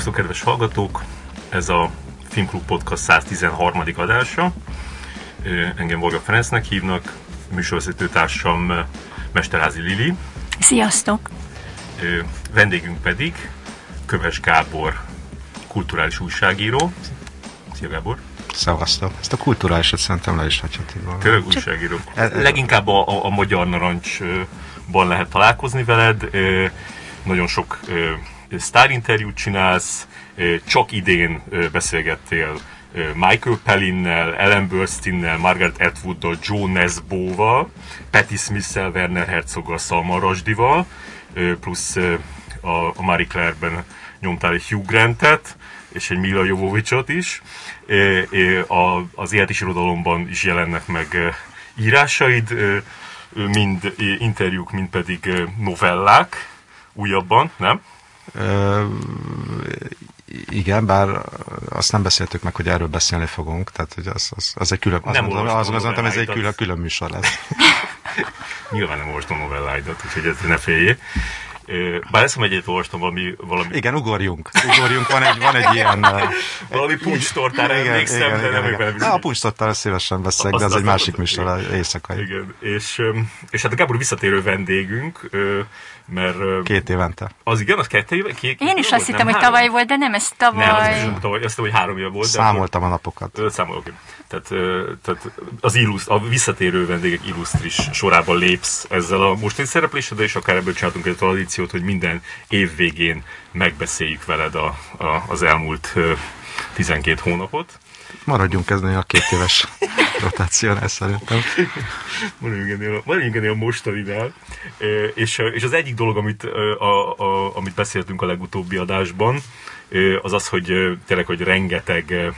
Szervusztok, kedves hallgatók! Ez a Filmklub Podcast 113. adása. Engem Volga Ferencnek hívnak, műsorvezető társam Mesterházi Lili. Sziasztok! Vendégünk pedig Köves Gábor, kulturális újságíró. Szia Gábor! Szevasztok. Ezt a kulturálisat szerintem le is hagyhatod volna. Köves újságíró. Leginkább a, a, a Magyar Narancsban lehet találkozni veled. Nagyon sok sztárinterjút csinálsz, csak idén beszélgettél Michael Pellinnel, Ellen Burstyn-nel, Margaret Atwooddal, Joe Nesbo-val, Patti Smith-szel, Werner Herzoggal, Salman Rushdie-val, plusz a, Marie Claire-ben nyomtál egy Hugh Grant-et, és egy Mila Jovovicsot is. Az is irodalomban is jelennek meg írásaid, mind interjúk, mind pedig novellák, újabban, nem? Igen, bár azt nem beszéltük meg, hogy erről beszélni fogunk, tehát hogy az, az, az egy külön, nem azt, mondtam, azt mondtam, ez egy külön, külön műsor lesz. Nyilván nem olvastam novelláidat, úgyhogy ez ne féljé. Bár ezt egyet olvastam valami, valami... Igen, ugorjunk. Ugorjunk, van egy, van egy ilyen... valami puncstortára emlékszem, igen, de igen, nem igen. igen. A puncstortára szívesen veszek, de ez egy másik műsor, éjszakai. Igen, és, és hát a Gábor visszatérő vendégünk, mert... Két évente. Az igen, az kettő éve? Két, Én is azt hittem, hogy tavaly volt, de nem, ez tavaly. Nem, az nem tavaly, azt hittem, hogy három éve volt. Számoltam a napokat. Számol, oké. Tehát, tehát az illuszt, a visszatérő vendégek illusztris sorában lépsz ezzel a mostani szerepléseddel, és akár ebből csináltunk egy tradíciót, hogy minden év végén megbeszéljük veled a, a, az elmúlt 12 hónapot. Maradjunk ezen a két éves rotációnál szerintem. Maradjunk ennél a, a mostaninál. És, és az egyik dolog, amit, a, a, amit beszéltünk a legutóbbi adásban, az az, hogy tényleg, hogy rengeteg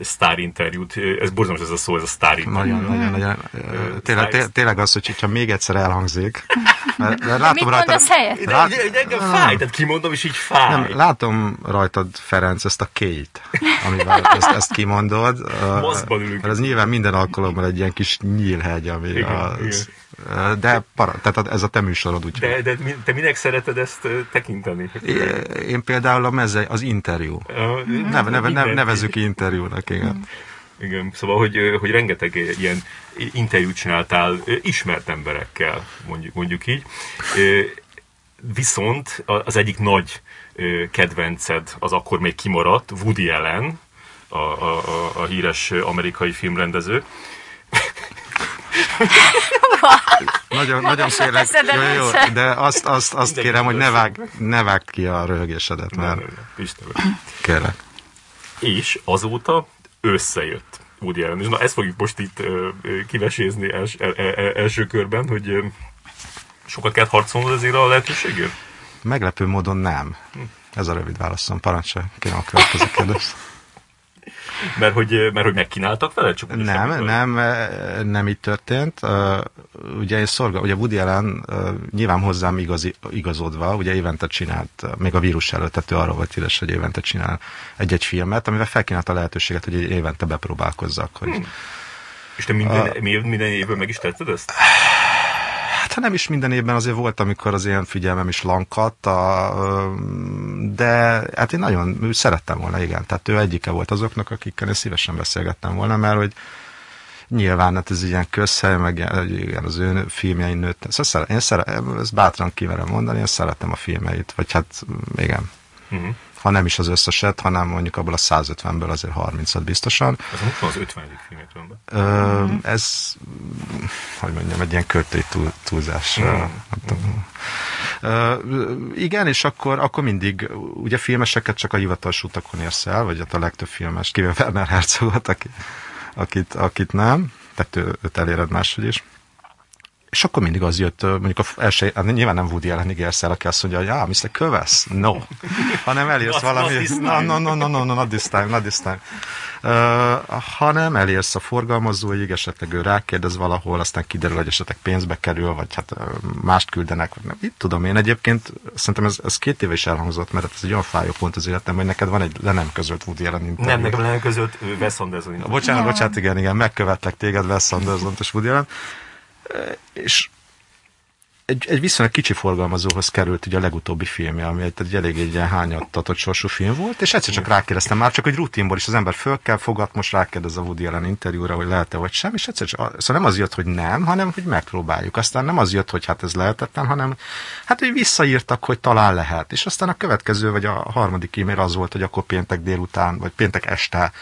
sztárinterjút, ez borzalmas ez a szó, ez a sztárinterjú. Nagyon, nagyon, nagyon. Tényleg, tényleg az, hogy ha még egyszer elhangzik. Mert, mert látom Mit rajtad, mondasz helyett? Lát, engem fáj, tehát kimondom, és így fáj. Nem, látom rajtad, Ferenc, ezt a két, amivel ezt, ezt kimondod. Maszkban ülünk. Mert ez nyilván minden alkalommal egy ilyen kis nyílhegy, ami igen, az, igen. De para, tehát ez a te műsorod, úgy. De, de te minek szereted ezt tekinteni? Én, én például a meze, az interjú. Uh, neve, neve, neve, nevezzük interjúnak, igen. Igen, szóval, hogy, hogy rengeteg ilyen interjút csináltál ismert emberekkel, mondjuk, mondjuk így. Viszont az egyik nagy kedvenced az akkor még kimaradt, Woody Allen, a, a, a, a híres amerikai filmrendező. nagyon, nagyon kérlek, jó, jó, de azt, azt, azt kérem, hogy ne vág, ne vágd ki a röhögésedet, mert kérlek. És azóta összejött Woody Allen. És na ezt fogjuk most itt ö, kivesézni els, el, el, el, első körben, hogy ö, sokat kellett harcolnod ezért a lehetőségért? Meglepő módon nem. Hm. Ez a rövid válaszom. Parancsolj, kérem a következő kérdést. Mert hogy, mert hogy megkínáltak vele? Csak nem, nem, nem így történt. Ugye szorga, ugye Woody Allen nyilván hozzám igazi, igazodva, ugye évente csinált, még a vírus előtt, tehát ő arról volt híres, hogy évente csinál egy-egy filmet, amivel felkínálta a lehetőséget, hogy évente bepróbálkozzak. Hogy, hmm. És te minden, a, minden évben meg is tetted ezt? Hát ha nem is minden évben azért volt, amikor az ilyen figyelmem is lankadt, a, de hát én nagyon szerettem volna, igen. Tehát ő egyike volt azoknak, akikkel én szívesen beszélgettem volna, mert hogy nyilván hát ez ilyen közhely, meg igen, az ő filmjein nőtt. Szóval én szeretem, ezt bátran kimerem mondani, én szeretem a filmeit, vagy hát igen. Uh-huh ha nem is az összeset, hanem mondjuk abból a 150-ből azért 30-at biztosan. Ez most az 50. filmet van Ez, hogy mondjam, egy ilyen költői túl, túlzás. Mm. Uh, igen, és akkor, akkor mindig, ugye filmeseket csak a hivatalos utakon érsz el, vagy hát a legtöbb filmes, kivéve Werner Herzogot, aki, akit, akit nem, tehát ő, őt eléred máshogy is. És akkor mindig az jött, mondjuk a első, hát nyilván nem Woody Allen ígérsz el, aki azt mondja, hogy ah, Mr. Kövesz, no. Hanem elérsz valami, no, no, no, no, no, no, not this time, not this time. Uh, hanem elérsz a forgalmazóig, esetleg ő rákérdez valahol, aztán kiderül, hogy esetleg pénzbe kerül, vagy hát mást küldenek. Itt tudom én egyébként, szerintem ez, ez két éve is elhangzott, mert ez egy olyan fájó pont az életem, hogy neked van egy le nem közölt Woody Allen interjú. Nem, nekem le nem közölt Wes Anderson. Bocsánat, bocsánat, igen, igen, megkövetlek téged Wes Anderson és Woody Allen és egy, egy viszonylag kicsi forgalmazóhoz került ugye a legutóbbi filmje, ami egy, egy elég egy ilyen hányattatott sorsú film volt, és egyszer csak rákérdeztem már, csak egy rutinból is az ember föl kell fogad, most rákérdez a Woody Allen interjúra, hogy lehet-e vagy sem, és egyszer csak, szóval nem az jött, hogy nem, hanem hogy megpróbáljuk. Aztán nem az jött, hogy hát ez lehetetlen, hanem hát, hogy visszaírtak, hogy talán lehet. És aztán a következő, vagy a harmadik e-mail az volt, hogy akkor péntek délután, vagy péntek este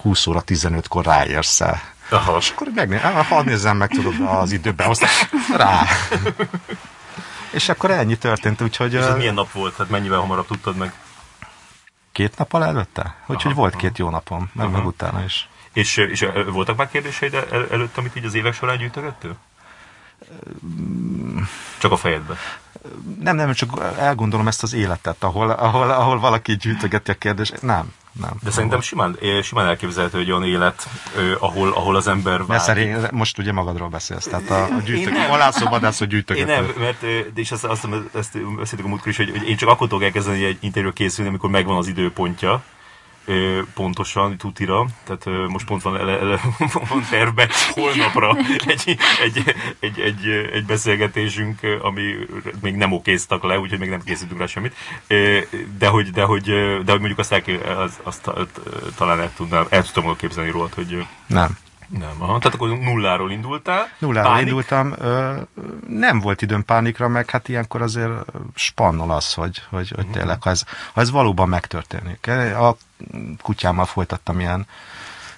20 óra 15-kor ráérsz -e. Aha. És akkor megné, ha nézzem meg, tudod, az időben, aztán rá. és akkor ennyi történt, úgyhogy... És ez milyen nap volt? Hát mennyivel hamarabb tudtad meg? Két nappal előtte? Úgyhogy volt aha. két jó napom, meg, aha. meg utána is. És, és voltak már kérdéseid el, előtt, amit így az évek során gyűjtögettél? Csak a fejedbe? Nem, nem, csak elgondolom ezt az életet, ahol, ahol, ahol valaki gyűjtögeti a kérdést. Nem, nem. De szerintem simán, simán elképzelhető egy olyan élet, ahol, ahol az ember vár. Szerint, most ugye magadról beszélsz, tehát a, a gyűjtök, halászó, vadászó gyűjtögető. Én nem, mert de és azt, azt, ezt beszéltük a múltkor is, hogy, hogy én csak akkor tudok elkezdeni egy interjúra készülni, amikor megvan az időpontja, pontosan tutira, tehát most pont van, ele, ele, van terve holnapra egy, egy, egy, egy, egy beszélgetésünk, ami még nem okéztak le, úgyhogy még nem készítünk rá semmit, de hogy, de hogy, de hogy mondjuk azt, el, azt, azt talán el tudnám, el tudtam képzelni róla, hogy nem. Nem, aha. tehát akkor nulláról indultál. Nulláról Pánik? indultam. Ö, nem volt időm pánikra, meg hát ilyenkor azért spannol az, hogy, hogy, hogy mhm. tényleg, ha ez, ha ez valóban megtörténik. A kutyámmal folytattam ilyen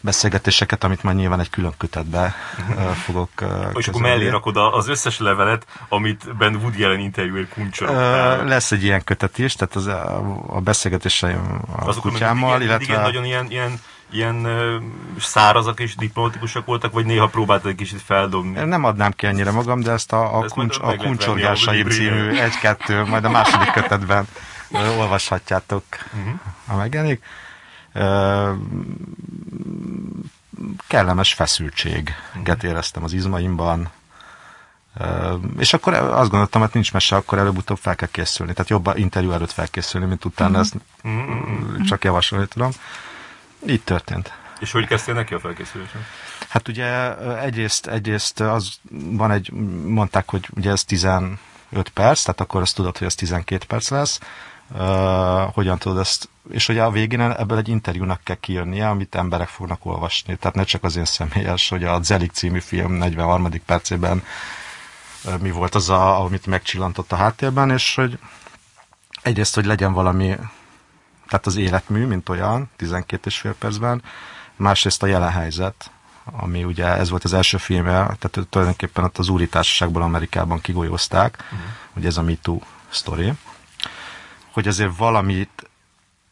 beszélgetéseket, amit majd nyilván egy külön kötetbe uh, fogok És akkor mellé rakod az összes levelet, amit Ben Woody Allen interjúért kuncsorogtál. Uh, lesz egy ilyen kötet is, tehát az, a, beszélgetéseim a Azok kutyámmal, mindig, illetve... Igen, nagyon ilyen, ilyen ilyen uh, szárazak és diplomatikusak voltak, vagy néha próbáltad egy kicsit feldobni? Nem adnám ki ennyire magam, de ezt a, a, ezt kuncs, a kuncsorgásaim című egy-kettő, majd a második kötetben uh, olvashatjátok, uh-huh. ha megjelenik. Uh, kellemes feszültséget uh-huh. éreztem az izmaimban, Uh, és akkor azt gondoltam, hogy nincs mese, akkor előbb-utóbb fel kell készülni. Tehát jobb interjú előtt felkészülni, mint utána, uh-huh. ezt uh-huh. csak javasolni tudom. Így történt. És hogy kezdtél neki a felkészülésen? Hát ugye egyrészt, egyrészt az van egy, mondták, hogy ugye ez 15 perc, tehát akkor azt tudod, hogy ez 12 perc lesz. Uh, hogyan tudod ezt, és ugye a végén ebből egy interjúnak kell kiírnia, amit emberek fognak olvasni. Tehát ne csak az én személyes, hogy a Zelik című film 43. percében uh, mi volt az, a, amit megcsillantott a háttérben, és hogy egyrészt, hogy legyen valami tehát az életmű, mint olyan, 12 és fél percben, másrészt a jelen helyzet, ami ugye ez volt az első filmje, tehát tulajdonképpen ott az úri társaságból Amerikában kigolyozták, uh-huh. ugye ez a MeToo sztori, hogy azért valamit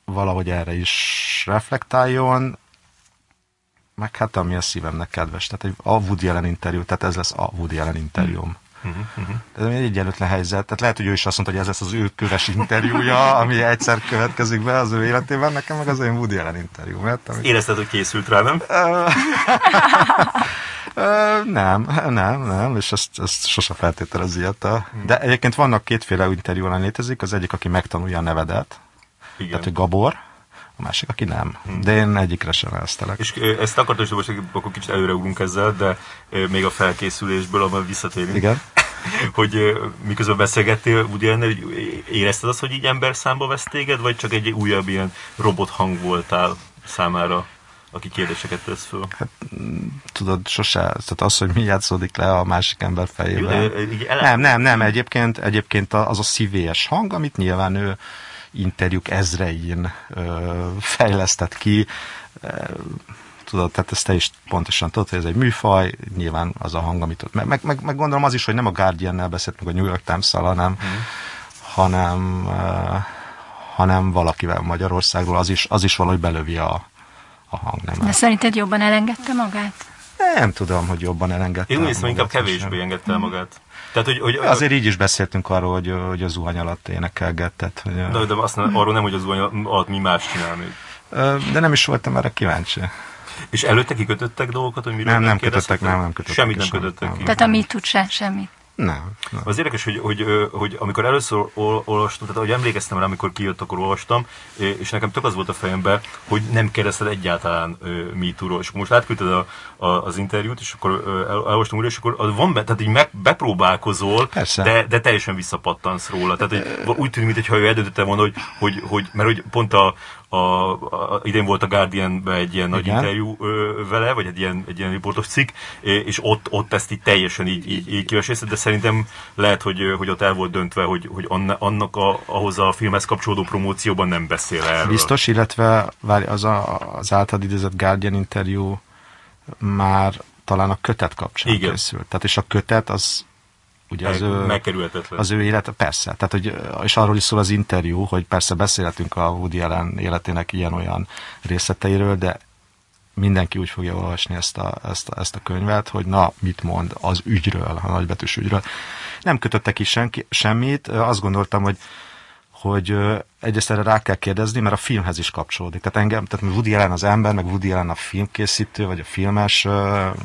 valahogy erre is reflektáljon, meg hát ami a szívemnek kedves. Tehát egy, a Woody Allen interjú, tehát ez lesz a Woody Allen interjúm. Uh-huh. Ez egy egyenlőtlen helyzet. Tehát lehet, hogy ő is azt mondta, hogy ez lesz az ő köves interjúja, ami egyszer következik be az ő életében, nekem meg az én Woody Allen interjú. Mert, amit... Érezted, hogy készült rá, nem? nem, nem, nem, és ezt, ezt sose feltételez ilyet. De egyébként vannak kétféle interjú, létezik, az egyik, aki megtanulja a nevedet, Igen. tehát hogy Gabor, a másik, aki nem. Hmm. De én egyikre sem elsztelek. És ezt akartam, hogy most akkor kicsit előreugrunk ezzel, de még a felkészülésből, ahol visszatérünk. Igen. Hogy miközben beszélgettél, ugye érezted azt, hogy így ember számba vesz téged, vagy csak egy újabb ilyen robot hang voltál számára? aki kérdéseket tesz föl. Hát, tudod, sose, tehát az, hogy mi játszódik le a másik ember fejében. Jó, de, nem, nem, nem, egyébként, egyébként az a szívélyes hang, amit nyilván ő interjúk ezrein ö, fejlesztett ki. Tudod, tehát ezt te is pontosan tudod, hogy ez egy műfaj, nyilván az a hang, amit ott, meg, meg, meg gondolom az is, hogy nem a Guardian-nel beszélt, meg a New York Times-szal, hanem, mm. hanem, uh, hanem valakivel Magyarországról, az is, az is valahogy belövi a, a hangnemet. De szerinted jobban elengedte magát? Nem tudom, hogy jobban elengedte. Én úgy hiszem, inkább kevésbé engedte el magát. Tehát, hogy, hogy, Azért így is beszéltünk arról, hogy, hogy a zuhany alatt énekelgetett. Hogy de, de azt nem, arról nem, hogy a zuhany alatt mi más csinál még. De nem is voltam erre kíváncsi. És előtte kikötöttek dolgokat, hogy miről nem, nem, nem kötöttek, nem, nem kötöttek. Semmit nem kötöttek ki. Tehát a mit tud se, semmit. Nem. nem. Az érdekes, hogy, hogy, hogy, hogy amikor először ol, olvastam, tehát ahogy emlékeztem rá, amikor kijött, akkor olvastam, és nekem tök az volt a fejemben, hogy nem kérdezted egyáltalán MeToo-ról. És most átküldted a, a, az interjút, és akkor el, elolvastam újra, és akkor az van be, tehát így meg, bepróbálkozol, de, de teljesen visszapattansz róla. Tehát hogy úgy tűnik, mintha ő eldöntötte volna, hogy, hogy, hogy, mert hogy pont a, a, a, idén volt a guardian egy ilyen nagy Igen. interjú ö, vele, vagy egy ilyen, egy ilyen riportos cikk, és ott, ott ezt így teljesen így, így, így kivesészed, de szerintem lehet, hogy, hogy ott el volt döntve, hogy, hogy annak a, ahhoz a filmhez kapcsolódó promócióban nem beszél erről. Biztos, illetve várj, az, a, az által idézett Guardian interjú már talán a kötet kapcsán Igen. készült. Tehát és a kötet az ugye az ő, az ő élete, persze, tehát, hogy, és arról is szól az interjú, hogy persze beszélhetünk a Woody Allen életének ilyen-olyan részleteiről, de mindenki úgy fogja olvasni ezt a, ezt, a, ezt a könyvet, hogy na, mit mond az ügyről, a nagybetűs ügyről. Nem kötöttek is senki, semmit, azt gondoltam, hogy hogy egyrészt erre rá kell kérdezni, mert a filmhez is kapcsolódik. Tehát engem, tehát Woody Allen az ember, meg Woody Allen a filmkészítő, vagy a filmes,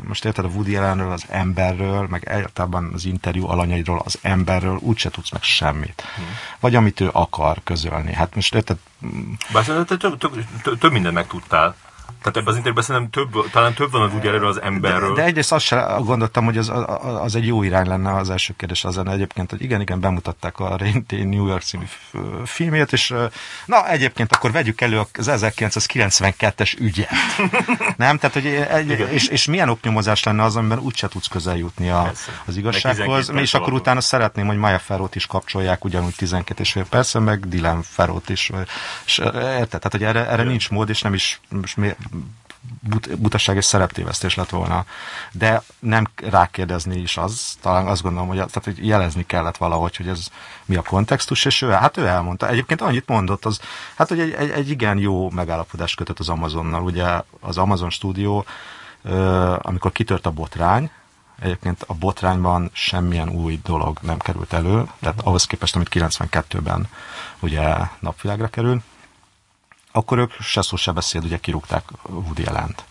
most érted a Woody Allenről, az emberről, meg egyáltalán az interjú alanyairól, az emberről, úgyse tudsz meg semmit. Hmm. Vagy amit ő akar közölni. Hát most érted... Bár több, több, több, több mindent megtudtál. Tehát ebben az interjúban szerintem több, talán több van az úgy erről az emberről. De, de egyrészt azt sem gondoltam, hogy az, az egy jó irány lenne az első kérdés az lenne egyébként, hogy igen, igen, bemutatták a Rain New York című filmét, és na egyébként akkor vegyük elő az 1992-es ügyet. Nem? Tehát, hogy egy, és, és milyen oknyomozás lenne az, amiben úgyse tudsz közel jutni a, az igazsághoz. És akkor utána szeretném, hogy Maya Ferrót is kapcsolják ugyanúgy 12 és fél persze, meg Dylan Ferrót is. És, érted? Tehát, hogy erre, erre nincs mód, és nem is most but, butaság és szereptévesztés lett volna. De nem rákérdezni is az, talán azt gondolom, hogy, tehát, hogy jelezni kellett valahogy, hogy ez mi a kontextus, és ő, hát ő elmondta. Egyébként annyit mondott, az, hát hogy egy, egy, egy igen jó megállapodást kötött az Amazonnal. Ugye az Amazon stúdió, amikor kitört a botrány, Egyébként a botrányban semmilyen új dolog nem került elő, tehát ahhoz képest, amit 92-ben ugye napvilágra került akkor ők se szó se beszél, ugye kirúgták Woody Allen-t.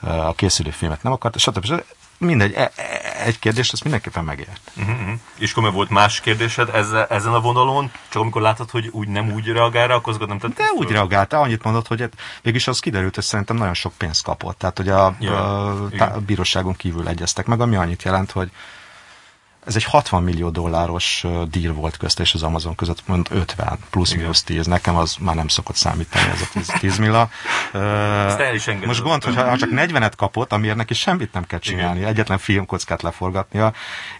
A készülő filmet nem akart, stb. Mindegy, e, e, egy kérdést azt mindenképpen megért. Uh-huh. És akkor volt más kérdésed ezzel, ezen a vonalon, csak amikor látod, hogy úgy nem úgy reagál rá, akkor nem De úgy reagált, annyit mondott, hogy hát végülis az kiderült, hogy szerintem nagyon sok pénzt kapott. Tehát, hogy a, ja, a, a bíróságon kívül egyeztek meg, ami annyit jelent, hogy ez egy 60 millió dolláros deal volt közt és az Amazon között, mond 50 plusz-minusz 10. Nekem az már nem szokott számítani ez a 10, 10 milla. Uh, most gond, hogy ha csak 40-et kapott, amiért neki semmit nem kell csinálni, Igen. egyetlen filmkockát leforgatnia,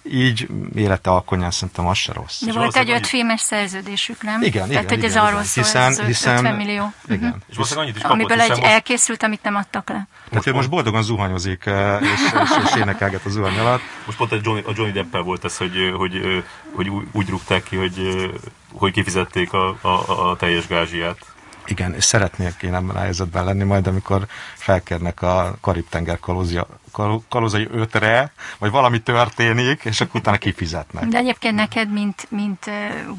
így élete alkonyán szerintem az se rossz. De volt egy öt filmes szerződésük, nem? Igen, Tehát, igen, hogy ez arról szól, hiszen, ez hiszen, 50 millió. Igen. Uh-huh. És most annyit is kapott, Amiből egy most... elkészült, amit nem adtak le. Tehát ő most boldogan zuhanyozik, és, és, és énekelget a zuhany alatt. Most pont a Johnny, a Johnny Deppel volt ez, hogy, hogy, hogy úgy rúgták ki, hogy, hogy kifizették a, a, a teljes gázsiát. Igen, és szeretnék én ebben a helyzetben lenni majd, amikor felkérnek a Karib-tenger kalózia, kalózai ötre, vagy valami történik, és akkor utána kifizetnek. De egyébként neked, mint, mint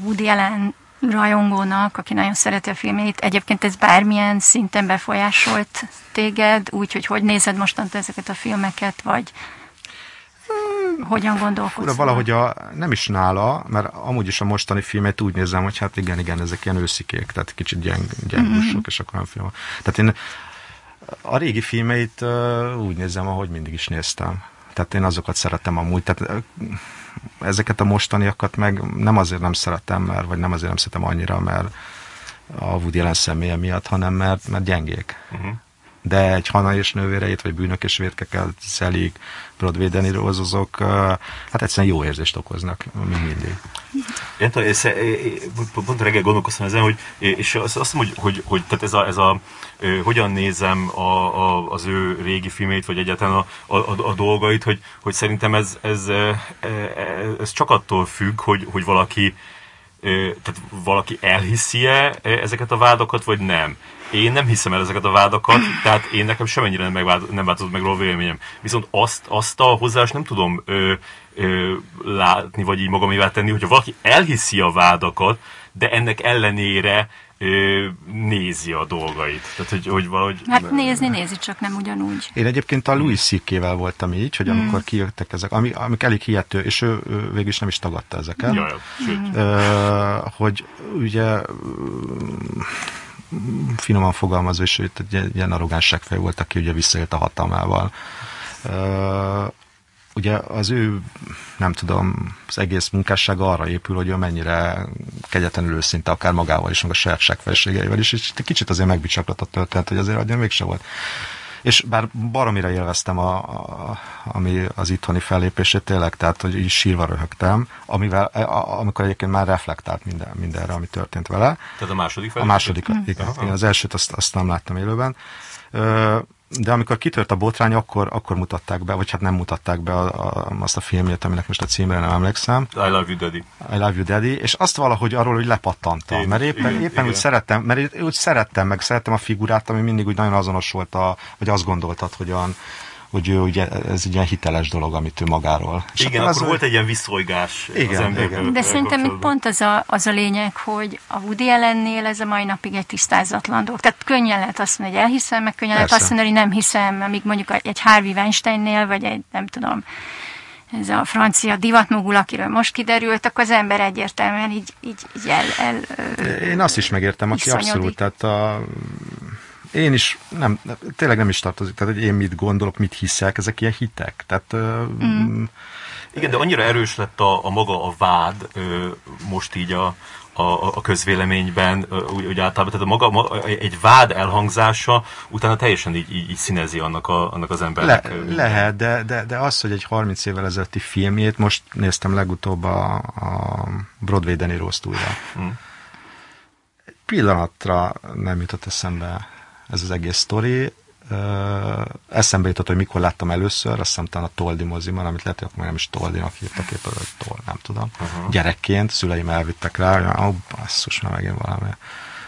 Woody Allen rajongónak, aki nagyon szereti a filmét, egyébként ez bármilyen szinten befolyásolt téged, úgyhogy hogy nézed mostantól ezeket a filmeket, vagy hogyan gondolkozol? Valahogy a, nem is nála, mert amúgy is a mostani filmet úgy nézem, hogy hát igen, igen, ezek ilyen őszikék, tehát kicsit gyeng, gyengusok, mm-hmm. és akkor nem film. Tehát én a régi filmeit úgy nézem, ahogy mindig is néztem. Tehát én azokat szeretem amúgy. Tehát ezeket a mostaniakat meg nem azért nem szeretem, mert, vagy nem azért nem szeretem annyira, mert a Woody Allen személye miatt, hanem mert, mert gyengék. Uh-huh de egy hana és nővéreit, vagy bűnök és vérkekkel szelik, Broadway azok, hát egyszerűen jó érzést okoznak, mint mindig. Én tudom, és, pont reggel gondolkoztam ezen, hogy, és azt, azt mondom, hogy, hogy, hogy tehát ez a, ez a hogyan nézem a, a, az ő régi filmét, vagy egyáltalán a, a, a dolgait, hogy, hogy szerintem ez, ez, ez csak attól függ, hogy, hogy valaki tehát valaki elhiszi-e ezeket a vádakat, vagy nem. Én nem hiszem el ezeket a vádakat, tehát én nekem semennyire nem, megvált, nem változott meg róla véleményem. Viszont azt, azt a hozzáást nem tudom ö, ö, látni, vagy így magamévá tenni, hogyha valaki elhiszi a vádakat, de ennek ellenére ö, nézi a dolgait. Tehát, hogy, hogy valahogy... Hát nézni, nézi, csak nem ugyanúgy. Én egyébként a Louis C.K.-vel voltam így, hogy amikor kijöttek ezek, ami, amik elég hihető, és ő, ő végül is nem is tagadta ezeket. Jaj, sőt. Ö, hogy ugye finoman fogalmazva, és ő egy ilyen arrogáns seggfej volt, aki ugye visszaélt a hatalmával. Ugye az ő, nem tudom, az egész munkássága arra épül, hogy ő mennyire kegyetlenül őszinte, akár magával is, meg a saját is, és egy kicsit azért megbicsaklat a történet, hogy azért adjon mégse volt. És bár baromira élveztem, a, a, ami az itthoni fellépését tényleg, tehát hogy így sírva röhögtem, amivel, a, amikor egyébként már reflektált minden, mindenre, ami történt vele. Tehát a második A felé? második, igen. Én az elsőt azt, azt nem láttam élőben. Ö, De amikor kitört a botrány, akkor, akkor mutatták be, vagy hát nem mutatták be a, a, azt a filmjét, aminek most a címre nem emlékszem. I love you, daddy. I Love You Daddy, és azt valahogy arról, hogy lepattantam, mert éppen, igen, éppen igen. úgy szerettem, mert úgy szerettem, meg szerettem a figurát, ami mindig úgy nagyon azonos volt, a, vagy azt gondoltad, hogy, olyan, hogy ő, ugye, ez egy ilyen hiteles dolog, amit ő magáról. És Igen, akkor az- volt egy ilyen viszolygás Igen, az igen. De szerintem itt pont az a, az a lényeg, hogy a Woody ellennél ez a mai napig egy tisztázatlan dolog. Tehát könnyen lehet azt mondani, hogy elhiszem, meg könnyen lehet azt mondani, hogy nem hiszem, amíg mondjuk egy Harvey Weinsteinnél, vagy egy, nem tudom, ez a francia divatmogul, akiről most kiderült, akkor az ember egyértelműen így, így, így el, el Én azt is megértem, aki Iszonyodik. abszolút, tehát a, én is, nem, tényleg nem is tartozik, tehát hogy én mit gondolok, mit hiszek, ezek ilyen hitek. Tehát mm. Igen, de annyira erős lett a, a maga a vád ö, most így a, a, a közvéleményben, ö, úgy, úgy általában, tehát a maga, ma, egy vád elhangzása utána teljesen így, így, így színezi annak, a, annak az Le, embernek. minden. lehet, de, de, de az, hogy egy 30 évvel ezelőtti filmjét, most néztem legutóbb a, a Broadway Danny Rose újra. Mm. Egy pillanatra nem jutott eszembe ez az egész sztori. Eszembe jutott, hogy mikor láttam először, azt hiszem talán a Toldi moziban, amit lehet, hogy akkor nem is Toldinak hívtak éppen, vagy Tol, nem tudom. Uh-huh. Gyerekként szüleim elvittek rá, hogy ó, basszus, már megint valami.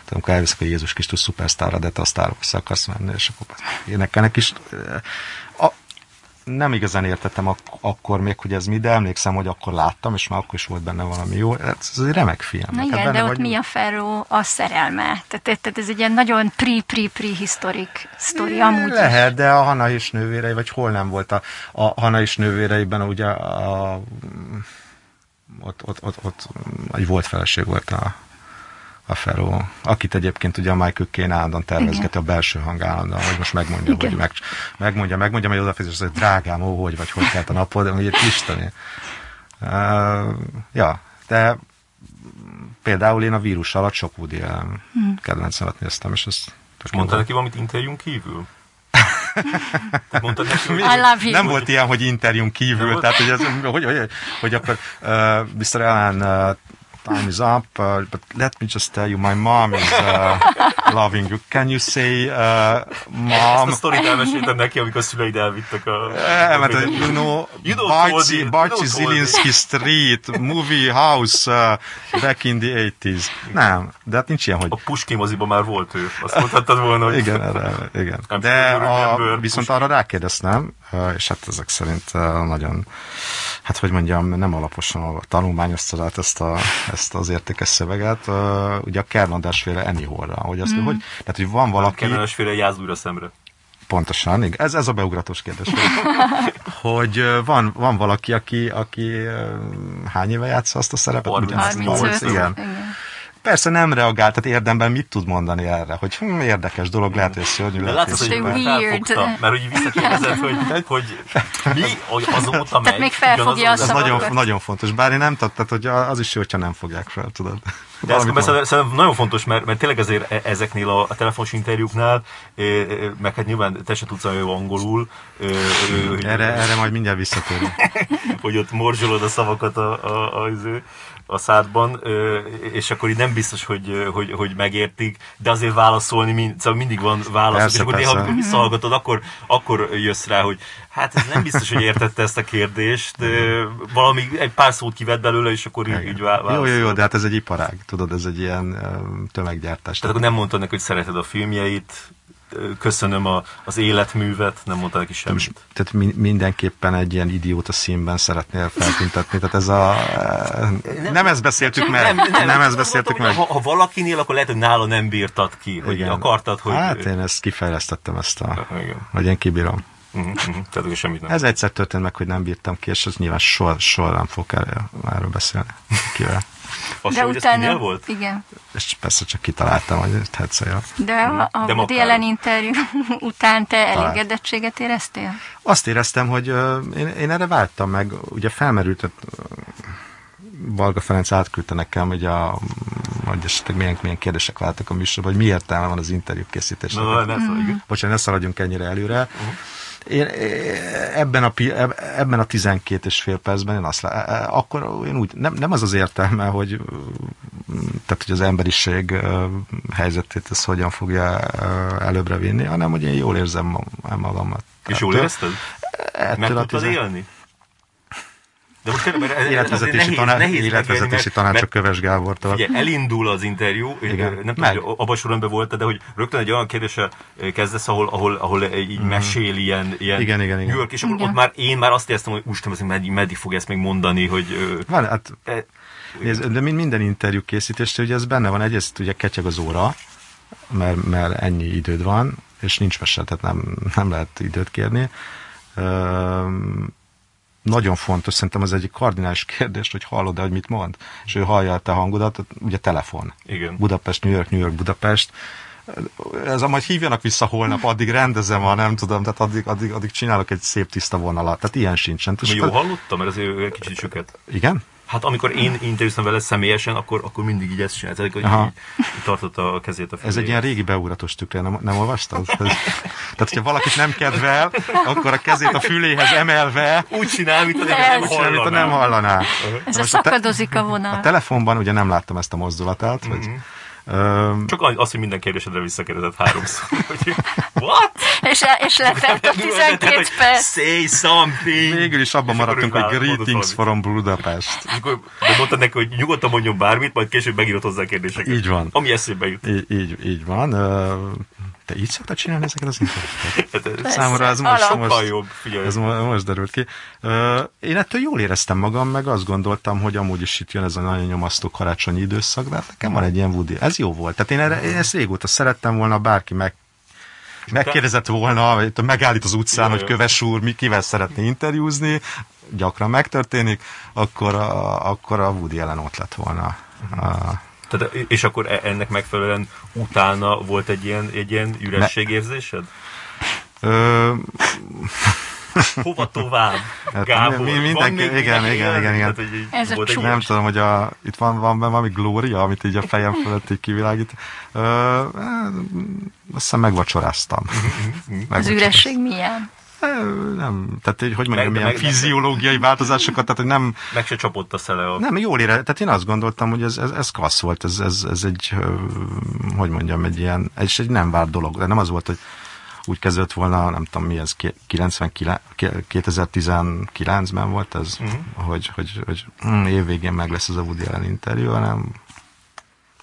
Tehát amikor elviszek a Jézus Kristus szupersztárra, de te a sztárok össze akarsz menni, és akkor énekelnek is. Nem igazán értettem ak- akkor még, hogy ez mi, de emlékszem, hogy akkor láttam, és már akkor is volt benne valami jó. Ez, ez egy remek film. Na Hát igen, de ott vagy- mi a Ferro a szerelme. Tehát érted, ez egy ilyen nagyon pre-pre-pre-historik sztori amúgy. is. Lehet, de a Hanna és nővérei, vagy hol nem volt a, a Hanna és nővéreiben, ugye a, a, ott, ott, ott, ott egy volt feleség volt a, a Feró, akit egyébként ugye a Michael Caine állandóan tervezgeti a belső hang állandóan, hogy most megmondja, Igen. hogy meg, megmondja, megmondja, majd odafizes, hogy drágám, ó, hogy vagy, hogy kelt a napod, de ugye Isteni. Uh, ja, de például én a vírus alatt sok Woody Allen kedvencemet néztem, és ezt És mondta neki valamit interjún kívül? Mondtad neki, hogy... Nem volt ilyen, hogy interjún kívül, tehát hogy, ez, hogy, hogy, hogy akkor uh, Mr. Allen, uh, time is up, uh, but let me just tell you, my mom is uh, loving you. Can you say, uh, Ezt mom? a sztorit elmeséltem neki, amikor szüleid elvittek a... Eh, mert, hogy, you know, You told Barci, Barci. Zielinski Street, movie house uh, back in the 80s. Nem, de hát nincs ilyen, hogy A Puski moziban már volt ő. Azt mondhattad volna, hogy... igen, erre, igen. De a, viszont arra rákérdeztem, és hát ezek szerint nagyon, hát hogy mondjam, nem alaposan tanulmányozta át ezt, a, ezt az értékes szöveget. Ugye a Kernadásféle Anyhore-ra, hogy azt, mm. hogy, tehát, hogy van valaki, Kellemes féle jáz újra szemre. pontosan, igen, ez, ez a beugratós kérdés, hogy, van, van valaki, aki, aki hány éve játsza azt a szerepet? 35. Ugyanazt- 35. igen. igen. Persze nem reagált, tehát érdemben mit tud mondani erre, hogy hm, érdekes dolog, lehet, hogy szörnyű, lehet, látszott, hogy felfogta, mert hogy visszakérdezett, hogy, hogy mi, hogy azóta megy. még felfogja ugyanazon- a Ez nagyon, nagyon fontos, bár én nem tudtam, hogy az is jó, hogyha nem fogják fel, tudod. De ez szerintem nagyon fontos, mert, mert tényleg ezért e- ezeknél a, a telefonos interjúknál, eh, eh, meg hát nyilván te se tudsz olyan jó angolul, hogy, erre, erre majd mindjárt visszatérünk. hogy ott morzsolod a szavakat a, a, a, a, a szádban, és akkor így nem biztos, hogy, hogy, hogy megértik, de azért válaszolni, mind, szóval mindig van válasz, Persze, és akkor néha, persze. amikor visszahallgatod, akkor, akkor jössz rá, hogy hát ez nem biztos, hogy értette ezt a kérdést, valami, egy pár szót kivett belőle, és akkor így, így vá- Jó, válaszol. jó, jó, de hát ez egy iparág, tudod, ez egy ilyen tömeggyártás. Tehát akkor nem mondtad neki, hogy szereted a filmjeit, köszönöm a, az életművet, nem mondta neki semmit. Tehát mi, mindenképpen egy ilyen idióta színben szeretnél feltüntetni. Tehát ez a... Nem, nem ezt beszéltük meg. Nem, nem, nem ezt beszéltük meg. Ha, ha valakinél, akkor lehet, hogy nála nem bírtad ki, hogy Igen. akartad, hogy... Hát én ezt kifejlesztettem ezt a... Igen. Hogy én kibírom. Uh-huh, uh-huh. Tehát semmit nem. Ez egyszer történt meg, hogy nem bírtam ki, és az nyilván soha, soha nem fog erről, erről beszélni kivel. Azt De utána, volt? igen. És persze csak kitaláltam, hogy tetszél. De a, a Woody jelen interjú után te elégedettséget éreztél? Azt éreztem, hogy uh, én, én erre vártam meg, ugye felmerült, uh, Valga Ferenc átküldte nekem, hogy a hogy esetleg milyen, milyen kérdések váltak a műsorban, hogy mi értelme van az interjú készítésnek. No, ne, mm. Bocsánat, ne szaladjunk ennyire előre. Uh-huh én ebben a, ebben a 12 és fél percben én azt lá, akkor én úgy, nem, nem az az értelme, hogy tehát, hogy az emberiség helyzetét ez hogyan fogja előbbre vinni, hanem hogy én jól érzem magamat. És jól érezted? Meg tudtad élni? De most tényleg, mert életvezetési, nehéz, taná- nehéz életvezetési tanács a Köves Gábortól. Ugye elindul az interjú, Igen. nem tudom, hogy abban soromban volt de hogy rögtön egy olyan kérdése kezdesz, ahol, ahol, ahol így mm. mesél ilyen, ilyen igen, igen, igen. York, és akkor ott már én már azt éreztem, hogy úristen, hogy meddig, meddig fog ezt még mondani, hogy... Várj, hát, e, nézd, de minden interjú készítésre, ugye ez benne van, egyrészt ugye ketyeg az óra, mert, mert ennyi időd van, és nincs mese, tehát nem, nem lehet időt kérni nagyon fontos, szerintem az egyik kardinális kérdés, hogy hallod-e, hogy mit mond, és ő hallja a te hangodat, ugye telefon. Igen. Budapest, New York, New York, Budapest. Ez a majd hívjanak vissza holnap, addig rendezem a nem tudom, tehát addig, addig, addig csinálok egy szép tiszta vonalat. Tehát ilyen sincsen. Jó hallottam, mert azért egy kicsit süket. Igen? Hát amikor én interjúztam vele személyesen, akkor, akkor mindig így ezt csinált, hogy így tartotta a kezét a füléhez. Ez egy ilyen régi beúratos tükre, nem, nem olvastad? Ez, tehát, hogyha valakit nem kedvel, akkor a kezét a füléhez emelve úgy csinál, mint nem hallaná. Mint nem hallaná. Ez a szakadozik a vonal. A telefonban ugye nem láttam ezt a mozdulatát, mm-hmm. hogy csak az, hogy minden kérdésedre visszakérdezett háromszor. Hogy, what? és, és letelt a 12 perc. Say something. Végül is abban maradtunk, hogy greetings from Budapest. Akkor mondtad neki, hogy nyugodtan mondjon bármit, majd később megírod hozzá a kérdéseket. Így van. Ami eszébe jut. Így, így, így van. Te így szoktad csinálni ezeket az interjúkat? Hát, Számomra ez most, most, jobb, ez most derült ki. Én ettől jól éreztem magam, meg azt gondoltam, hogy amúgy is itt jön ez a nagyon nyomasztó karácsonyi időszak, de hát nekem van egy ilyen Woody. Ez jó volt. Tehát én, erre, én ezt régóta szerettem volna, bárki meg megkérdezett volna, vagy megállít az utcán, hogy köves úr, mi kivel szeretné interjúzni, gyakran megtörténik, akkor a, akkor a Woody ellen ott lett volna. Uh-huh. Tehát, és akkor e- ennek megfelelően utána volt egy ilyen, egy ilyen ürességérzésed? Ö... Hova tovább, hát, Gábor? Mi, mindenki, igen, igen, igen, igen, igen. Tehát, Ez a egy Nem tudom, hogy a, itt van, van benne valami glória, amit így a fejem fölött így kivilágít. Ö, azt hiszem megvacsoráztam. Az üresség milyen? Nem, tehát hogy, hogy mondjam, milyen fiziológiai változásokat, tehát hogy nem... Meg se csapott a szele. Nem, jól ére, tehát én azt gondoltam, hogy ez, ez, ez klassz volt, ez, ez, ez egy, hogy mondjam, egy ilyen, ez egy nem várt dolog, de nem az volt, hogy úgy kezdődött volna, nem tudom mi ez, 99, 2019-ben volt ez, uh-huh. hogy, hogy, hogy hm, évvégén meg lesz ez a Woody Allen interjú, hanem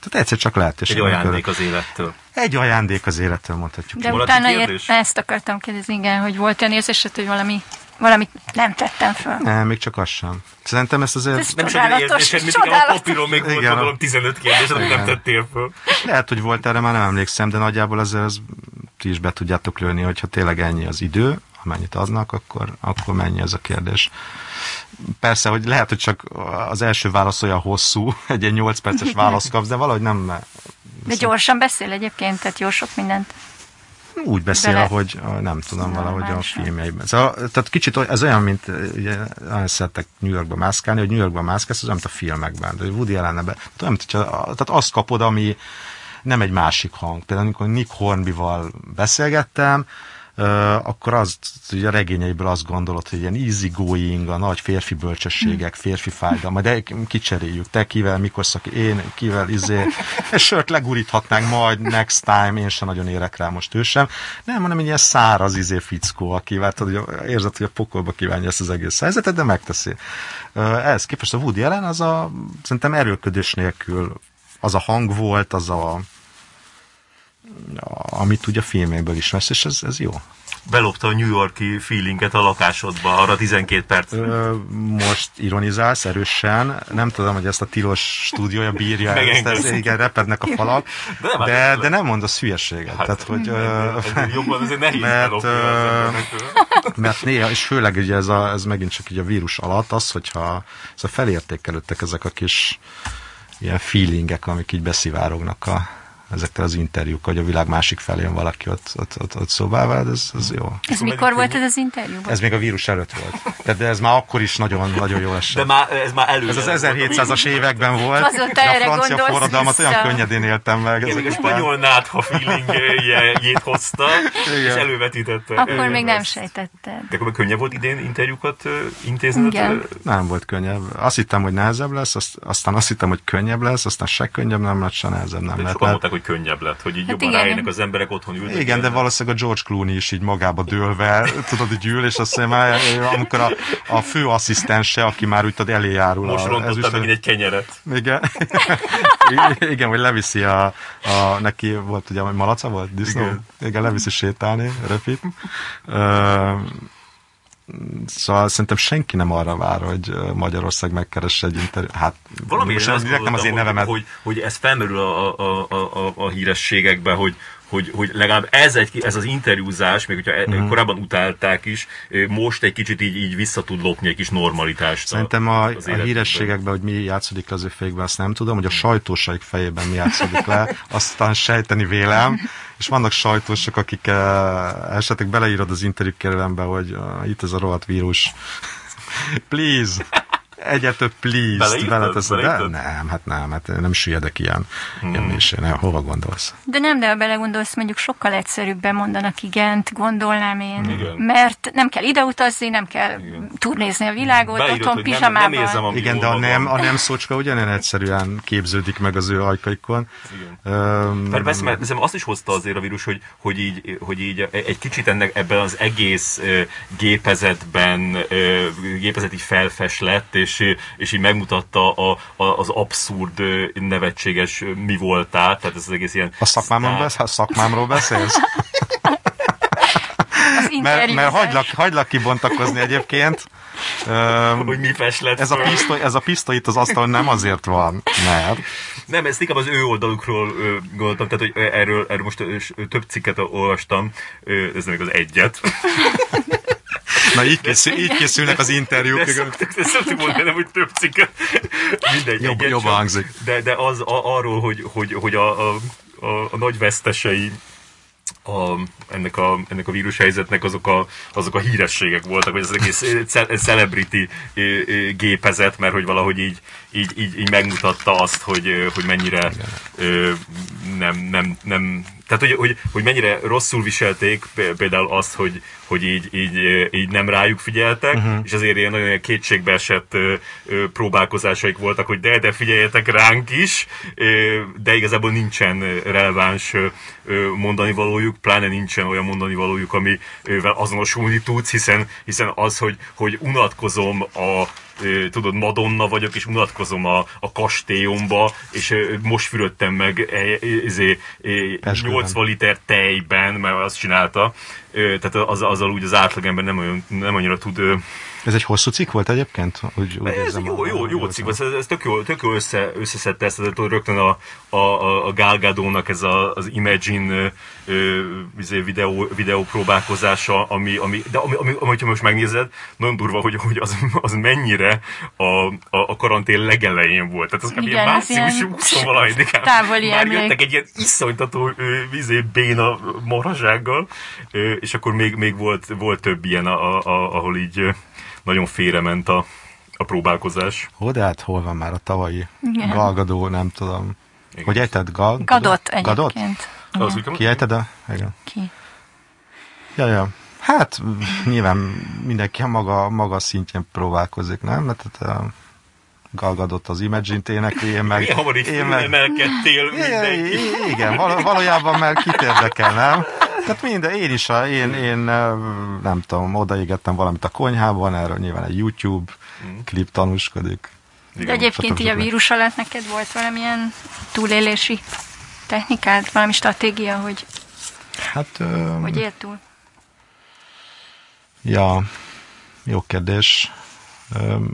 tehát egyszer csak lehet. Egy ajándék az élettől. Egy ajándék az élettől, mondhatjuk. De utána ért, ezt akartam kérdezni, igen, hogy volt olyan érzésed, hogy valami valamit nem tettem föl. Nem, még csak az sem. Szerintem ezt azért... Ez nem csodálatos, csak csodálatos. A papíron még volt gondolom 15 kérdés, amit nem tettél föl. Lehet, hogy volt erre, már nem emlékszem, de nagyjából azért az, ti is be tudjátok lőni, hogyha tényleg ennyi az idő, amennyit adnak, akkor, akkor mennyi ez a kérdés. Persze, hogy lehet, hogy csak az első válasz olyan hosszú, egy ilyen 8 perces válasz kapsz, de valahogy nem... De gyorsan beszél egyébként, tehát jó sok mindent. Úgy beszél, Bele... hogy nem tudom, nem, valahogy a filmjeiben. Szóval, tehát kicsit ez olyan, mint ugye, nagyon szeretek New Yorkba mászkálni, hogy New Yorkban mászkálsz, az olyan, mint a filmekben, de Woody allen tehát, olyan, tehát azt kapod, ami nem egy másik hang. Például, amikor Nick Hornbyval beszélgettem, akkor az, ugye a regényeiből azt gondolod, hogy ilyen easy going, a nagy férfi bölcsességek, férfi fájdalma, de kicseréljük, te kivel, mikor szaki, én kivel, izé, és sört leguríthatnánk majd next time, én sem nagyon érek rá most ő sem. Nem, hanem egy ilyen száraz izé fickó, akivel tudod, érzed, hogy a pokolba kívánja ezt az egész helyzetet, de megteszi. Ez képest a Woody Allen az a, szerintem erőködés nélkül az a hang volt, az a amit ugye a filmekből ismersz, és ez, ez jó. Belopta a New Yorki feelinget a lakásodba, arra 12 perc. Ö, most ironizálsz erősen, nem tudom, hogy ezt a tilos stúdiója bírja ezt, ez, igen, repednek a falak, De nem, de, hát- de nem mondasz hülyeséget. Hát, Tehát, hogy, ö, jobban azért nehéz mert, ö, mert néha, és főleg ugye ez, a, ez megint csak így a vírus alatt az, hogyha ez a felértékelődtek ezek a kis ilyen feelingek, amik így beszivárognak a, ezekkel az interjúkkal, hogy a világ másik felén valaki ott, ott, ott, ott szobá vált, ez, ez jó. Ez mikor volt ez az interjúban? Ez még a vírus előtt volt. Tehát de ez már akkor is nagyon, nagyon jól esett. De már, ez már elő. Ez az 1700-as években volt, Azóta de a francia forradalmat olyan könnyedén éltem meg. Igen, még a spanyol nátha feelingjét hozta, és Igen. elővetítette. Akkor még nem Ezt. sejtetted. De akkor könnyebb volt idén interjúkat ö, intézni? Igen. Nem volt könnyebb. Azt hittem, hogy nehezebb lesz, azt, aztán azt hittem, hogy könnyebb lesz, aztán se könnyebb nem lett, se nehezebb nem De lett. sokan Mert, mondták, hogy könnyebb lett, hogy így Hát jobban rájönnek az emberek otthon ültek. igen, de valószínűleg a George Clooney is így magába dőlve, tudod, hogy ül, és azt mondja, már, amikor a, a fő asszisztense, aki már úgy tudod, elé járul. Most a, rontotta ezüst- megint egy kenyeret. Igen. Igen, hogy leviszi a, a, neki volt ugye, hogy malaca volt, disznó? Igen. Igen. Leviszi sétálni, röpít. Szóval szerintem senki nem arra vár, hogy Magyarország megkeresse egy interjú. Hát Valami most direkt nem az én nevemet. hogy, hogy, hogy ez felmerül a, a, a, a, a hírességekbe, hogy, hogy, hogy legalább ez, egy, ez az interjúzás, még hogyha uh-huh. korábban utálták is, most egy kicsit így, így vissza tud lopni egy kis normalitást. Szerintem a, a életükben. hírességekben, hogy mi játszódik le az ő fejükben, azt nem tudom, hogy a sajtósaik fejében mi játszódik le, aztán sejteni vélem, és vannak sajtósok, akik esetleg beleírod az interjú kérőlembe, hogy uh, itt ez a rohadt vírus. Please! Egyet több please beleteszed. De Beleírtad? nem, hát nem, hát nem süllyedek ilyen, hmm. ilyen mélység. Nem, hova gondolsz? De nem, de ha belegondolsz, mondjuk sokkal egyszerűbben mondanak igent, gondolnám én. Igen. Mert nem kell ideutazni, nem kell turnézni a világot, Beírod, otthon hogy nem, pizsamában. nem érzem, ami Igen, de a nem, a nem szócska ugyanilyen egyszerűen képződik meg az ő ajkaikon. Igen. Um, Mert persze, mert hiszem azt is hozta azért a vírus, hogy, hogy, így, hogy így egy kicsit ennek, ebben az egész gépezetben, ö, gépezet így felfes lett, és, ö, és így megmutatta a, a, az abszurd, nevetséges mi voltál, tehát ez az egész ilyen... A szakmámról, sztár- besz, a szakmámról beszélsz? Mert, mert hagylak, hagylak kibontakozni egyébként. Öm, hogy mi fes lett ez, a pisztoly, ez a pisztoly itt az asztalon nem azért van, mert Nem, ezt inkább az ő oldalukról ö, gondoltam, tehát hogy erről, erről most ö, ö, több cikket olvastam, ö, ez még az egyet. na így, készül, így készülnek az interjúk. De szoktuk, de szoktuk mondani, nem, hogy több cikket. Mindegy. Jobb- csak. hangzik. De, de az a, arról, hogy, hogy, hogy a, a, a, a nagy vesztesei a, ennek, a, ennek a vírushelyzetnek azok a, azok a hírességek voltak, vagy az egész ce- celebrity gépezet, mert hogy valahogy így, így, így, így megmutatta azt, hogy, hogy mennyire ö, nem, nem, nem, tehát hogy, hogy, hogy mennyire rosszul viselték pé- például azt, hogy, hogy így, így, így nem rájuk figyeltek, uh-huh. és azért ilyen nagyon kétségbe esett próbálkozásaik voltak, hogy de, de figyeljetek ránk is, de igazából nincsen releváns mondani valójuk, pláne nincsen olyan mondani valójuk, amivel azonosulni tudsz, hiszen, hiszen az, hogy, hogy unatkozom a tudod, Madonna vagyok, és unatkozom a, a kastélyomba, és most fürödtem meg e, e, ezé, e, Pezsgőben. 80 liter tejben, mert azt csinálta, tehát az, azzal úgy az átlagember nem, olyan, nem annyira tud Ez egy hosszú cikk volt egyébként? Úgy, úgy ez egy jó, jó, jó cikk, ez, ez tök jó, tök jó össze, összeszedte ezt, tehát rögtön a, a, a, a Gal Gadot-nak ez a, az Imagine ö, ö, izé, videó, videó próbálkozása, ami, ami, de ami, ami, ami, hogyha most megnézed, nagyon durva, hogy, hogy az, az mennyire a, a, a karantén legelején volt. Tehát az kb. ilyen Igen, ez március ilyen 20 valahányadikán távoli már emlék. jöttek egy ilyen iszonytató ö, izé, béna marhasággal, ö, és akkor még, még volt, volt több ilyen, a, a, a, ahol így nagyon félrement a, a próbálkozás. Ó, de hát hol van már a tavalyi Igen. galgadó, nem tudom. Igen. Hogy ejted? Gal? Gadott Gadott? egyébként. Az, Igen. Ki ejted a... Igen. Ki? Ja, ja. Hát nyilván mindenki a maga, maga szintjén próbálkozik, nem? Mert hát, a galgadott az Imagine-t énekli, én meg... Milyen hamar így én meg emelkedtél igen, mindenki. igen val- valójában már kit érdekel, nem? Tehát minden, én is, a, én, én nem tudom, odaégettem valamit a konyhában, erről nyilván egy YouTube klip tanúskodik. De egyébként így a vírus alatt neked volt valamilyen túlélési technikát, valami stratégia, hogy, Hát, hogy él túl? ja, jó kérdés.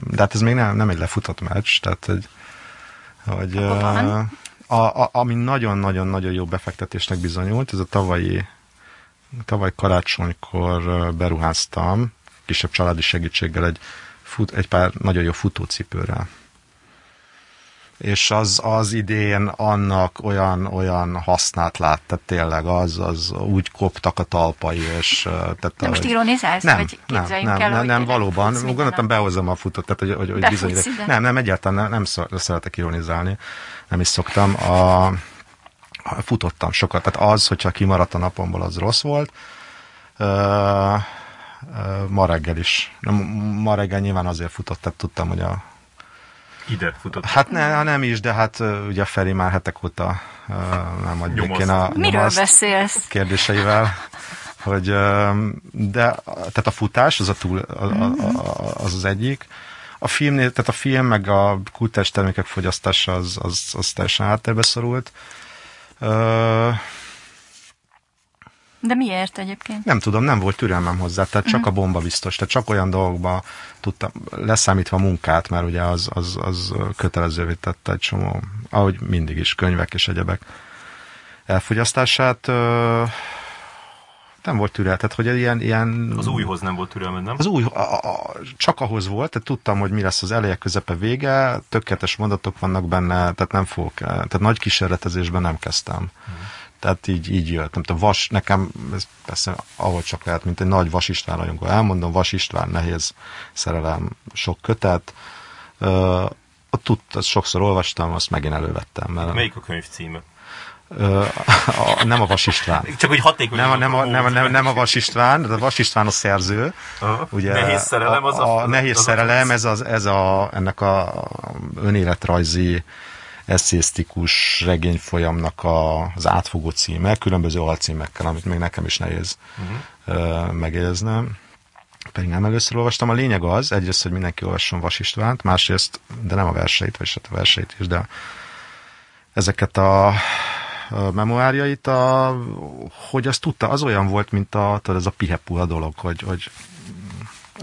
De hát ez még nem, nem egy lefutott meccs, tehát hogy, hogy van. a, a, ami nagyon-nagyon-nagyon jó befektetésnek bizonyult, ez a tavalyi tavaly karácsonykor beruháztam kisebb családi segítséggel egy, fut, egy pár nagyon jó futócipőre. És az, az idén annak olyan, olyan hasznát lát, tehát tényleg az, az úgy koptak a talpai, és... Tehát, De most ironizálsz, nem, vagy nem, nem, el, nem, nem valóban. Gondoltam, behozom a futót, tehát hogy, hogy, hogy Befutsz bizony. ide? Nem, nem, egyáltalán nem, nem szó- szeretek ironizálni, nem is szoktam. A, futottam sokat, tehát az, hogyha kimaradt a napomból, az rossz volt. Ö, ma reggel is. Ma reggel nyilván azért futott, tehát tudtam, hogy a... Ide futott. Hát ne, nem is, de hát ugye Feri már hetek óta ö, nem adjuk Nyomaszt. én a Miről beszélsz? kérdéseivel, hogy de tehát a futás az a túl, az az egyik. A filmnél, tehát a film meg a kultúrás termékek fogyasztása az, az, az teljesen háttérbe szorult. Ö, De miért egyébként? nem tudom, nem volt türelmem hozzá, tehát csak a bomba biztos, tehát csak olyan dolgokba tudtam, leszámítva a munkát, mert ugye az, az, az kötelezővé tette egy csomó, ahogy mindig is, könyvek és egyebek elfogyasztását. Ö, nem volt türel, tehát hogy ilyen, ilyen Az újhoz nem volt türelmed, nem? az új, a, a, csak ahhoz volt, tehát tudtam, hogy mi lesz az eleje, közepe, vége, tökéletes mondatok vannak benne, tehát nem fogok, tehát nagy kísérletezésben nem kezdtem. Tehát így, így jött. Nem tudom, Vas, nekem, ez persze ahol csak lehet, mint egy nagy Vas István rajongó. Elmondom, Vas István, nehéz szerelem, sok kötet. Ö, ott tud, azt sokszor olvastam, azt megint elővettem. Mert, Melyik a könyv címe? ö, a, a, nem a Vas István. Csak hogy hatékony. Nem, a- nem, a, nem, a- nem, nem a Vas István, de a Vas István a szerző. Aha. Ugye, Nehéz szerelem az a- a, a nehéz az a- szerelem, ez, az, ez a, ennek a önéletrajzi eszésztikus regényfolyamnak a, az átfogó címe, különböző alcímekkel, amit még nekem is nehéz uh-huh. megjegyeznem. Pedig nem először olvastam. A lényeg az, egyrészt, hogy mindenki olvasson Vas Istvánt, másrészt, de nem a verseit, vagy hát a verseit is, de ezeket a, memoárjait, a, hogy az tudta, az olyan volt, mint a, tudod, ez a pihepula dolog, hogy, hogy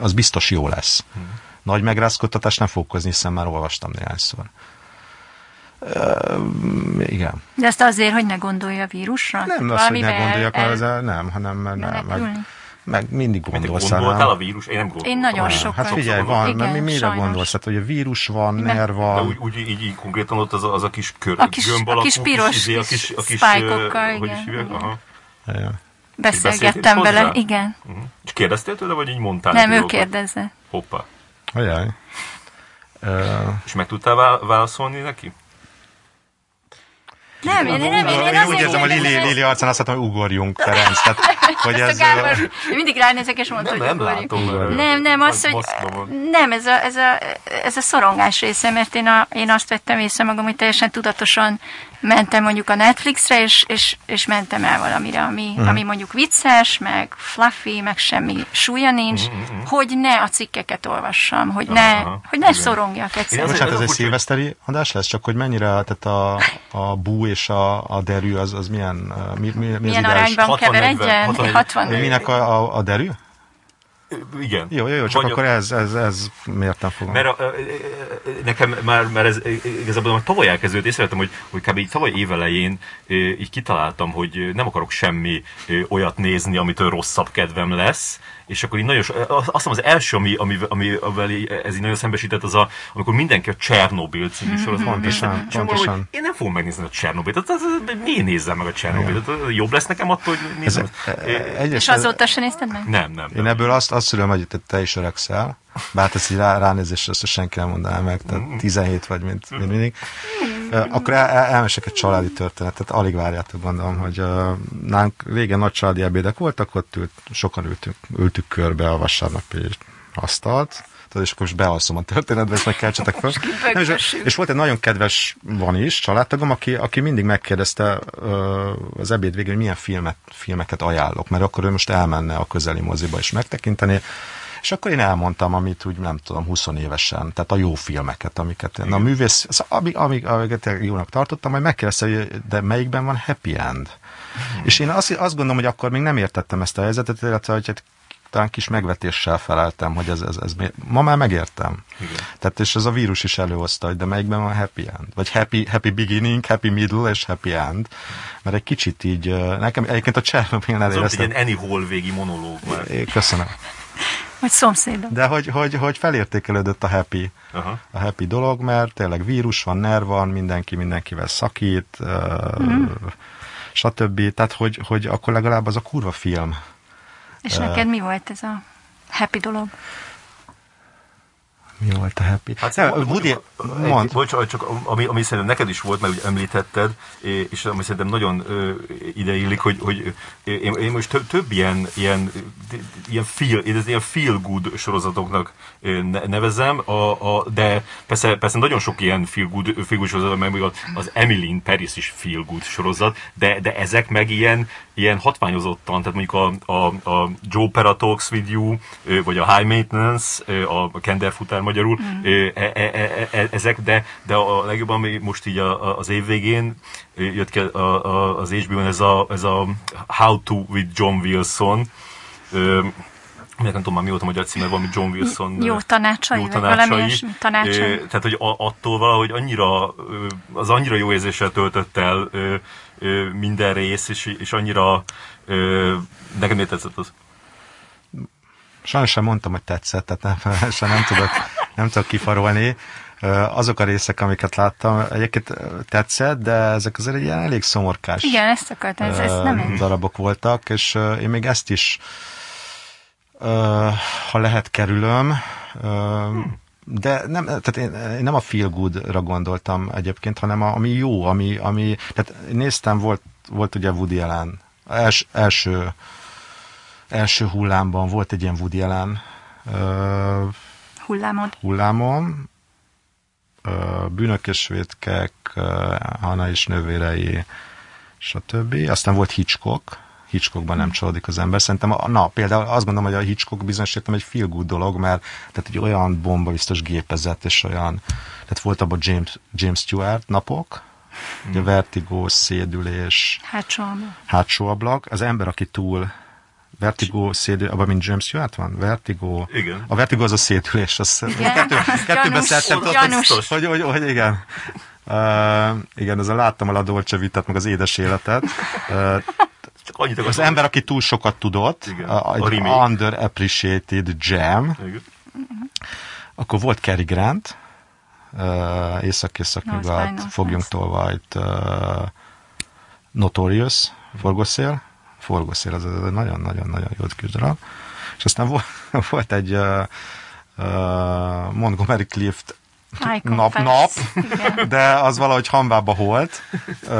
az biztos jó lesz. Nagy megrázkodtatást nem fog okozni, hiszen már olvastam néhányszor. Ö, igen. De ezt azért, hogy ne gondolja a vírusra? Nem az, hogy ne gondoljak, el- el, el, nem, hanem mert nem, meg, meg mindig Mindig gondolsz gondoltál rá. a vírus? Én nem gondoltam. Én nagyon sokat. Hát figyelj, van, Igen, mi, mire sajnos. gondolsz? Hát, hogy a vírus van, Igen. ner De van. úgy, úgy így, így konkrétan ott az a, az a kis kör, A kis- gömb a alakú, kis piros izé, a kis kis, a kis spike-okkal, hogy igen, is hívják? igen. Aha. Ja. Beszélgettem vele, igen. Uh-huh. És kérdeztél tőle, vagy így mondtál? Nem, ő kérdezze. Hoppá. Ajaj. Ö, És meg tudtál vá- válaszolni neki? Nem, én, nem, én, én Én azért úgy érzem, a Lili, Lili arcán azt mondtam, hogy ugorjunk, Ferenc. Tehát, hogy ez, a Gábor, mindig ránézek, és mondta, Nem, hogy nem látom. Nem, nem, az, hogy nem, ez a, ez, a, ez a szorongás része, mert én, a, én azt vettem észre magam, hogy teljesen tudatosan mentem mondjuk a Netflixre, és, és, és mentem el valamire, ami, Mhm. ami mondjuk vicces, meg fluffy, meg semmi súlya nincs, hogy ne a cikkeket olvassam, hogy ne, Aha, hogy ne igen. szorongjak egyszerűen. Ez- Bocsánat, ez egy szilveszteri adás lesz, csak hogy mennyire, tehát a, a bú és a, a derű, az, az milyen, mi, mi, mi az Milyen ideális? arányban 60-40, keveredjen? 60-40. 60 Minek a, a, a derű? Igen. Jó, jó, jó, csak Vagy a- akkor ez, ez, ez miért nem fogom? Mert a, nekem már, már ez igazából már tavaly elkezdődött, észrevettem, hogy, hogy kb. így tavaly évelején így kitaláltam, hogy nem akarok semmi olyat nézni, amitől rosszabb kedvem lesz, és akkor így nagyon, azt hiszem az első, ami, ami, ami így- ez így nagyon szembesített, az a, amikor mindenki a Csernobil című sorozatot Pontosan, nézte, és akkor pontosan. hogy én nem fogom megnézni a Csernobilt, az, az, az, miért nézzem meg a Csernobilt? Jobb lesz nekem attól, hogy Ez, nézem? Ö, egyrészt, És azóta se nézted meg? nem, nem. Én nem. ebből azt, azt szülöm, hogy te is öregszel, bár ezt így rá, ránézésre ezt senki nem mondaná meg, tehát 17 vagy, mint, mint mindig. Akkor el, el, elmesek egy családi történetet, alig várjátok, gondolom, hogy uh, nálunk régen nagy családi ebédek voltak, ott ült, sokan ültünk, ültük körbe a vasárnapi asztalt, tudod, és akkor most bealszom a történetbe, és meg keltsetek fel. Nem, és, és volt egy nagyon kedves, van is, családtagom, aki, aki mindig megkérdezte ö, az ebéd végén, hogy milyen filmet, filmeket ajánlok, mert akkor ő most elmenne a közeli moziba is megtekinteni, És akkor én elmondtam, amit úgy nem tudom, 20 évesen, tehát a jó filmeket, amiket én, a művész, az, amik, amik, amiket jónak tartottam, majd megkérdezte, hogy de melyikben van happy end? Hmm. És én azt, azt gondolom, hogy akkor még nem értettem ezt a helyzetet, illetve hogy hát talán kis megvetéssel feleltem, hogy ez, ez, ez ma már megértem. Igen. Tehát és ez a vírus is előhozta, hogy de melyikben van happy end? Vagy happy, happy beginning, happy middle és happy end. Mert egy kicsit így, nekem egyébként a Csernobylnál éreztem. Ez egy ilyen Annie Hall végi monológ már. Köszönöm. Vagy szomszédok. De hogy, hogy, hogy felértékelődött a happy, Aha. a happy dolog, mert tényleg vírus van, nerv van, mindenki mindenkivel szakít, mm. stb. Tehát, hogy, hogy akkor legalább az a kurva film és uh, neked mi volt ez a happy dolog? Mi volt a happy? Hát, ne, mond, Woody, mond. Bocs, csak ami, ami szerintem neked is volt, mert úgy említetted, és ami szerintem nagyon ideillik, hogy, hogy én, én most több, több ilyen, ilyen, ilyen, feel, ilyen feel good sorozatoknak nevezem, a, a, de persze, persze nagyon sok ilyen feel good, feel good sorozat, meg az Emily in Paris is feel good sorozat, de, de ezek meg ilyen, ilyen hatványozottan, tehát mondjuk a, a, a Joe Pera Talks With You, vagy a High Maintenance, a Kenderfutár magyarul, mm. e, e, e, ezek, de, de a legjobban ami most így az év végén jött ki az HBO-n ez a, ez a How to with John Wilson, nem tudom már mióta magyar címe, valami John Wilson. Jó tanácsai, jó tanácsai. valami tanácsai. Tehát, hogy attól valahogy annyira, az annyira jó érzéssel töltött el minden rész, és, és annyira nekem miért tetszett az? Sajnos sem mondtam, hogy tetszett, tehát nem, sem nem tudok, nem tudok kifarolni. Azok a részek, amiket láttam, egyébként tetszett, de ezek azért egy ilyen elég szomorkás Igen, ezt akartam, ez, ez nem darabok voltak, és én még ezt is ha lehet kerülöm, de nem, tehát én, én nem a feel good-ra gondoltam egyébként, hanem a, ami jó, ami, ami tehát néztem, volt, volt ugye Woody Allen, els, első, első hullámban volt egy ilyen Woody Allen uh, hullámod. hullámom, uh, bűnök és vétkek, uh, Hanna és nővérei, stb. Aztán volt Hitchcock, Hitchcockban nem csalódik az ember. Szerintem, na, például azt gondolom, hogy a Hitchcock bizonyos értem egy feel good dolog, mert tehát egy olyan bomba biztos gépezett, és olyan, tehát volt abban James, James Stewart napok, mm. ugye vertigo, szédülés, hátsó ablak. hátsó ablak. Az ember, aki túl Vertigo, szédül, abban mint James Stewart van? Vertigo. Igen. A Vertigo az a szédülés. Az igen. Kettő, kettőbe szerettem. Hogy, hogy, hogy, igen. Uh, igen, ez a láttam a La Dolce Vitát, meg az édes életet. Uh, csak annyit Az ember, aki túl sokat tudott, Igen. a, egy a underappreciated jam, Igen. akkor volt Cary Grant, uh, Észak-Észak-Nyugat, Fogjunk Tolvajt, uh, Notorious, Forgószél, Forgószél, az egy nagyon-nagyon-nagyon jó küzdarab. És aztán volt, volt egy uh, uh, Montgomery Clift nap-nap, de az valahogy hanvába holt. de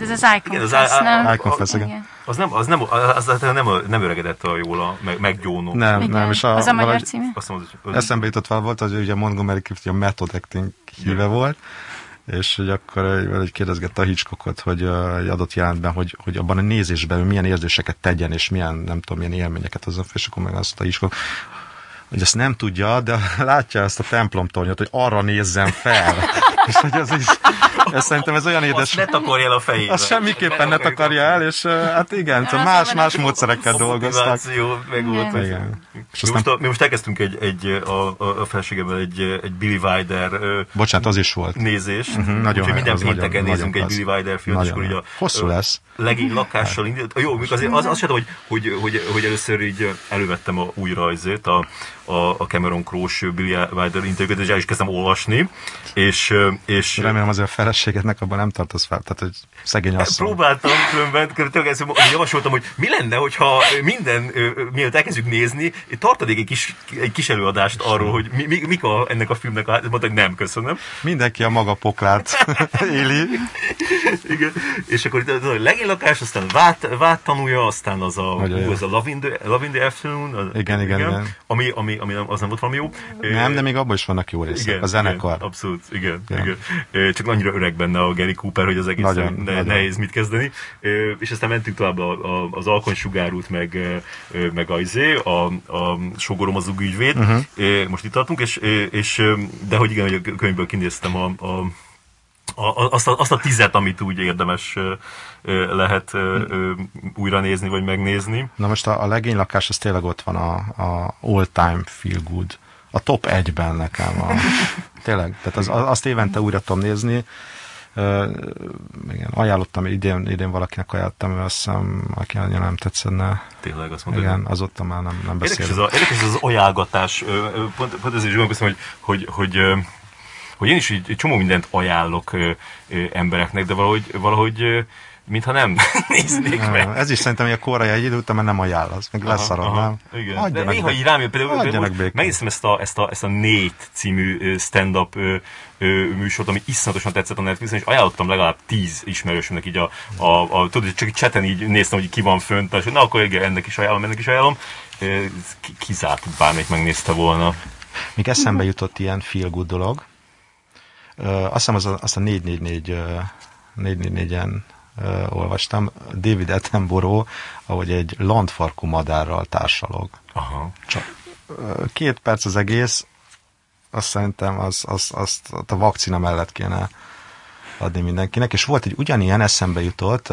ez az Icon igen, az Fest, nem? Icon Fest, igen. Az nem, az nem, az, az nem, nem öregedett a jól a meg, meggyónó. Nem, igen. nem. És a, az a magyar címe? Azt mondod, hogy eszembe jutott fel volt, hogy ugye Montgomery Clift a method acting híve volt, és hogy akkor egy kérdezgette a Hitchcockot, hogy egy adott jelentben, hogy, hogy abban a nézésben milyen érzéseket tegyen, és milyen, nem tudom, milyen élményeket hozzon, és akkor meg azt a Hitchcock, hogy ezt nem tudja, de látja ezt a templomtornyot, hogy arra nézzem fel. És hogy ez is, ez szerintem ez olyan édes... Azt ne takarja el a fejébe. Azt semmiképpen ne, takarja el, és hát igen, szóval más, más módszerekkel dolgoztak. meg volt. Igen. És mi, most mi most elkezdtünk egy, egy a, a felségemmel egy, egy Billy Wilder Bocsánat, az is volt. nézés. Uh-huh, nagyon Úgyhogy minden pénteken nézünk egy Billy Wilder filmet, és akkor így a... Hosszú lesz. Legény lakással indult. Jó, azért az, az sem hogy, hogy, hogy, hogy, először így elővettem a új rajzét, a, a, a Cameron Crowe Billy Wilder interjúkat, és el is kezdtem olvasni, és, és Remélem azért a feleségednek abban nem tartasz fel, tehát hogy szegény asszony. Próbáltam különben, javasoltam, hogy mi lenne, hogyha minden, mielőtt elkezdjük nézni, tartanék egy kis, egy kis előadást arról, hogy mi, mi, mik a, ennek a filmnek a mondta, hogy nem, köszönöm. Mindenki a maga poklát éli. Igen. És akkor itt a legénylakás, aztán vát, vát tanulja, aztán az a, hú, az a Love in the, Love in the Afternoon. Az, igen, igen, igen, igen. Ami, ami, ami, az nem volt valami jó. Nem, de még abban is vannak jó részek. Igen, a zenekar. Igen, abszolút, igen. igen. Igen. Csak annyira öreg benne a Gary Cooper, hogy az egész Nagyon, ne, nagyon. nehéz mit kezdeni. És aztán mentünk tovább a, a, az alkonysugárút, meg, meg a, izé, a, a sogorom az ügyvéd. Uh-huh. Most itt tartunk, és, és de hogy igen, hogy a könyvből kinéztem a, a a, azt, a, azt a tizet, amit úgy érdemes ö, lehet ö, újra nézni, vagy megnézni. Na most a, a legénylakás, az tényleg ott van a, a all-time feel good. A top egyben nekem. A, tényleg, tehát az, azt évente újra tudom nézni. Uh, igen, ajánlottam, idén, idén valakinek ajánlottam, azt hiszem, aki annyira nem tetszene. Tényleg azt mondod. Igen, azóta már nem, nem Érdekes beszélünk. a, érdekes ez az ajánlgatás. Pont, pont ezért is gondolkoztam, hogy, hogy, hogy, hogy én is egy csomó mindent ajánlok ö, ö, embereknek, de valahogy, valahogy mintha nem néznék meg. Nem, Ez is szerintem, hogy a korai egy idő után már nem ajánl, az meg leszarod, nem? Igen. De néha így rám jön, például, például megnéztem ezt a, ezt a, ezt a Nate című stand-up műsort, ami iszonyatosan tetszett a Netflixen, és ajánlottam legalább tíz ismerősömnek így a, a, a tudod, csak így cseten így néztem, hogy ki van fönt, és na akkor igen, ennek is ajánlom, ennek is ajánlom. Kizárt, bármelyik megnézte volna. Még eszembe jutott ilyen feel good dolog. Azt hiszem az a, azt a 444 ö, 444-en ö, olvastam. David Attenborough, ahogy egy landfarkú madárral társalog. Aha. Csak két perc az egész, azt szerintem az, az, azt a vakcina mellett kéne adni mindenkinek, és volt egy ugyanilyen eszembe jutott,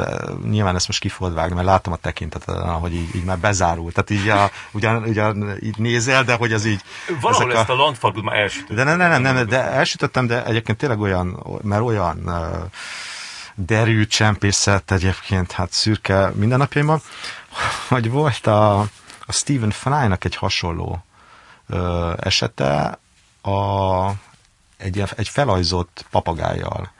nyilván ezt most ki fogod vágni, mert látom a tekinteten, hogy így, így már bezárult. Tehát így, a, ugyan, ugyan így nézel, de hogy az így... Valahol ezek ezt a landfarkot már elsütöttem. De nem, nem, nem, nem, de elsütöttem, de egyébként tényleg olyan, mert olyan uh, derű csempészet egyébként, hát szürke mindennapjaimban, hogy volt a, a Stephen Fry-nak egy hasonló uh, esete, a, egy, egy felajzott papagájjal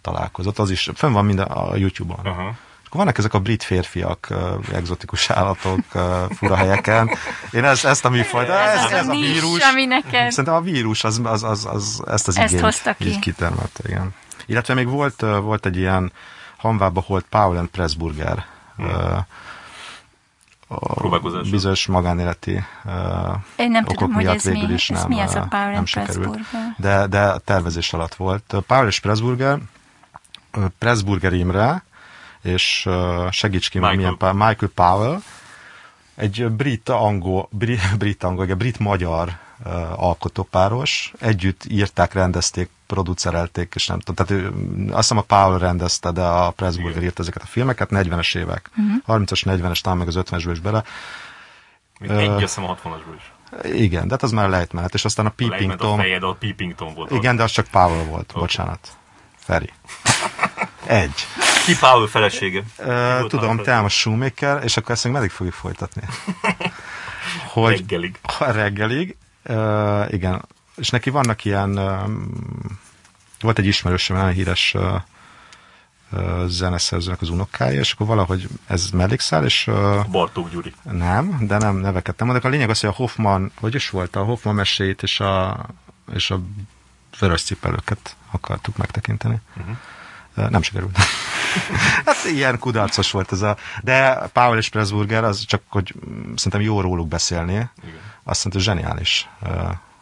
találkozott, az is fönn van minden a YouTube-on. Aha. Akkor vannak ezek a brit férfiak, uh, egzotikus állatok uh, fura helyeken. Én ezt, ezt a műfajt, ez, ez, ez a vírus. ami neked... Szerintem a vírus az, az, az, az ezt az Ezt igényt hozta ki. így kitermelte, igen. Illetve még volt, volt egy ilyen Hanvába volt Powell and Pressburger uh, a bizonyos magánéleti uh, Én nem okok tudom, hogy miatt ez végül mi, is ez nem, mi ez a Power nem and sikerült. De, de a tervezés alatt volt. Powell és Pressburger, Pressburger Imre, és uh, segíts ki, Michael. milyen Michael. Powell, egy brit angol, brit, brit angol, egy brit magyar uh, alkotópáros, együtt írták, rendezték, producerelték, és nem tudom, tehát ő, azt hiszem a Powell rendezte, de a Pressburger írta ezeket a filmeket, 40-es évek, uh-huh. 30-as, 40-es, talán meg az 50-esből is bele. Még Egy, azt hiszem a 60-asból is. Igen, de hát az már lejtmenet, és aztán a Peeping Lejment a Tom, fejed, a Peeping Tom volt. igen, de az csak Powell volt, bocsánat. Feri. Egy. Ki Powell felesége? Uh, tudom, te a Shoemaker, és akkor ezt még meddig fogjuk folytatni? Hogy Reggelig. Ha reggelig, uh, igen, és neki vannak ilyen, volt egy ismerősöm, nagyon híres zeneszerzőnek az unokája, és akkor valahogy ez mellékszál, és Bartók Gyuri. nem, de nem neveket nem mondok. A lényeg az, hogy a Hoffman, hogy is volt, a Hoffman mesét és a, és a vörös cipelőket akartuk megtekinteni. Uh-huh. Nem sikerült. hát ilyen kudarcos volt ez a... De Powell és Pressburger, az csak, hogy szerintem jó róluk beszélni. Igen. Azt szerintem zseniális.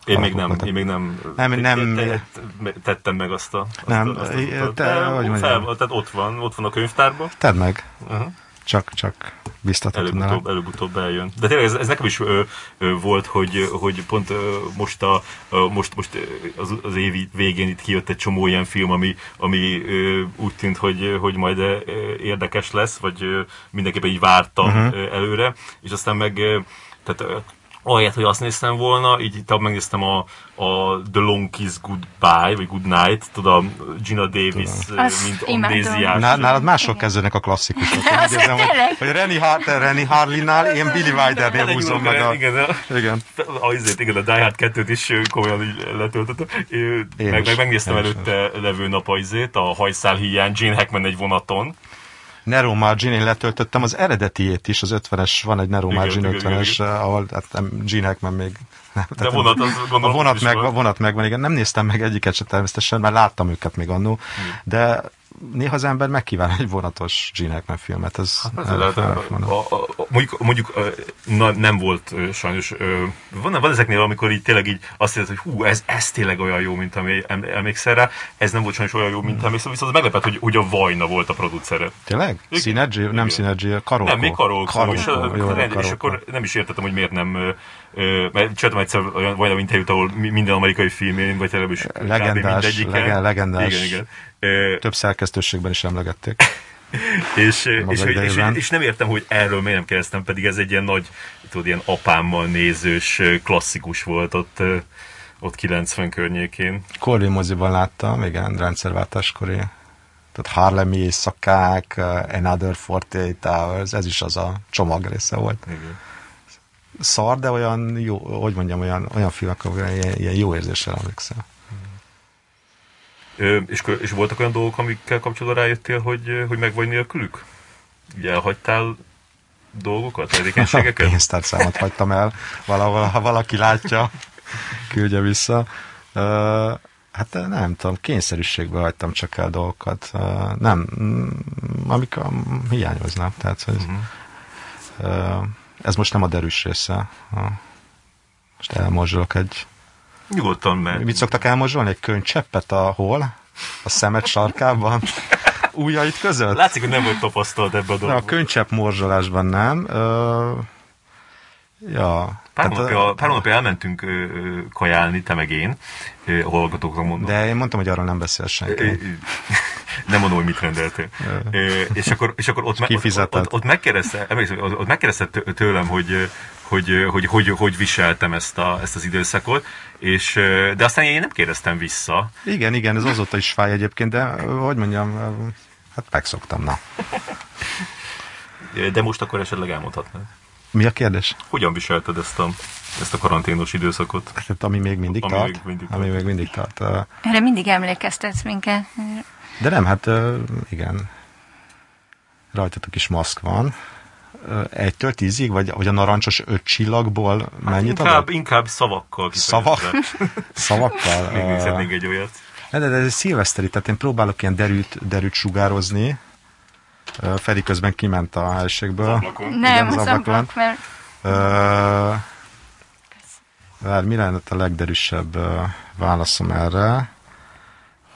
Én még nem, én még nem, Nem, nem- te- te- tettem meg azt a, azt Nem, a, azt az te- De hogy fel, tehát ott van, ott van a könyvtárban. Tedd meg. Aha. Csak, csak biztathatod Előbb-utóbb, előbb-utóbb eljön. De tényleg ez, ez nekem is ö, ö, volt, hogy, hogy pont ö, most, a, ö, most, most az, az év végén itt kijött egy csomó ilyen film, ami, ami ö, úgy tűnt, hogy, hogy majd ö, érdekes lesz, vagy ö, mindenképpen így vártam uh-huh. előre, és aztán meg ö, tehát, ahelyett, hogy azt néztem volna, így itt megnéztem a, a The Long Kiss Goodbye, vagy Good Night, tudom, Gina Davis, Azt mint amnéziás. Ná- Nálad máshol kezdődnek a klasszikusok. Én érzem, hogy, hogy Rennie, Har- te Rennie Harlinnál, én Billy Wildernél húzom meg a... Igen, a- Igen. a, azért, igen, a Die Hard 2-t is komolyan így letöltöttem. Meg, meg megnéztem előtte levő nap a, izét, a hajszál hiány, Gene Hackman egy vonaton. Nero Margin, én letöltöttem az eredetiét is, az 50-es, van egy Nero Margin igen, igen, 50-es, ahol hát, nem, Gene Hackman még... Nem, De vonat, az a vonat, meg, van. vonat megvan, igen, nem néztem meg egyiket se természetesen, mert láttam őket még annó, de néha az ember megkíván egy vonatos Gene Hackman filmet. Ez hát, ez lehet, a, a, a, mondjuk, mondjuk na, nem volt sajnos. Van, van ezeknél, amikor így tényleg így azt érzed, hogy hú, ez, ez tényleg olyan jó, mint ami emlékszel rá. Ez nem volt sajnos olyan jó, mint emlékszel, viszont az meglepett, hogy, hogy a Vajna volt a producere. Tényleg? Synergy? Nem Synergy, Karolko. Nem, még Karolko. Karolko. És, jó, és akkor nem is értettem, hogy miért nem mert csináltam egyszer olyan, olyan interjút, ahol minden amerikai filmén, vagy televíziós legendás, legen, legendás. Igen, igen. Több szerkesztőségben is emlegették. és, és, és, és, nem értem, hogy erről miért nem kérdeztem, pedig ez egy ilyen nagy, tudod, ilyen apámmal nézős klasszikus volt ott, ott 90 környékén. Corley moziban láttam, igen, rendszerváltáskori. Tehát Harlemi éjszakák, Another 48 Hours, ez is az a csomag része volt. Igen szar, de olyan jó, hogy mondjam, olyan, olyan filmek, ahol ilyen, ilyen jó érzéssel emlékszel. Ö, és, és voltak olyan dolgok, amikkel kapcsolatban rájöttél, hogy, hogy meg vagy nélkülük? Ugye elhagytál dolgokat, tevékenységeket? Pénztárcámat hagytam el, valahol, ha valaki látja, küldje vissza. Hát nem tudom, kényszerűségbe hagytam csak el dolgokat. Uh, nem, mm, amik hiányoznak. Tehát, hogy, uh-huh. Ez most nem a derűs része. Most elmorzsolok egy... Nyugodtan meg. Mit szoktak elmorzsolni? Egy könycseppet a hol? A szemet sarkában? Újjait között? Látszik, hogy nem vagy tapasztalt ebben a dologban. A könycsepp morzsolásban nem. Ö, ja. Pár, hónapja, pár hónapja elmentünk ö, kajálni, te meg én, ö, a hallgatóknak mondom. De én mondtam, hogy arról nem beszél senki. nem mondom, hogy mit rendeltél. és akkor, és akkor ott, ott, ott, ott, ott megkérdezte, ott megkérdezte tőlem, hogy, hogy, hogy, hogy, hogy viseltem ezt, a, ezt az időszakot, és, de aztán én nem kérdeztem vissza. Igen, igen, ez azóta is fáj egyébként, de hogy mondjam, hát megszoktam, na. De most akkor esetleg elmondhatnád. Mi a kérdés? Hogyan viselted ezt a, ezt a karanténos időszakot? Hát, ami még mindig ami tart. Még mindig tart. Ami még mindig tart. Erre mindig emlékeztetsz minket. De nem, hát igen. Rajtatok is maszk van. Egytől tízig, vagy, vagy a narancsos öt csillagból hát mennyit inkább, adod? Inkább szavakkal. Szavak? szavakkal? még még egy olyat. De, de, de ez szilveszteri, tehát én próbálok ilyen derűt, derűt sugározni. Feri közben kiment a helységből. Nem, az ablakon. mert... Uh, mi lenne a legderűsebb uh, válaszom erre?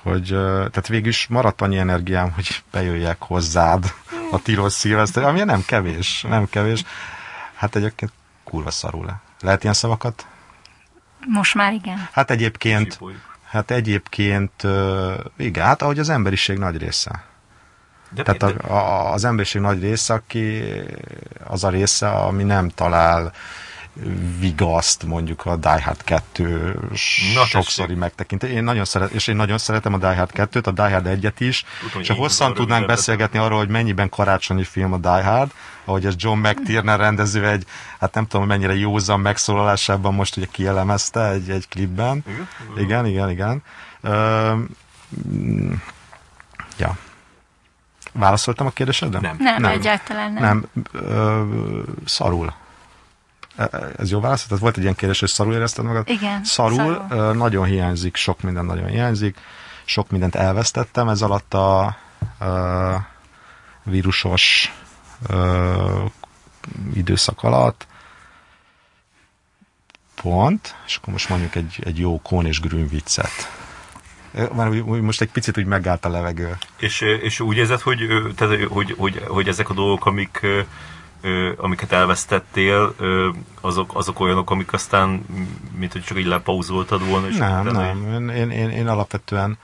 hogy tehát végül is maradt annyi energiám, hogy bejöjjek hozzád a tilos szilveszter, ami nem kevés, nem kevés. Hát egyébként kurva szarul le. Lehet ilyen szavakat? Most már igen. Hát egyébként, hát egyébként, igen, hát ahogy az emberiség nagy része. De, Tehát a, a, az emberiség nagy része, aki az a része, ami nem talál vigaszt mondjuk a Die Hard 2 Na, sokszori megtekintés. Én nagyon szeret, és én nagyon szeretem a Die Hard 2-t, a Die Hard 1-et is, Tudom, csak hosszan tudnánk beszélgetni arról, hogy mennyiben karácsonyi film a Die Hard, ahogy ez John McTiernan rendező egy, hát nem tudom, mennyire józan megszólalásában most ugye kielemezte egy, egy klipben. Igen, igen, igen. igen. Ö, ja. Válaszoltam a kérdésedre? Nem. Nem, nem. egyáltalán nem. Nem. Ö, szarul. E, ez jó válasz? Tehát volt egy ilyen kérdés, hogy szarul érezted magad? Igen. Szarul, szarul. nagyon hiányzik, sok minden nagyon hiányzik. Sok mindent elvesztettem ez alatt a, a vírusos a, időszak alatt. Pont, és akkor most mondjuk egy, egy jó kón és grün viccet. Már most egy picit úgy megállt a levegő. És, és úgy érzed, hogy, tehát, hogy, hogy, hogy ezek a dolgok, amik amiket elvesztettél, azok, azok olyanok, amik aztán, mint hogy csak így lepauzoltad volna? És nem, nem. Én, én, én alapvetően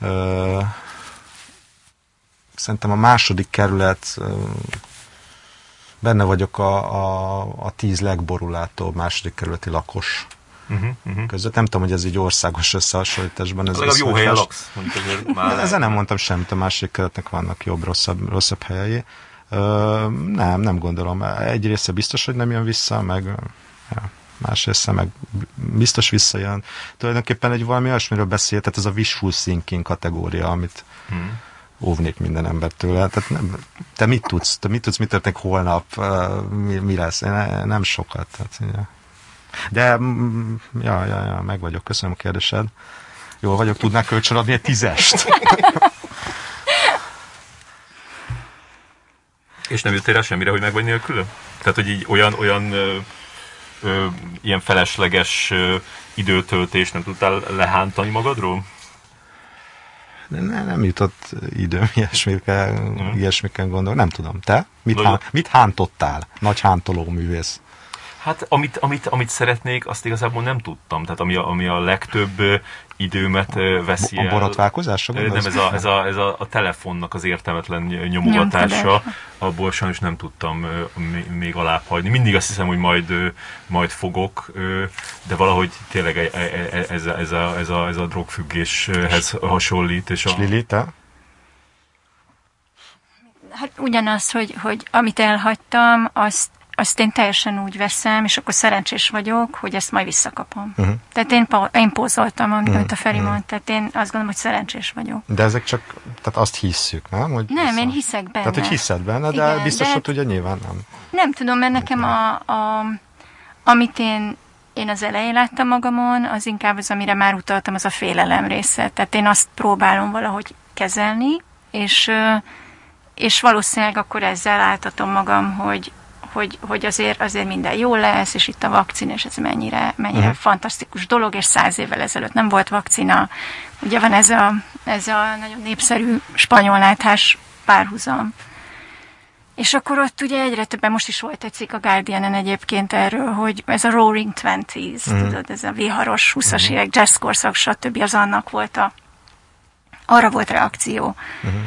ö, szerintem a második kerület ö, benne vagyok a, a, a tíz legborulátóbb második kerületi lakos uh-huh, uh-huh. között. Nem tudom, hogy ez egy országos összehasonlításban. Ez Legalább jó helyen laksz, már. Ezzel nem mondtam semmit, a második kerületnek vannak jobb, rosszabb, rosszabb helyei. Ö, nem, nem gondolom. Egy része biztos, hogy nem jön vissza, meg ja, más része meg biztos visszajön. Tulajdonképpen egy valami olyasmiről beszél, tehát ez a wishful thinking kategória, amit hmm. óvnék minden embertől. Tehát nem, te mit tudsz? Te mit tudsz, mit történik holnap? Mi, mi lesz? Én nem sokat. Tehát, ja. De, mm, ja, ja, ja, meg vagyok, köszönöm a kérdésed. Jól vagyok, tudnál kölcsönadni egy tízest? És nem jöttél rá semmire, hogy meg vagy nélkülöm? Tehát, hogy így olyan, olyan ö, ö, ilyen felesleges ö, időtöltés nem tudtál lehántani magadról? Nem, nem jutott időm ilyesmikkel, mm. ilyesmikkel gondolom. Nem tudom. Te? Mit, hán, mit hántottál? Nagy hántoló művész. Hát amit, amit, amit szeretnék, azt igazából nem tudtam. Tehát ami a, ami a legtöbb időmet veszi. A borotválkozásra Nem, ez a, ez, a, ez a, a telefonnak az értelmetlen nyomogatása. Abból sajnos nem tudtam még alább hagyni. Mindig azt hiszem, hogy majd, majd fogok, de valahogy tényleg e, e, e, ez a, ez a, ez a, ez a drogfüggéshez hasonlít. És, a... Lili, te? Hát ugyanaz, hogy, hogy amit elhagytam, azt azt én teljesen úgy veszem, és akkor szerencsés vagyok, hogy ezt majd visszakapom. Uh-huh. Tehát én, én pózoltam, amit uh-huh. a Feri uh-huh. mond, tehát én azt gondolom, hogy szerencsés vagyok. De ezek csak, tehát azt hisszük, nem? Hogy nem, vissza... én hiszek benne. Tehát, hogy hiszed benne, de Igen, biztos, de hogy ugye nyilván nem. Nem tudom, mert nekem a, a, amit én én az elején láttam magamon, az inkább az, amire már utaltam, az a félelem része. Tehát én azt próbálom valahogy kezelni, és, és valószínűleg akkor ezzel álltatom magam, hogy hogy, hogy azért, azért minden jó lesz, és itt a vakcina, és ez mennyire, mennyire uh-huh. fantasztikus dolog, és száz évvel ezelőtt nem volt vakcina. Ugye van ez a, ez a nagyon népszerű spanyol náthás párhuzam. És akkor ott ugye egyre többen, most is volt egy cikk a guardian egyébként erről, hogy ez a Roaring Twenties, uh-huh. tudod, ez a viharos 20-as uh-huh. évek, jazz korszak, stb. az annak volt a, arra volt reakció. Uh-huh.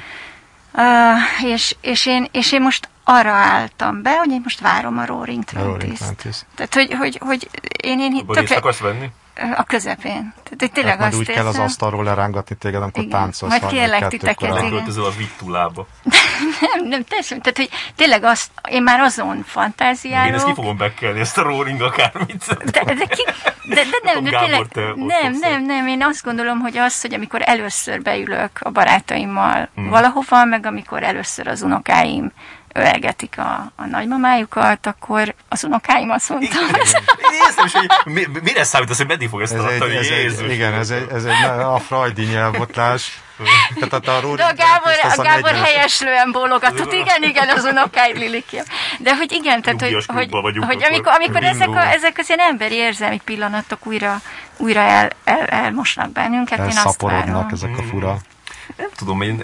Uh, és, és, én, és én most arra álltam be, hogy én most várom a Roaring Twenties. Tehát, hogy, hogy, hogy én, én Abba tökre... akarsz venni? A közepén. Tehát, hogy tényleg hát majd úgy érzem... kell az asztalról lerángatni téged, amikor igen. táncolsz. Majd kérlek titeket. Elköltözöl a vittulába. nem, nem, teljesen. Tehát, hogy tényleg azt, én már azon fantáziálok. Én ezt ki fogom bekelni, ezt a roaring akármit. De, de, ki, de, de nem, de tényleg, nem, nem, nem, én azt gondolom, hogy az, hogy amikor először beülök a barátaimmal hmm. valahova, meg amikor először az unokáim ölelgetik a, a nagymamájukat, akkor az unokáim azt mondtam. Én is, hogy mi, mire számít az, hogy meddig fog ezt ez tartani? Egy, ez egy, igen, ez egy, ez egy a freudi nyelvotlás. Tehát a, a, De a Gábor, a Gábor helyeslően bólogatott, igen, igen, az unokáid Lilikia. De hogy igen, tehát hogy, hogy, hogy amikor, amikor ezek, a, ezek az ilyen emberi érzelmi pillanatok újra, újra el, el, elmosnak bennünket, én azt várom. ezek a fura nem tudom, én,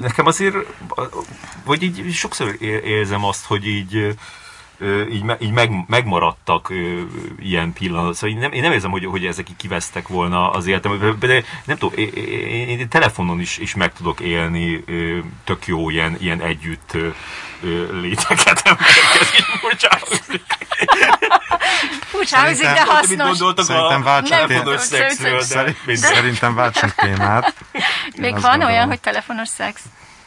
nekem azért, vagy így sokszor érzem azt, hogy így, így, így meg, megmaradtak ilyen pillanatok. Szóval én nem, én nem érzem, hogy, hogy ezek így kivesztek volna az életem, de nem tudom, én, én, én telefonon is, is meg tudok élni tök jó ilyen, ilyen együtt léteket embereket, így Furcsa hangzik, de hasznos. Szerintem váltsunk témát. Szerintem váltsunk témát. Még van gondolom. olyan, hogy telefonos szex?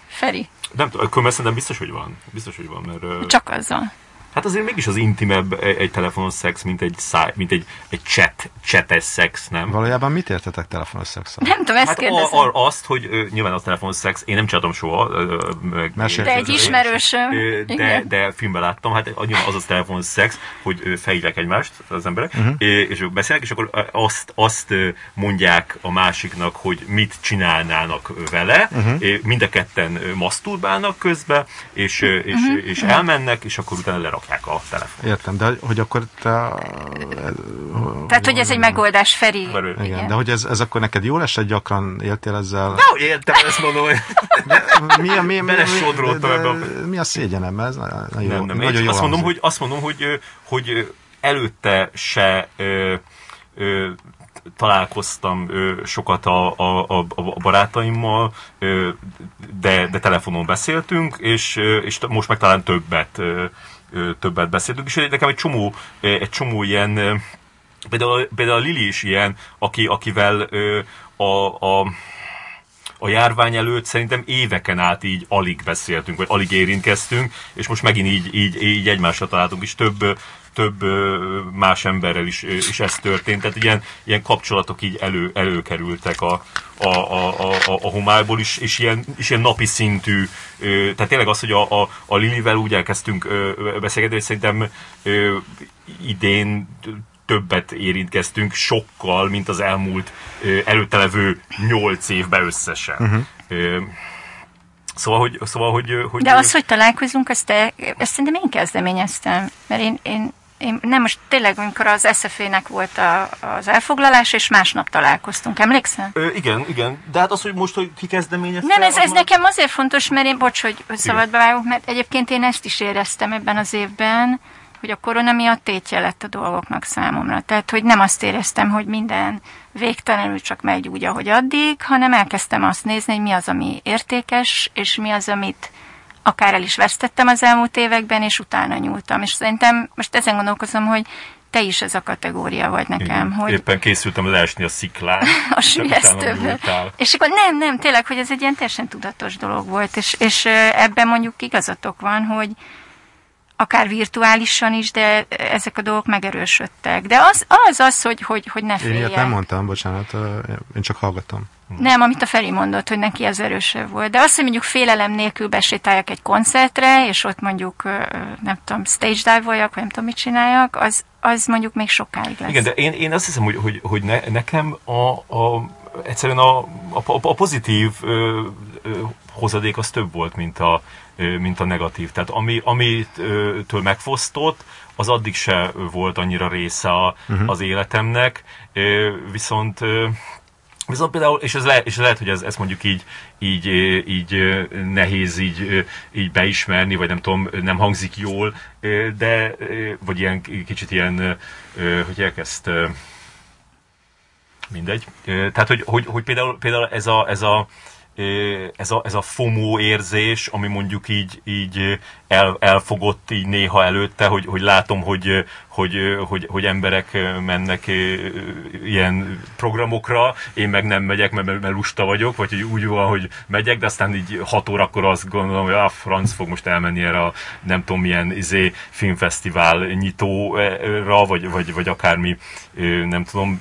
Feri? Nem tudom, akkor szerintem biztos, hogy van. Biztos, hogy van, mert... Csak azzal. Hát azért mégis az intimebb egy telefonos szex, mint egy, száj, mint egy, egy chat, chates szex, nem? Valójában mit értetek telefonos szexel? Nem tudom, ezt hát kérdezem. A, a, azt, hogy ö, nyilván a telefonos szex, én nem csináltam soha. Ö, meg, de egy ismerősöm. De, de filmben láttam, hát nyilván az a telefonos szex, hogy felhívják egymást az emberek, uh-huh. és ők beszélnek, és akkor azt, azt mondják a másiknak, hogy mit csinálnának vele, uh-huh. mind a ketten maszturbálnak közbe, és, és, uh-huh. és elmennek, és akkor utána lerak rakják a telefon. Értem, de hogy akkor te... Tehát, hogy ez egy megoldás, Feri. Igen, igen. de hogy ez, ez akkor neked jól esett, gyakran éltél ezzel? De hogy értem, ezt mondom, hogy mi, a, mi, mi, mi, mi a szégyenem? Ez nagyon, nem, nem, nagyon jó azt mondom, hogy, azt mondom, hogy, hogy előtte se ö, ö, találkoztam ö, sokat a, a, a, a barátaimmal, ö, de, de telefonon beszéltünk, és, és most meg talán többet ö, többet beszéltünk, és nekem egy csomó, egy csomó ilyen, például, például a Lili is ilyen, aki, akivel a, a a járvány előtt szerintem éveken át így alig beszéltünk, vagy alig érintkeztünk, és most megint így, így, így egymásra találtunk, és több, több más emberrel is, is ez történt. Tehát ilyen, ilyen kapcsolatok így elő, előkerültek a, a, a, a, a homályból is, és ilyen, és ilyen napi szintű, tehát tényleg az, hogy a, a, a Lilivel úgy elkezdtünk beszélgetni, hogy szerintem idén többet érintkeztünk sokkal, mint az elmúlt előtte levő nyolc évben összesen. Uh-huh. Szóval, hogy, szóval, hogy, hogy De az, hogy találkozunk, azt, te, ezt szerintem én kezdeményeztem. Mert én, én, én nem most tényleg, amikor az SZF-nek volt a, az elfoglalás, és másnap találkoztunk. Emlékszel? Ö, igen, igen. De hát az, hogy most, hogy ki kezdeményezte... Nem, ez, ez már- nekem azért fontos, mert én, bocs, hogy hogy szabadba vágok, mert egyébként én ezt is éreztem ebben az évben, hogy a korona miatt tétje lett a dolgoknak számomra. Tehát, hogy nem azt éreztem, hogy minden végtelenül csak megy úgy, ahogy addig, hanem elkezdtem azt nézni, hogy mi az, ami értékes, és mi az, amit akár el is vesztettem az elmúlt években, és utána nyúltam. És szerintem most ezen gondolkozom, hogy te is ez a kategória vagy nekem, Igen. hogy Éppen készültem leesni a sziklán. a sülyeztőből. És akkor nem, nem, tényleg, hogy ez egy ilyen teljesen tudatos dolog volt, és, és ebben mondjuk igazatok van, hogy akár virtuálisan is, de ezek a dolgok megerősödtek. De az az, az hogy, hogy, hogy ne Én ilyet féljek. nem mondtam, bocsánat, én csak hallgatom. Nem, amit a Feri mondott, hogy neki az erősebb volt. De azt, hogy mondjuk félelem nélkül besétáljak egy koncertre, és ott mondjuk, nem tudom, stage dive-oljak, vagy nem tudom, mit csináljak, az, az mondjuk még sokáig lesz. Igen, de én, én azt hiszem, hogy, hogy, hogy ne, nekem a, a, egyszerűen a, a, a pozitív ö, ö, hozadék az több volt, mint a, mint a negatív. Tehát ami, amitől megfosztott, az addig se volt annyira része a, uh-huh. az életemnek, viszont Viszont például, és ez, le, és lehet, hogy ez, ez mondjuk így, így, így nehéz így, így beismerni, vagy nem tudom, nem hangzik jól, de, vagy ilyen kicsit ilyen, hogy ö, mindegy. Tehát, hogy, hogy, hogy például, például ez a, ez a ez a, ez a FOMO érzés, ami mondjuk így, így el, elfogott így néha előtte, hogy, hogy látom, hogy, hogy, hogy, hogy emberek mennek ilyen programokra, én meg nem megyek, mert, mert lusta vagyok, vagy hogy úgy van, hogy megyek, de aztán így hat órakor azt gondolom, hogy a franc fog most elmenni erre a nem tudom milyen izé, filmfesztivál nyitóra, vagy, vagy, vagy akármi, nem tudom,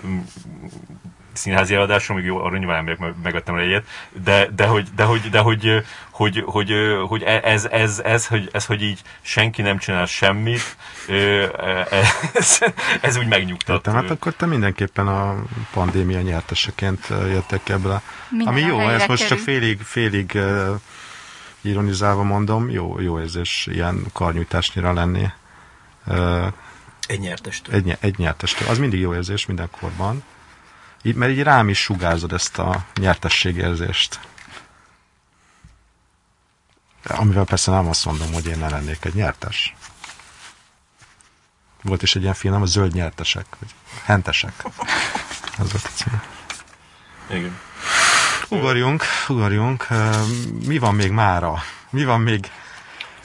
színházi előadáson, még jó, arra nyilván meg, meg, megettem rá egyet, de, de, hogy, de, hogy, de hogy, hogy, hogy, hogy ez, ez, ez, hogy, ez, hogy így senki nem csinál semmit, ez, ez úgy megnyugtat. Értem, hát akkor te mindenképpen a pandémia nyerteseként jöttek ebből. Ami jó, ezt most csak félig, félig ironizálva mondom, jó, jó érzés ilyen karnyújtásnyira lenni. Egy nyertestől. egy, ny- egy nyertestől. Az mindig jó érzés mindenkorban. Így, mert így rám is sugárzod ezt a nyertességérzést. Amivel persze nem azt mondom, hogy én ne lennék egy nyertes. Volt is egy ilyen film, a zöld nyertesek, vagy hentesek. Ez volt a cím. Igen. Ugorjunk, ugorjunk. Mi van még mára? Mi van még?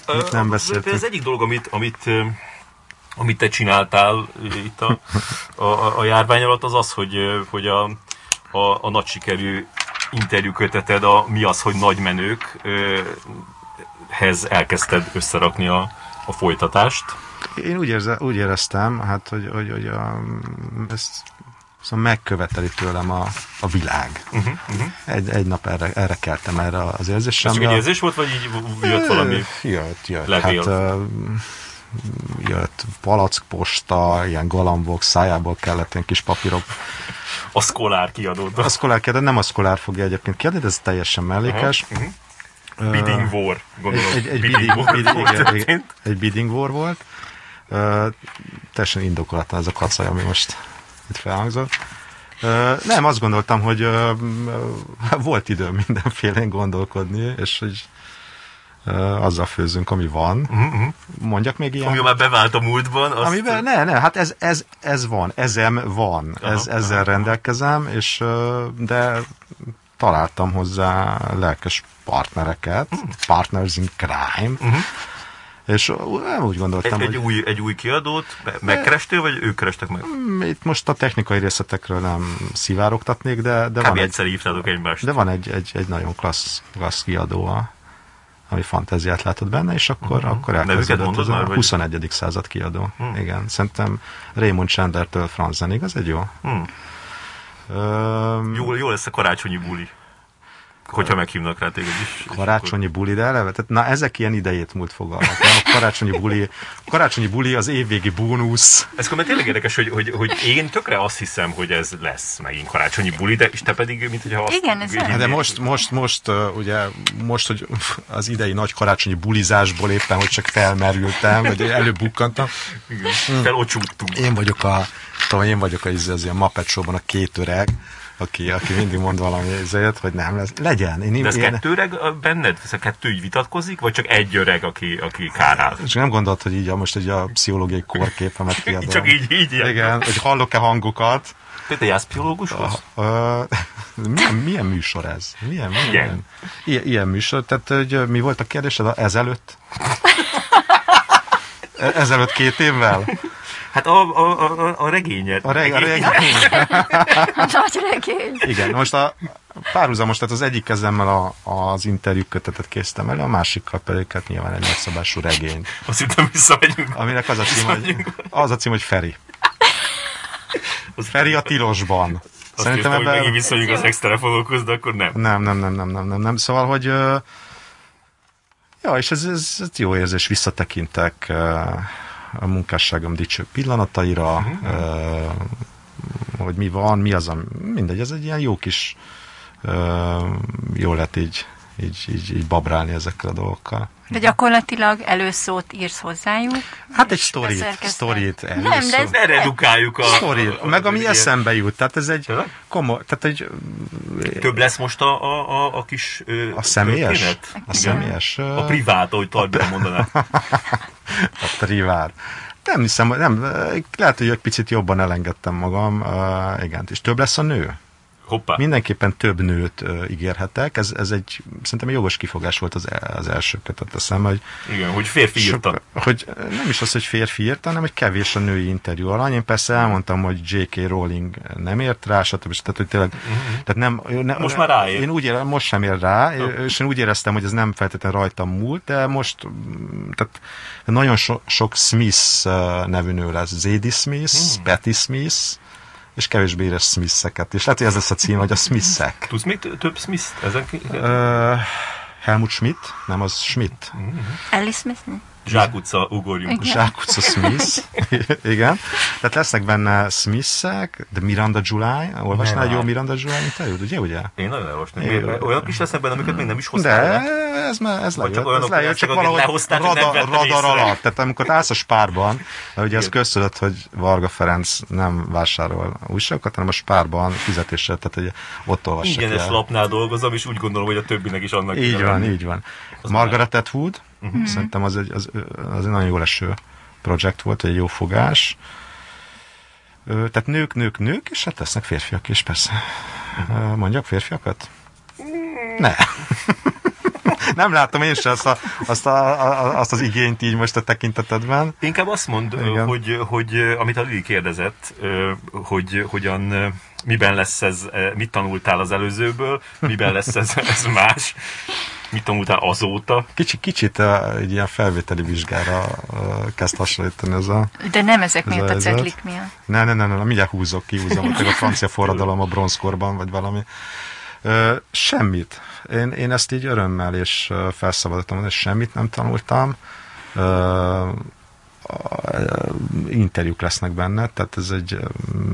Mit nem beszéltünk? Ez egyik dolog, amit, amit, amit te csináltál itt a, a, a- járvány alatt, az az, hogy, hogy a, a, a nagy sikerű interjú köteted, a Mi az, hogy nagy menők, hez elkezdted összerakni a, a folytatást. Én úgy, érze, úgy éreztem, hát, hogy, hogy, hogy a, ezt szóval megköveteli tőlem a, a világ. Uh-huh, uh-huh. Egy, egy nap erre, erre keltem erre az Ez érzésem. csak egy érzés volt, vagy így jött valami? Jött, jött. levél? Hát, ö, jött palackposta, ilyen galambok, szájából kellett ilyen kis papírok. A Szkolár kiadód. A szkolár kiadni, nem a szkolár fogja egyébként kiadni, de ez teljesen mellékes. Uh-huh. Bidding war, gondolom. Egy, egy, bidding, bidding, war bidding, igen, igen, történt. egy bidding war volt. Uh, teljesen indokolatlan ez a kacaj, ami most itt felhangzott. Uh, nem, azt gondoltam, hogy uh, volt időm mindenfélén gondolkodni, és hogy azzal főzünk, ami van. Uh-huh. Mondjak még ilyen? Ami már bevált a múltban, azt... Amiben, ne, ne, hát ez, ez, ez van, ezem van, Aha, ez, ezzel aha. rendelkezem, és de találtam hozzá lelkes partnereket, partners in crime, Uh-huh. és úgy gondoltam, Egy, egy, hogy új, egy új kiadót megkerestél, vagy ők kerestek meg? itt most a technikai részletekről nem szivárogtatnék, de, de, Kb. van egy, egyszer hívtátok egymást. de van egy, egy, egy nagyon klassz, klassz kiadó, a, ami fantáziát látott benne, és akkor, uh-huh. akkor elkezdődött mondod ez a már, vagy? 21. század kiadó. Uh-huh. Igen, szerintem Raymond Chandler-től Franz Zenig, az egy jó. Hmm. Öm, Jó, jó lesz a karácsonyi buli. Hogyha meghívnak rá téged is. Karácsonyi buli, de eleve, tehát na ezek ilyen idejét múlt fogalmak. Nem? A karácsonyi buli, a karácsonyi buli az évvégi bónusz. Ez mert tényleg érdekes, hogy, hogy, hogy én tökre azt hiszem, hogy ez lesz megint karácsonyi buli, de és te pedig, mint hogyha azt... Igen, ez Hát de most, most, most, ugye, most, hogy az idei nagy karácsonyi bulizásból éppen, hogy csak felmerültem, vagy előbukkantam. Igen, felocsúttunk. Én vagyok a, tudom, én vagyok a, az, az ilyen Muppet Show-ban a két öreg, aki, aki mindig mond valami ezért, hogy nem lesz. Legyen. Én, De ez én, kettő öreg benned? Ez a kettő így vitatkozik, vagy csak egy öreg, aki, aki kárál? és nem gondolt, hogy így a, most egy a pszichológiai kórképemet kiadom. Csak így, így, ilyen. Igen, hogy hallok-e hangokat. Te te jársz pszichológushoz? Ö, milyen, milyen műsor ez? Milyen, milyen, Igen. milyen? Ilyen, ilyen műsor, tehát hogy mi volt a kérdésed a- ezelőtt? E- Ezelőtt két évvel? Hát a, a, a, a regényed. A reg, a reg, Nagy regény. igen, most a párhuzamos, tehát az egyik kezemmel a, az interjú kötetet készítem elő, a másikkal pedig hát nyilván egy nagyszabású regény, Azt hittem visszamegyünk. aminek az a cím, hogy, az a cím, hogy Feri. Az Feri a tilosban. Azt Szerintem hogy ebben- megint visszamegyünk az ex-telefonokhoz, de akkor nem. Nem, nem, nem, nem, nem, nem, nem. Szóval, hogy ja, és ez, ez, ez jó érzés, visszatekintek a munkásságom dicső pillanataira, ö, hogy mi van, mi az, ami, mindegy, ez egy ilyen jó kis, ö, jó lett így, így, így, így babrálni ezekkel a dolgokkal. De gyakorlatilag előszót írsz hozzájuk. Hát egy sztorit, sztorit, Nem, de ez. Ne redukáljuk a... Sztorit, a- a- meg ami ilyen- eszembe jut, tehát ez egy Tényleg? komoly, tehát egy Több lesz most a, a, a, a kis... Ö, a személyes, történet? a személyes, A privát, ahogy Tarbira mondaná. a privát. Nem hiszem, nem, lehet, hogy egy picit jobban elengedtem magam, uh, igen, és több lesz a nő. Hoppá. Mindenképpen több nőt uh, ígérhetek, ez, ez egy, szerintem egy jogos kifogás volt az, az első kötet eszembe, hogy, Igen, hogy férfi írta. sok, hogy nem is az, hogy férfi írta, hanem hogy kevés a női interjú alany. Én persze elmondtam, hogy J.K. Rowling nem ért rá, stb. Tehát, hogy tényleg, tehát nem, ne, Most már ráér. Én úgy ére, most sem ér rá, és én úgy éreztem, hogy ez nem feltétlenül rajtam múlt, de most tehát nagyon so, sok Smith nevű nő lesz. Zadie Smith, Hmm. Patty Smith, és kevésbé éres Smith-eket. És lehet, hogy ez lesz a cím, hogy a Smith-ek. Tudsz még több Smith? Ezen. Uh, Helmut Schmidt? Nem, az Schmidt. Alice Smith? Zsák utca, ugorjunk. Igen. Zsákutca Smith. Igen. Tehát lesznek benne Smithek, de Miranda July. Olvasnál jó. Miranda July interjút, ugye, ugye? Én nagyon elolvastam. Olyanok is lesznek benne, amiket még nem is De hoztál le. ez, már, ez lejött, csak ez olyanok lejött, lesznek, csak valahogy lehoztál, nem radar, alatt. Tehát amikor állsz a spárban, mert ugye ez köztudott, hogy Varga Ferenc nem vásárol újságokat, hanem a spárban fizetéssel, tehát hogy ott olvassa ki Ingyenes lapnál dolgozom, és úgy gondolom, hogy a többinek is annak Így van, lenni. így van. Az Margaret Atwood, szerintem az egy, az, az egy nagyon jó leső projekt volt, egy jó fogás. Tehát nők, nők, nők, és hát lesznek férfiak is, persze. Ö, Mondjak férfiakat? Ne. Nem látom én sem azt, a, azt, a, a, azt az igényt így most a tekintetedben. Inkább azt mond, Igen. hogy, hogy amit a Lili kérdezett, hogy hogyan, miben lesz ez, mit tanultál az előzőből, miben lesz ez, ez más, mit tanultál azóta. Kicsit, kicsit ö, egy ilyen felvételi vizsgára ö, kezd hasonlítani ez a... De nem ezek Ez miatt a a cetlik miatt. Ne, ne, ne, ne, mindjárt húzok, kihúzom, a francia forradalom a bronzkorban, vagy valami. Ö, semmit. Én, én ezt így örömmel és felszabadítom, hogy semmit nem tanultam. Interjúk lesznek benne, tehát ez egy mm,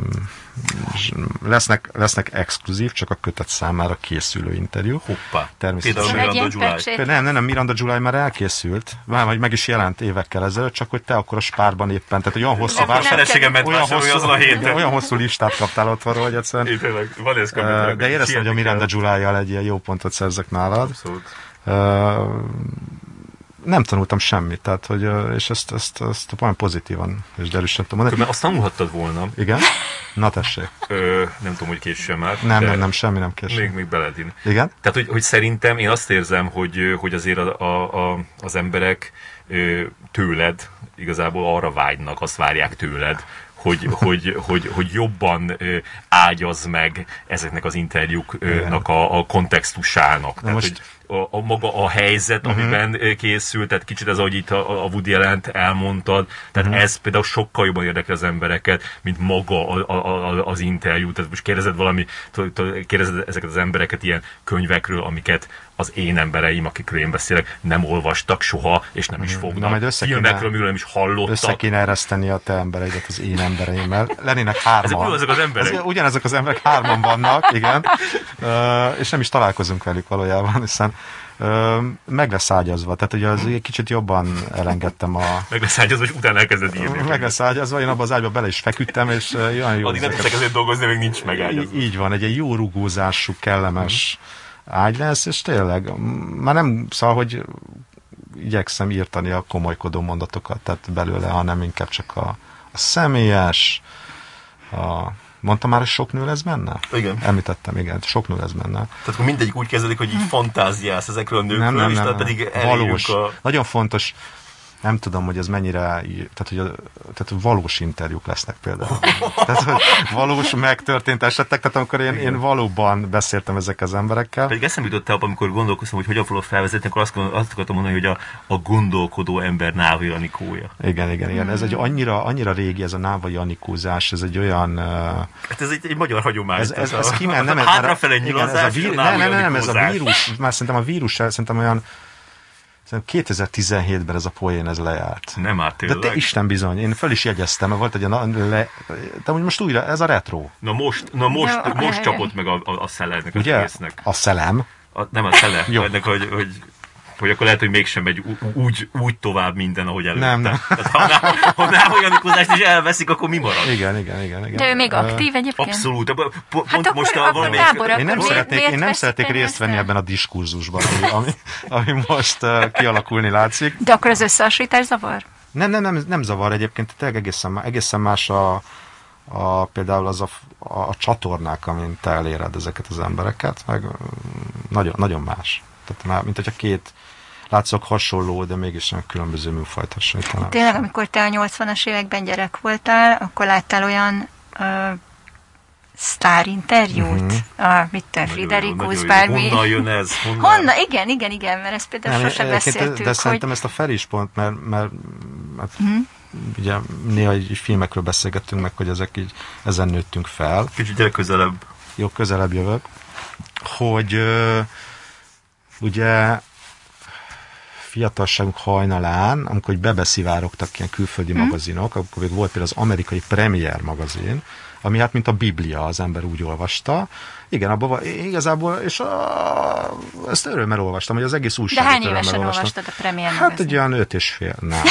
lesznek, lesznek exkluzív, csak a kötet számára készülő interjú. Hoppá. Természetesen. Például Miranda July. Nem, nem, nem, Miranda July már elkészült, már vagy meg is jelent évekkel ezelőtt, csak hogy te akkor a spárban éppen, tehát olyan hosszú, Akkor a vás, nem feleségem ment olyan vásárolni azon a hosszú, héten. olyan hosszú listát kaptál ott arról, hogy egyszerűen Én tényleg, van ez De éreztem, hogy a Miranda July-jal egy ilyen jó pontot szerzek nálad. Abszolút. Ö, Nem tanultam semmit, tehát, hogy, és ezt, ezt, ezt olyan pozitívan és derűsen tudom mondani. Mert azt tanulhattad volna, Igen? Na tessék. ö, nem tudom, hogy későn már. Nem, nem, nem, semmi nem késő. Még, még beledin. Igen? Tehát, hogy, hogy szerintem én azt érzem, hogy, hogy azért a, a, a, az emberek tőled igazából arra vágynak, azt várják tőled, hogy, hogy, hogy, hogy jobban ágyaz meg ezeknek az interjúknak a, a kontextusának. Tehát, most- hogy a, a maga a helyzet, uh-huh. amiben készült, tehát kicsit ez, ahogy itt a, a Woody Allen-t elmondtad, tehát uh-huh. ez például sokkal jobban érdekel az embereket, mint maga a, a, a, az interjú. Tehát most kérdezed valami, kérdezed ezeket az embereket ilyen könyvekről, amiket az én embereim, akikről én beszélek, nem olvastak soha, és nem is fognak. Na, majd össze Filmekről, amiről nem is hallottak. Össze kéne ereszteni a te embereidet az én embereimmel. Lennének hárman. Ezek ugyanazok az emberek. Az, ugyanezek az emberek hárman vannak, igen. Uh, és nem is találkozunk velük valójában, hiszen meg lesz ágyazva. Tehát ugye az egy kicsit jobban elengedtem a... Meg lesz ágyazva, és utána elkezded írni. Meg lesz ágyazva, én abban az ágyba bele is feküdtem, és olyan jó. Addig nem ezeket- teszek ezért dolgozni, még nincs meg Í- így van, egy, egy jó rugózású, kellemes ágy lesz, és tényleg, már nem, szóval, hogy igyekszem írtani a komolykodó mondatokat, tehát belőle, hanem inkább csak a, a személyes, a, mondtam már, hogy sok nő lesz benne? Igen. Említettem, igen, sok nő lesz benne. Tehát akkor mindegyik úgy kezdődik, hogy így fantáziálsz ezekről a nőkről, Nem, nem, és nem, pedig valós. a... Nagyon fontos, nem tudom, hogy ez mennyire, tehát, hogy a, tehát valós interjúk lesznek például. tehát, hogy valós megtörtént esetek, tehát amikor én, én valóban beszéltem ezekkel az emberekkel. Pedig eszembe jutott el, amikor gondolkoztam, hogy hogyan fogok felvezetni, akkor azt, azt akartam mondani, hogy a, a gondolkodó ember Návai Anikója. Igen, igen, igen. Ez egy annyira, annyira régi ez a návai anikózás, ez egy olyan... Uh, Hát ez egy, egy magyar hagyomány. ez, ez, ez a- kimen, nem, ez, hátrafele igen, ez a nyilazás, vír, nem, nem, nem, ez a vírus, már szerintem a vírus, szerintem olyan szerintem 2017-ben ez a poén ez lejárt. Nem De tényleg. te Isten bizony, én föl is jegyeztem, mert volt egy olyan, le, de úgy most újra, ez a retro, Na most, na most, Ja, most csapott meg a, a, a szele ennek az ugye? egésznek. A szelem, A, nem a szele, Jó. ennek, hogy, hogy hogy akkor lehet, hogy mégsem megy úgy, úgy tovább minden, ahogy előtte. Nem, nem. Tehát ha, ná, ha Návai Anikozást is elveszik, akkor mi marad? igen, igen, igen. igen. De ő még aktív egyébként? Abszolút. Po- po- Hát pont akkor- most a akkor valamelyik... Gábor, Én nem szeretnék, én nem szeretnék részt venni ebben a diskurzusban, ami, ami, ami most uh, kialakulni látszik. De akkor az összehasonlítás zavar? Nem, nem, nem, nem zavar egyébként, tényleg egészen, egészen más a, a, például az a, a, a csatornák, amin te eléred ezeket az embereket, meg mm, nagyon, nagyon más. Tehát már, mint hogyha két látszok hasonló, de mégis nem különböző műfajt hasonlítanak. Tényleg, amikor te a 80-as években gyerek voltál, akkor láttál olyan ö, sztár interjút? Uh-huh. A, mit jó, Friderikus, bármi. Honnan jön ez? Honnan? Honnan? Igen, igen, igen, mert ezt például Nem, sosem egyébként, beszéltük, de hogy... szerintem ezt a Feri is pont, mert, mert, mert Mhm. ugye néha így filmekről beszélgettünk meg, hogy ezek így, ezen nőttünk fel. Kicsit gyere közelebb. jó, közelebb jövök, hogy ö, ugye fiatalságunk hajnalán, amikor bebeszivárogtak ilyen külföldi Mhm. magazinok, akkor még volt például az amerikai Premier magazin, ami hát mint a Biblia, az ember úgy olvasta. Igen, abban igazából, és a, ezt örömmel olvastam, hogy az egész De újságot hány örömmel évesen olvastam. olvastad a Premier Hát magazin? egy olyan öt és fél, nem.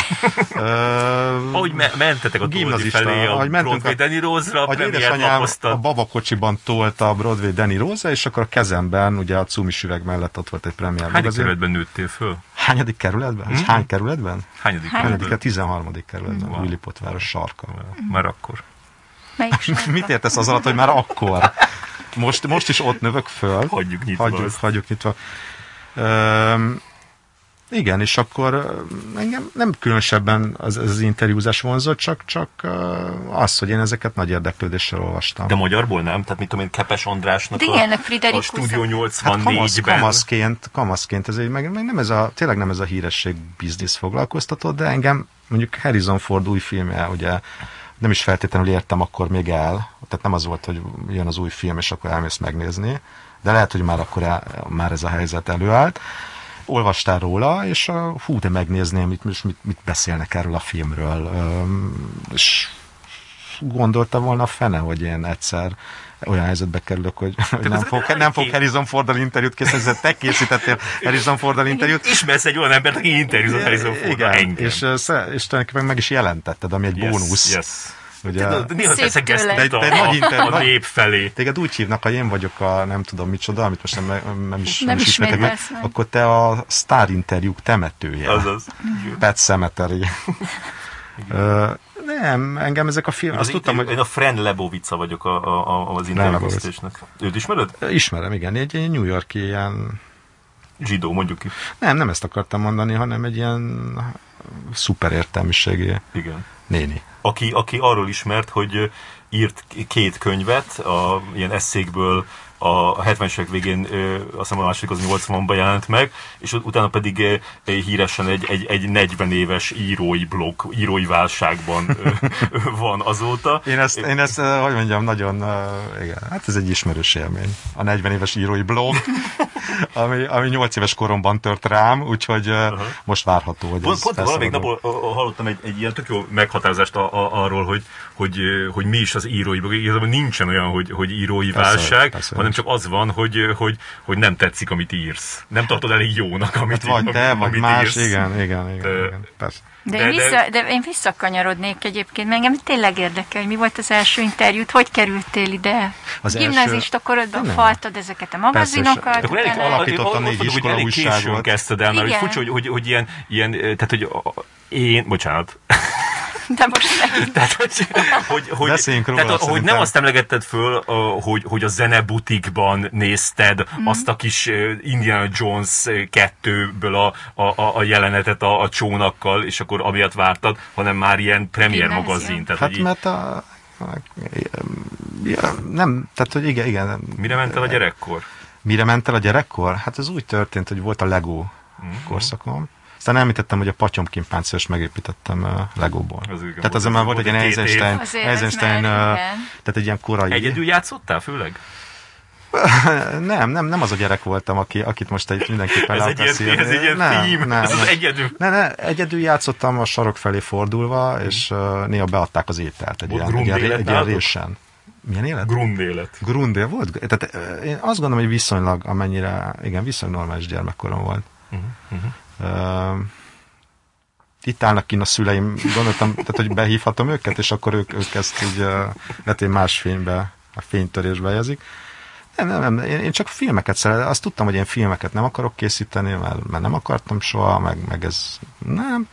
Ahogy me- mentetek a Gimnazista, felé a ahogy mentünk Broadway a- Danny Rose-ra, a édesanyám a babakocsiban tolta a Broadway Danny Rosa, és akkor a kezemben, ugye a cumis üveg mellett ott volt egy premier magazin. kerületben nőttél föl? Hányadik kerületben? Mhm. Mm. Hány kerületben? Hányadik Hány? Hányadik? kerületben? A 13. kerületben, Wow. Willipotváros sarka. Már akkor. Mit értesz az alatt, hogy már akkor? Most, most is ott növök föl. Hagyjuk nyitva Hagyjuk, hagyjuk nyitva. Üm, igen, és akkor engem nem különösebben az, az, interjúzás vonzott, csak, csak az, hogy én ezeket nagy érdeklődéssel olvastam. De magyarból nem? Tehát mit tudom én, Kepes Andrásnak De igen, a, a Friderikus- a Studio Hát kamasz, 84-ben. kamaszként, kamaszként ez egy, meg, meg nem ez a, tényleg nem ez a híresség biznisz foglalkoztatott, de engem mondjuk Harrison Ford új filmje, ugye nem is feltétlenül értem akkor még el, tehát nem az volt, hogy jön az új film, és akkor elmész megnézni, de lehet, hogy már akkor el, már ez a helyzet előállt. Olvastál róla, és uh, hú, de megnézném, mit, mit, mit beszélnek erről a filmről. És gondolta volna a fene, hogy én egyszer olyan helyzetbe kerülök, hogy, hogy nem, fog, nem fog Harrison Forddal interjút készíteni, te készítettél Harrison Forddal interjút. Ismersz egy olyan embert, aki interjúzott Harrison Fordra Igen, engem. és, és tulajdonképpen meg is jelentetted, ami egy yes, bónusz. Yes. Ugye, De néha itt a, nagy inter- a, a nép felé. Téged úgy hívnak, ha én vagyok a nem tudom micsoda, amit most nem, nem is, Nem is ismertek meg, akkor te a sztár interjúk temetője. Azaz. Pet Cemetery. Nem, engem ezek a filmek, azt Az tudtam, hogy Én a Fran Lebovica vagyok a, a, a, az interjúkészítésnek. Őt ismered? ismerem, igen, egy, egy New Yorki ilyen Zsidó, mondjuk ki. Nem, nem ezt akartam mondani, hanem egy ilyen szuper értelmiségi Igen. Néni. Aki, aki arról ismert, hogy ö, írt két könyvet, a ilyen eszékből a 70-es évek végén, azt hiszem a második az 80-ban jelent meg, és utána pedig híresen egy, egy, egy 40 éves írói blog, írói válságban van azóta. Én ezt, én ezt, hogy mondjam, nagyon, igen, hát ez egy ismerős élmény. A 40 éves írói blog, ami, ami 8 éves koromban tört rám, úgyhogy uh-huh. most várható, hogy Pont, pont valamelyik napon hallottam egy, egy ilyen tök jó meghatározást a, a, arról, hogy, hogy, hogy mi is az írói. Igazából nincsen olyan, hogy, hogy írói persze, válság, persze. hanem csak az van, hogy, hogy, hogy nem tetszik, amit írsz. Nem tartod elég jónak, amit, hát vagy te, vagy más, írsz. igen, igen, igen, de, igen persze. De, de, én vissza, de... de én visszakanyarodnék egyébként, mert engem tényleg érdekel, hogy mi volt az első interjút, hogy kerültél ide? Az Gimnazista első... korodban nem. faltad ezeket a magazinokat. Persze, akkor elég alapította négy iskola újságot. kezdted el, mert furcsa, hogy, hogy, hogy ilyen, ilyen, tehát hogy én, bocsánat, de most nem. tehát, hogy, hogy, hogy, róla, tehát, hogy nem azt emlegetted föl, hogy, hogy a zenebutikban nézted mm. azt a kis Indiana Jones 2-ből a, a, a jelenetet a, a csónakkal, és akkor amiatt vártad, hanem már ilyen premier magazin. Tehát, hát mert a, Ja, nem, tehát hogy igen, igen. Mire ment el a gyerekkor? Mire ment el a gyerekkor? Hát ez úgy történt, hogy volt a Lego mm-hmm. korszakom, aztán említettem, hogy a patyomkin páncélos megépítettem uh, Legóból. Az igen, tehát az már volt egy ilyen Eisenstein, Eisenstein uh, tehát egy ilyen korai... Egyedül játszottál főleg? nem, nem, nem az a gyerek voltam, aki, akit most egy mindenképpen ez egy ilyen, ez egy ilyen nem, theme, nem, ez nem. az egyedül. Nem, nem, egyedül játszottam a sarok felé fordulva, és uh, néha beadták az ételt egy ilyen, egy, ilyen, egy ilyen résen. Milyen élet? Grundélet. Grundél volt? Tehát én azt gondolom, hogy viszonylag, amennyire, igen, viszonylag normális gyermekkorom volt. Uh-huh, uh-huh. Uh, itt állnak kint a szüleim, gondoltam, tehát, hogy behívhatom őket, és akkor ők, ők ezt így lehet, hogy más fénybe, a fénytörésbe jelzik. Nem, nem, nem, én, én csak filmeket szeretem. Azt tudtam, hogy én filmeket nem akarok készíteni, mert, mert nem akartam soha, meg, meg ez nem.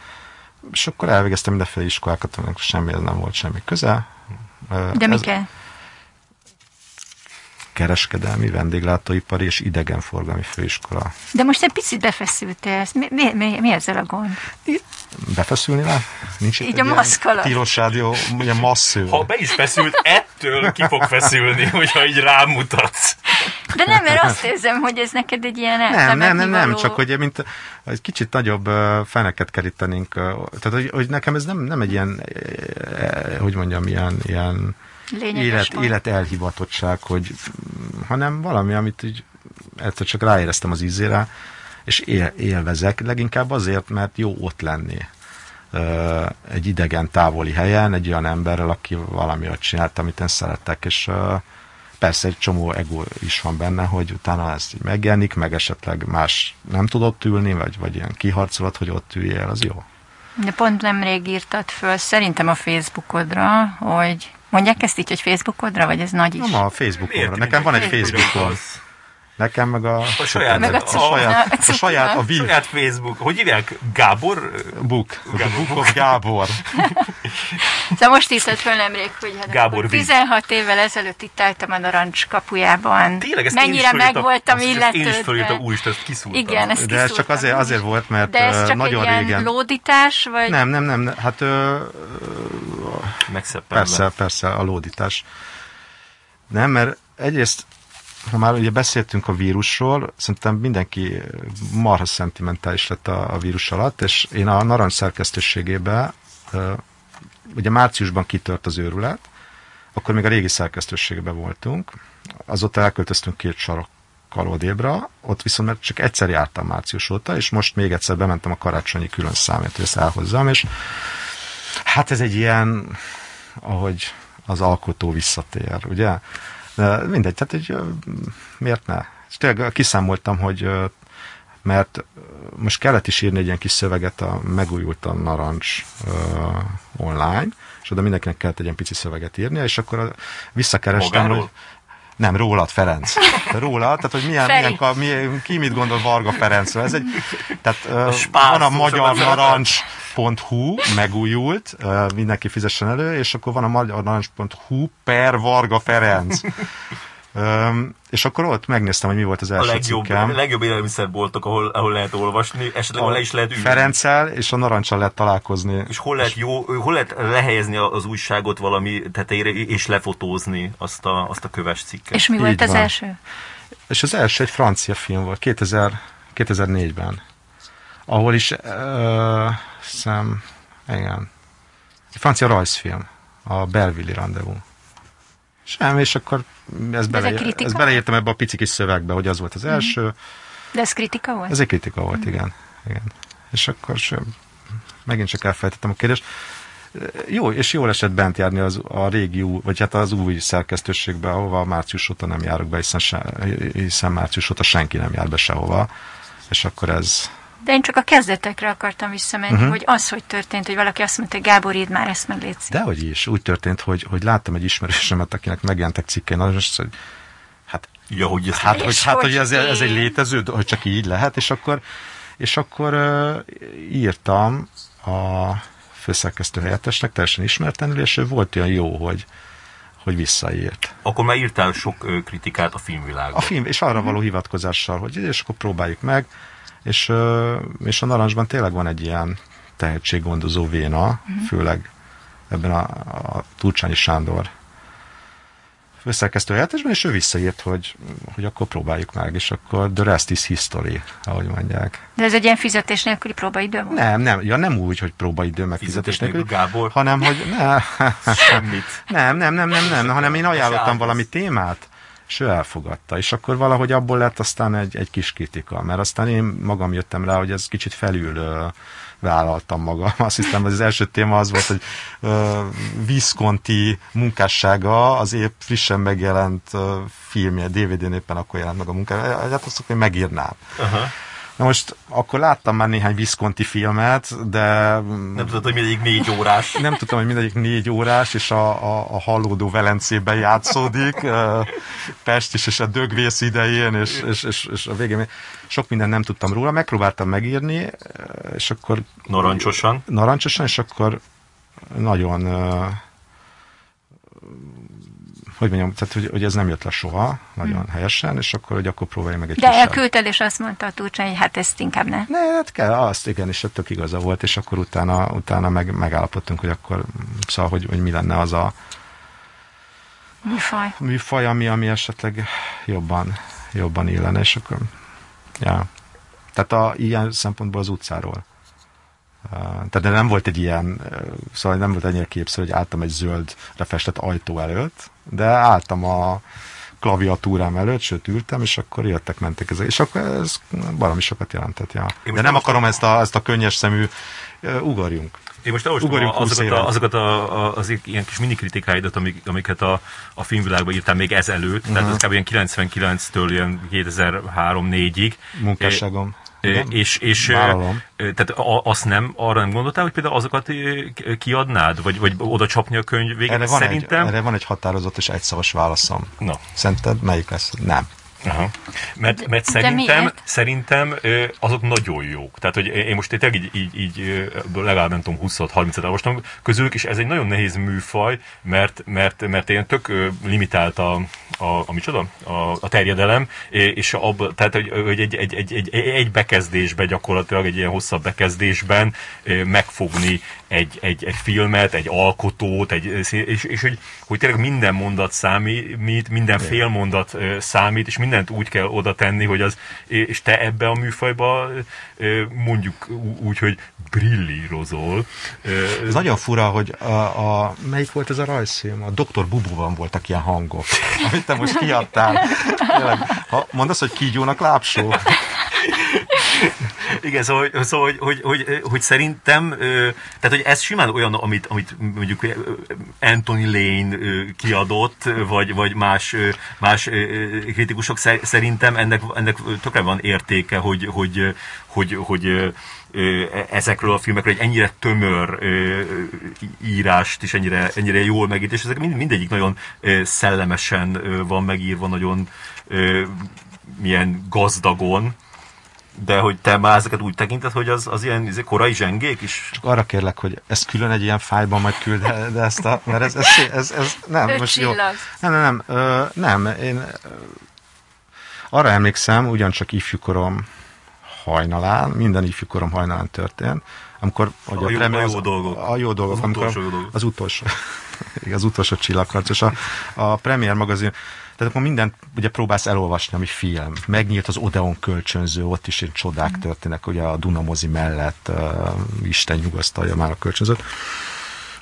És akkor elvégeztem mindenféle iskolákat, aminek semmi, ez nem volt semmi köze. De mi kell? Kereskedelmi, vendéglátóipari és idegenforgalmi főiskola. De most egy picit befeszültél, mi, mi, mi, mi ezzel a gond? Befeszülni rá? Nincs Így a maszk alatt. Tilos rádió, ugye massző. Ha be is feszült, ettől ki fog feszülni, hogyha így rámutatsz. De nem, mert azt érzem, hogy ez neked egy ilyen Nem, nem, nem, nem, csak hogy mint egy kicsit nagyobb feneket kerítenénk. Tehát, hogy, hogy, nekem ez nem, nem egy ilyen, hogy mondjam, ilyen, ilyen élet, élet elhivatottság, hogy, hanem valami, amit így egyszer csak ráéreztem az ízére, és él, élvezek, leginkább azért, mert jó ott lenni egy idegen távoli helyen, egy olyan emberrel, aki valami ott csinált, amit én szeretek, és persze egy csomó ego is van benne, hogy utána ez így megjelenik, meg esetleg más nem tudott ülni, vagy, vagy ilyen kiharcolat, hogy ott üljél, az jó. De pont nemrég írtad föl, szerintem a Facebookodra, hogy Mondják ezt így, hogy Facebookodra, vagy ez nagy is? Nem a Facebookodra. Nekem van egy Facebookon. Nekem meg a, a saját, meg a, a, saját, a, a, saját, a, a saját Facebook. Hogy hívják? Gábor? Book. Gábor. Book of Gábor. szóval most írtad föl nemrég, hogy hát Gábor 16 évvel ezelőtt itt álltam a narancs kapujában. Tényleg, ezt Mennyire meg voltam illetődve. Én is fölírtam, úristen, ezt kiszúrtam. Igen, ezt De ez csak azért, azért volt, mert De ez csak nagyon egy régen. lódítás, vagy? Nem, nem, nem. Hát ö, Megszeppenve. Persze, persze, a lódítás. Nem, mert egyrészt ha már ugye beszéltünk a vírusról, szerintem mindenki marha szentimentális lett a, a vírus alatt, és én a narancs szerkesztőségébe, ugye márciusban kitört az őrület, akkor még a régi szerkesztőségben voltunk, azóta elköltöztünk két sarok odébra, ott viszont mert csak egyszer jártam március óta, és most még egyszer bementem a karácsonyi külön számért, hogy ezt elhozzam, és hát ez egy ilyen, ahogy az alkotó visszatér, ugye? De mindegy, tehát egy, miért ne? És tényleg kiszámoltam, hogy mert most kellett is írni egy ilyen kis szöveget a megújult a narancs uh, online, és oda mindenkinek kellett egy ilyen pici szöveget írnia, és akkor visszakerestem, Magáról? hogy nem, rólad, Ferenc. Rólad, tehát hogy milyen, milyen, milyen, ki mit gondol Varga Ferencről. Ez egy, tehát uh, van a magyar narancs.hu, megújult, mindenki fizessen elő, és akkor van a magyar narancs.hu per Varga Ferenc. Öm, és akkor ott megnéztem, hogy mi volt az első A legjobb, cikkem. legjobb élelmiszerboltok, ahol, ahol lehet olvasni, esetleg ahol le is lehet ülni. Ferenccel és a narancsal lehet találkozni. És hol lehet, jó, hol lehet lehelyezni az újságot valami tetejére, és lefotózni azt a, azt a köves cikket. És mi Így volt az van. első? És az első egy francia film volt, 2000, 2004-ben. Ahol is, uh, szem, igen, egy francia rajzfilm, a Belvilli Rendezvous. Sem, és akkor ezt, ez bele, kritika? ezt beleírtam ebbe a pici kis szövegbe, hogy az volt az első. De ez kritika volt? Ez egy kritika volt, igen. igen. És akkor sem, megint csak elfelejtettem a kérdést. Jó, és jól esett bent járni az, a régi, új- vagy hát az új szerkesztőségbe, ahova március óta nem járok be, hiszen, se, hiszen március óta senki nem jár be sehova. És akkor ez... De én csak a kezdetekre akartam visszamenni, Mhm. uh-huh. hogy az, hogy történt, hogy valaki azt mondta, hogy Gábor, írd már ezt meg létszik. Dehogy is, úgy történt, hogy, hogy láttam egy ismerősömet, akinek megjelentek cikkei, na most, hogy hát Ja, hogy ezt Hát, hogy, hát, hogy ez, ez egy létező, hogy csak így lehet, és akkor, és akkor uh, írtam a főszerkesztő helyettesnek, teljesen ismertenül, és ő volt olyan jó, hogy, hogy visszaírt. Akkor már írtál sok kritikát a filmvilágban. A film, és arra való hivatkozással, hogy és akkor próbáljuk meg, és, és a Narancsban tényleg van egy ilyen tehetséggondozó véna, főleg ebben a, a Turcsányi Sándor főszerkesztő helyettesben, és ő visszaírt, hogy, hogy akkor próbáljuk meg, és akkor the rest is history, ahogy mondják. De ez egy ilyen fizetés nélküli próbaidő volt? Nem, nem, ja, nem úgy, hogy próbaidő meg Fizetés fizetés nélkül, nélkül, Gábor? hanem, hogy ne, Semmit. nem, nem, nem, nem, nem, hanem én ajánlottam valami témát, és ő elfogadta. És akkor valahogy abból lett aztán egy, egy kis kritika, mert aztán én magam jöttem rá, hogy ez kicsit felül ö, vállaltam magam. Azt hiszem, hogy az első téma az volt, hogy ö, Visconti munkássága az épp frissen megjelent ö, filmje, DVD-n éppen akkor jelent meg a munkája. Hát azt hogy megírnám. Aha. Na most akkor láttam már néhány Visconti filmet, de Nem tudod, hogy mindegyik négy órás. nem tudtam, hogy mindegyik négy órás, és a, a, a hallódó Velencében játszódik, Pest is, és a dögvész idején, és, és, és, és a végén sok mindent nem tudtam róla, megpróbáltam megírni, és akkor Narancsosan. narancsosan, és akkor nagyon hogy mondjam, tehát hogy, hogy ez nem jött le soha, nagyon helyesen, és akkor, hogy akkor próbálj meg egy De kisebb. elküldted, és azt mondta a Turcsány, hogy hát ezt inkább ne. Ne, hát kell, azt igen, és tök igaza volt, és akkor utána, utána meg, megállapodtunk, hogy akkor szóval, hogy, hogy mi lenne az a Műfaj. műfaj, ami, ami esetleg jobban, jobban illene, és akkor, ja. Tehát a, ilyen szempontból az utcáról. Uh, tehát de nem volt egy ilyen, szóval nem volt ennyire képszerű, hogy álltam egy zöldre festett ajtó előtt, de álltam a klaviatúrám előtt, sőt ültem, és akkor jöttek, mentek ezek, és akkor ez valami sokat jelentett, ja. De nem akarom ezt a, ezt a könnyes szemű, ugorjunk. Én most olvastam azokat, a, azokat a, a, az ilyen kis mini kritikáidat, amik, amiket a, a filmvilágban írtál még ezelőtt, uh-huh. tehát ez kb. ilyen 99-től ilyen 2003-4-ig. Munkásságom. Igen. És, és Vállalom. tehát azt nem, arra nem gondoltál, hogy például azokat kiadnád, vagy, vagy oda csapni a könyv végén? Erre van, Szerintem... egy, erre van egy határozott és egyszavas válaszom. Na, Szerinted melyik lesz? Nem. Aha. Mert, mert szerintem, szerintem azok nagyon jók. Tehát, hogy én most tényleg így, így, így legalább nem tudom 20-30-et olvastam közülük, és ez egy nagyon nehéz műfaj, mert, mert, mert ilyen tök limitált a, a, a micsoda? A, a terjedelem, és abba, tehát, hogy, hogy egy, egy, egy, egy, egy bekezdésben gyakorlatilag, egy ilyen hosszabb bekezdésben megfogni egy, egy, egy filmet, egy alkotót, egy, és, és hogy, hogy tényleg minden mondat számít, minden fél mondat ö, számít, és mindent úgy kell oda tenni, hogy az, és te ebbe a műfajba mondjuk úgy, hogy brillírozol. Ez nagyon fura, hogy a, a, melyik volt ez a rajzfilm? A Dr. Bubóban voltak ilyen hangok, amit te most kiadtál. Tényleg, ha mondasz, hogy kígyónak lápsó, Igen, szóval, szóval hogy, hogy, hogy, hogy szerintem, tehát hogy ez simán olyan, amit, amit mondjuk Anthony Lane kiadott, vagy, vagy más, más kritikusok szer- szerintem ennek, ennek tökre van értéke, hogy, hogy, hogy, hogy ezekről a filmekről egy ennyire tömör írást és ennyire, ennyire jól megírt, és ezek mind, mindegyik nagyon szellemesen van megírva, nagyon milyen gazdagon, De hogy te már ezeket úgy tekinted, hogy az, az ilyen izé, korai zsengék is? Csak arra kérlek, hogy ezt külön egy ilyen fájban majd küld, de, de ezt a, mert ez, ez, ez, ez nem, Öt most jó. csillag. Nem, nem, nem, ö, nem, én arra emlékszem, ugyancsak ifjúkorom hajnalán, minden ifjúkorom hajnalán történt, amikor hogy A jó- premier- a jó dolgok. A jó dolgok, Az amikor utolsó jó dolgok. az utolsó, az utolsó csillagharcos, a, a Premier magazin, tehát akkor mindent ugye próbálsz elolvasni, ami film. Megnyílt az Odeon kölcsönző, ott is ilyen csodák történnek, ugye a Dunamozi mellett, uh, Isten nyugasztalja már a kölcsönzőt.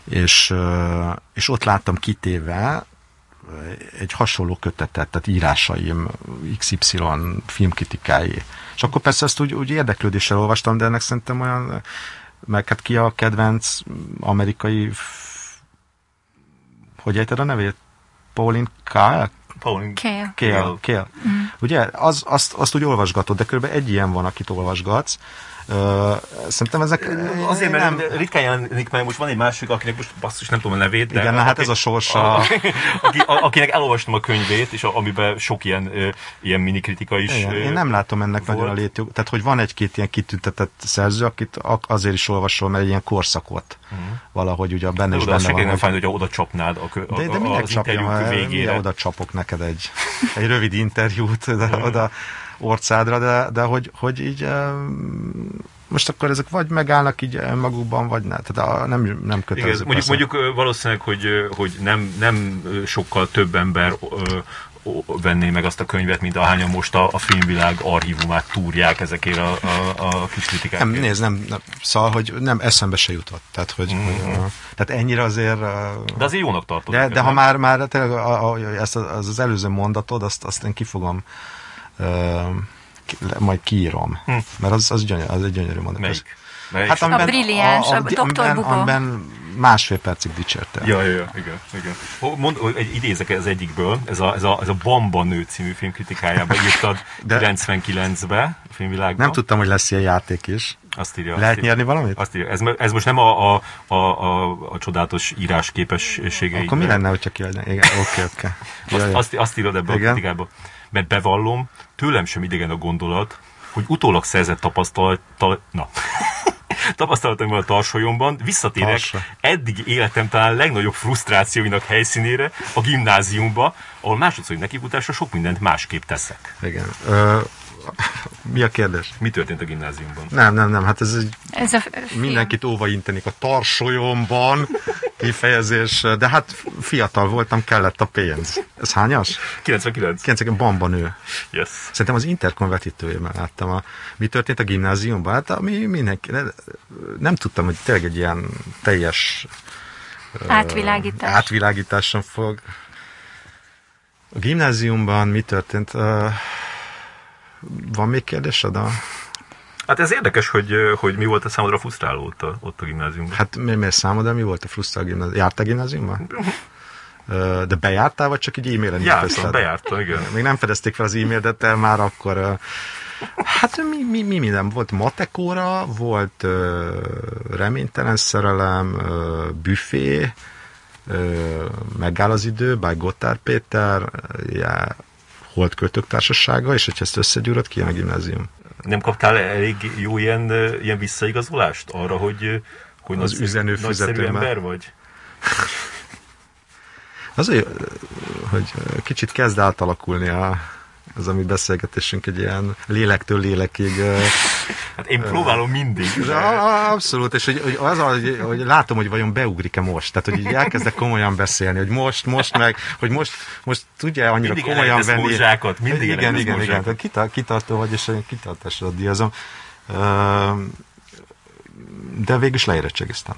És, uh, és ott láttam kitéve egy hasonló kötetet, tehát írásaim, XY filmkritikái. És akkor persze ezt úgy, úgy érdeklődéssel olvastam, de ennek szerintem olyan, meg hát ki a kedvenc amerikai, hogy ejted a nevét? Pauline Kael? Pauline Kale. Kél, kél. Ugye, az, azt, azt úgy olvasgatod, de kb. egy ilyen van, akit olvasgatsz. Szerintem ezek... Azért, mert nem. ritkán jelenik meg, most van egy másik, akinek most basszus nem tudom a nevét, de... Igen, na hát aki- ez a sorsa. A, aki, a, akinek elolvastam a könyvét, és a, amiben sok ilyen, ilyen mini kritika is. Igen, én nem látom ennek volt. nagyon a létjog. Tehát, hogy van egy-két ilyen kitüntetett szerző, akit ak- azért is olvasol, mert egy ilyen korszakot valahogy ugye benne is benne van. kéne hogy- fájni, hogyha oda csapnád a, a, De, de a, az csapjam, interjúk végére. végére. oda csapok neked egy, egy rövid interjút de, oda orcádra, de, de hogy, hogy így most akkor ezek vagy megállnak így magukban, vagy ne. Tehát a, nem, nem kötelező. Igen, mondjuk, persze. mondjuk valószínűleg, hogy, hogy nem, nem sokkal több ember venné meg azt a könyvet, mint ahányan most a, a filmvilág archívumát túrják ezekért a, a, a kis kritikákért. Nem, nézd, nem, nem, szóval, hogy nem eszembe se jutott. Tehát, hogy, Mhm. hogy uh, tehát ennyire azért... De azért jónak tartod. de, de ha nem? már, már tényleg a, a, ezt az, az, előző mondatod, azt, azt én ki majd kiírom. Hm. Mert az, az, gyönyör, az egy gyönyörű mondat. Melyik? Melyik? Hát, A brilliáns, a Dr. amiben, Bubo. amiben másfél percig dicsérte. Ja, ja, ja, igen, igen. Mond, egy, idézek az egyikből, ez a, ez a, ez a Bamba nő című filmkritikájába írtad De- 99-be a filmvilágban. Nem tudtam, hogy lesz ilyen játék is. Azt írja. Lehet azt írja. nyerni valamit? Azt írja. Ez, ez most nem a, a, a, a, a csodálatos írás képességei. Akkor mi lenne, hogyha kiadná? Igen, oké, oké. Ja, Azt, azt, azt írod ebbe a Igen. kritikába. Mert bevallom, tőlem sem idegen a gondolat, hogy utólag szerzett tapasztalat, tal, na, tapasztalataimmal a tarsolyomban visszatérek Tarsa. eddig életem talán legnagyobb frusztrációinak helyszínére, a gimnáziumba, ahol másodszor nekifutásra sok mindent másképp teszek. Igen. Ö, mi a kérdés? Mi történt a gimnáziumban? Nem, nem, nem, hát ez egy Ez a film. mindenkit óva intenik a tarsolyomban kifejezés, de hát fiatal voltam, kellett a pénz. Ez hányas? 99. 90 bamba nő. Yes. Szerintem az interkonvertítőjében láttam. A, mi történt a gimnáziumban? Hát ami mindenki, nem, tudtam, hogy tényleg egy ilyen teljes Átvilágítás. átvilágításon fog. A gimnáziumban mi történt? Ö, Van még kérdésed? A... Hát ez érdekes, hogy, hogy mi volt a számodra frusztráló ott a, ott a gimnáziumban. Hát mi, miért számodra mi volt a frusztrál gimnázium? Jártál gimnáziumban? De bejártál, vagy csak egy e-mailen Jártam, bejártam, igen. Még nem fedezték fel az e-mail, de már akkor... Hát mi, mi, mi minden? Volt matekóra, volt reménytelen szerelem, büfé, megáll az idő, by Gotthard Péter, já, Holdköltők Társasága, és hogyha ezt összegyúrod, ki jön a gimnázium. Nem kaptál elég jó ilyen, ilyen visszaigazolást arra, hogy, hogy Az üzenő ember vagy? Az, hogy, hogy kicsit kezd átalakulni a, az a mi beszélgetésünk egy ilyen lélektől lélekig. Hát én próbálom mindig. De abszolút, és hogy, hogy az, hogy, hogy látom, hogy vajon beugrik-e most. Tehát, hogy így elkezdek komolyan beszélni, hogy most, most meg, hogy most, most tudja annyira Mindig komolyan venni. morzsákat, mindig igen, igen, igen, morzsákat. igen. Kita, kitartó vagy, és kitartásra díjazom. De végül is leérettségiztem.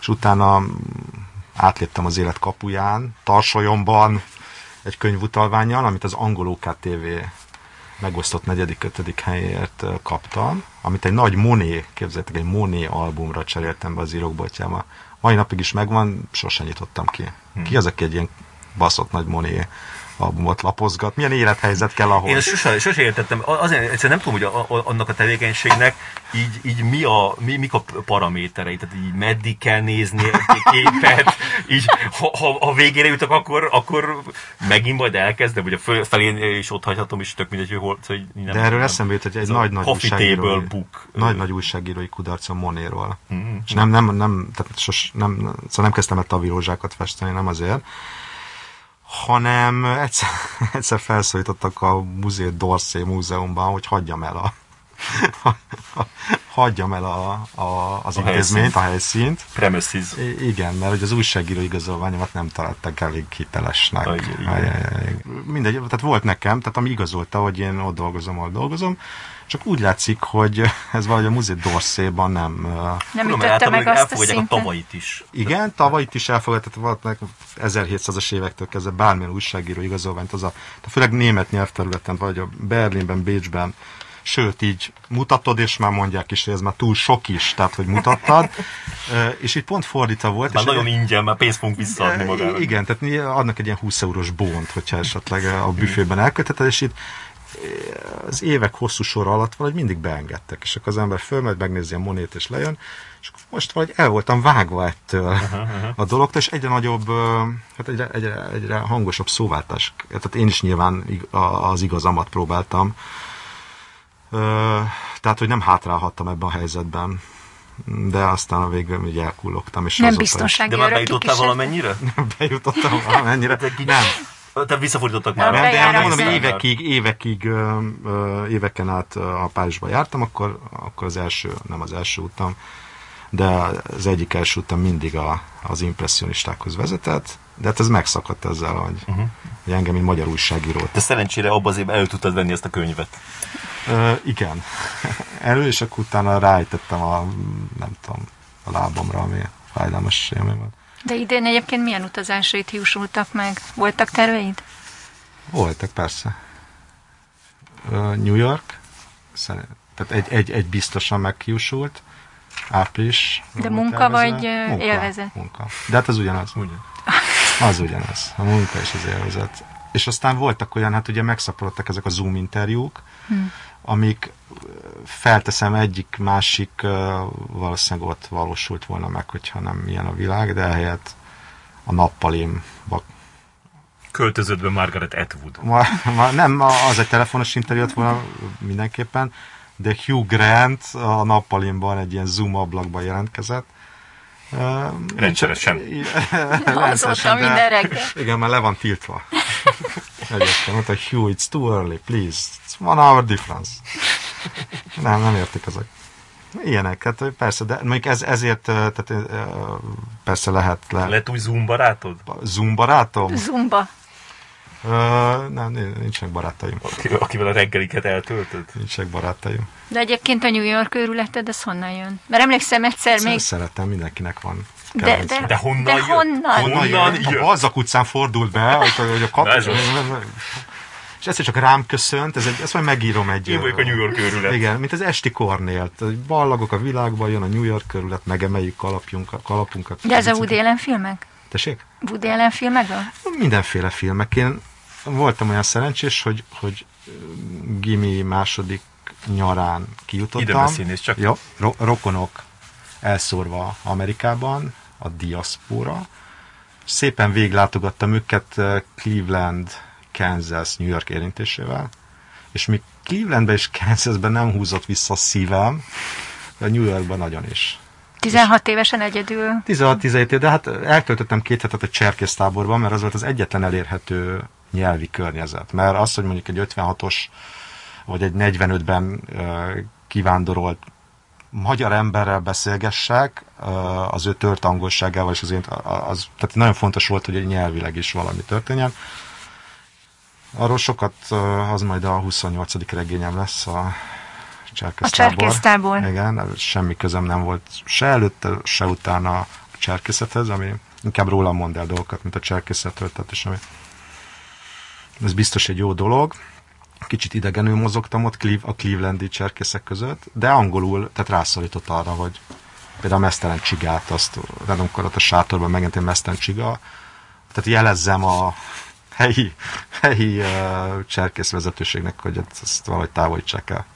És utána átléptem az élet kapuján, Tarsolyomban, egy könyvutalványjal, amit az angol OKTV megosztott negyedik, ötödik helyért kaptam, amit egy nagy Moné, képzeljétek, egy Moné albumra cseréltem be az írókboltjába. Mai napig is megvan, sosem nyitottam ki. Ki az, aki egy ilyen baszott nagy Moné albumot lapozgat. Milyen élethelyzet kell ahhoz? Én sose, sose értettem. Azért egyszerűen nem tudom, hogy a, a, annak a tevékenységnek így, így mi a, mi, mik a paraméterei. Tehát így meddig kell nézni egy képet. Így, ha, ha, ha végére jutok, akkor, akkor megint majd elkezdem, vagy a felén is ott hagyhatom, és tök mindegy, hogy hol. Szóval nem, De erről eszembe jut, hogy egy nagy-nagy újságírói, book. nagy-nagy újságírói kudarc a Monéról. Mm. És nem, nem, nem, tehát sos, nem, szóval nem kezdtem el tavirózsákat festeni, nem azért, hanem egyszer, egyszer felszólítottak a Muzé Dorsey múzeumban, hogy hagyjam el a hagyjam el a, a, az A intézményt, helyszínt. a helyszínt. Premises. I- igen, mert hogy az újságíró igazolványomat nem találták elég hitelesnek. Aj, igen. Aj, aj, aj. Mindegy, tehát volt nekem, tehát ami igazolta, hogy én ott dolgozom, ahol dolgozom, csak úgy látszik, hogy ez valahogy a Muzé Dorszéban nem... Nem Tudom, ütötte meg azt a elfogadják a tavait is. Igen, tavaly itt is elfogadott valakinek 1700-as évektől kezdve bármilyen újságíró igazolványt, az a, tehát főleg német nyelvterületen, vagy a Berlinben, Bécsben, sőt, így mutatod, és már mondják is, hogy ez már túl sok is, tehát, hogy mutattad. És itt pont fordítva volt. Már és nagyon ingyen, már pénzt fogunk visszaadni magának. Igen, tehát mi adnak egy ilyen 20 eurós bónt, hogyha esetleg a büfében elköteted, és itt az évek hosszú sor alatt valahogy mindig beengedtek, és akkor az ember fölmegy, megnézi a monét, és lejön, és akkor most valahogy el voltam vágva ettől a dologtól, és egyre nagyobb, hát egyre, egyre, egyre hangosabb szóváltás. Tehát én is nyilván az igazamat próbáltam, tehát, hogy nem hátrálhattam ebben a helyzetben. De aztán a végül ugye elkullogtam, és Nem biztonsági De már bejutottál valamennyire? bejutottam valamennyire. Nem, Te visszafordítottak Nem, már. nem, de bejárat mondom, hogy évekig, évekig, ö, éveken át a Párizsba jártam, akkor, akkor az első, nem az első utam, de az egyik első utam mindig a, az impressionistákhoz vezetett, de hát ez megszakadt ezzel, hogy, uh-huh. hogy engem, mint magyar újságírót. De szerencsére abban az évben el tudtad venni ezt a könyvet. Ö, igen. Elő, és akkor utána rájtettem a, nem tudom, a lábamra, ami fájdalmas élmény volt. De idén egyébként milyen utazásait hiúsultak meg? Voltak terveid? Voltak, persze. New York, tehát egy, egy, egy biztosan meghiúsult, április. De munka tervezve. vagy, munka, élvezet? Munka. De hát az ugyanaz. Ugye? Az ugyanaz. A munka és az élvezet. És aztán voltak olyan, hát ugye megszaporodtak ezek a Zoom interjúk, hmm. Amik felteszem egyik, másik valószínűleg ott valósult volna meg, hogyha nem ilyen a világ, de ehelyett a nappalimba Költözött Margaret Atwood. Ma, ma, nem, az egy telefonos interjú lett volna mindenképpen, de Hugh Grant a nappalimban egy ilyen Zoom ablakban jelentkezett. Rendszeresen. Azóta Rendszeresen, de- minden reggel. Igen, mert le van tiltva. Egyébként mondta, Hugh, it's too early, please. It's one hour difference. Nem, nem értik ezek. Ilyenek, hát persze, de mondjuk ez, ezért, tehát persze lehet le. Lett új Zoom barátod? Zoom barátom? Zumba. Ö, nem, nincsenek barátaim. Akivel, akivel a reggeliket eltöltöd? Nincsenek barátaim. De egyébként a New York őrületed, az honnan jön? Mert emlékszem egyszer még... Még... Szeretem, mindenkinek van. De, de, De honnan de jön? honnan? Honnan? Honnan jön? jön? A Balzak utcán fordult be, hogy, hogy a kap... És egyszer csak rám köszönt, ez egy, ezt majd megírom egy... Én vagyok a New York őrület. Igen, mint az esti kornél. Ballagok a világban, jön a New York körület, megemeljük kalapjunk, kalapunkat. De ez a Woody Allen filmek? Tessék? Woody Allen filmek? Mindenféle filmek. Én voltam olyan szerencsés, hogy, hogy Gimi második nyarán kijutottam. Ide beszélnész csak. Jó, ro- rokonok elszórva Amerikában, a diaszpora. Szépen véglátogattam őket Cleveland, Kansas, New York érintésével, és még Clevelandben és Kansasben nem húzott vissza a szívem, de New Yorkban nagyon is. 16 évesen egyedül. 16-17 év, de hát eltöltöttem két hetet a cserkésztáborban, mert az volt az egyetlen elérhető nyelvi környezet. Mert az, hogy mondjuk egy 56-os vagy egy 45-ben ö, kivándorolt magyar emberrel beszélgessek, az ő tört angolságával, és az én, az, tehát nagyon fontos volt, hogy egy nyelvileg is valami történjen. Arról sokat, az majd a 28. regényem lesz a cserkésztábor. A cserkésztábor. Igen, semmi közöm nem volt se előtte, se utána a cserkészethez, ami inkább rólam mond el dolgokat, mint a cserkészetről, tehát és ami ez biztos egy jó dolog. Kicsit idegenül mozogtam ott a Clevelandi cserkészek között, de angolul, tehát rászorított arra, hogy például a mesztelen csigát, azt, amikor ott a sátorban megint egy mesztelen csiga, tehát jelezzem a, helyi, helyi uh, cserkész vezetőségnek, hogy ezt, valahogy távolítsák el.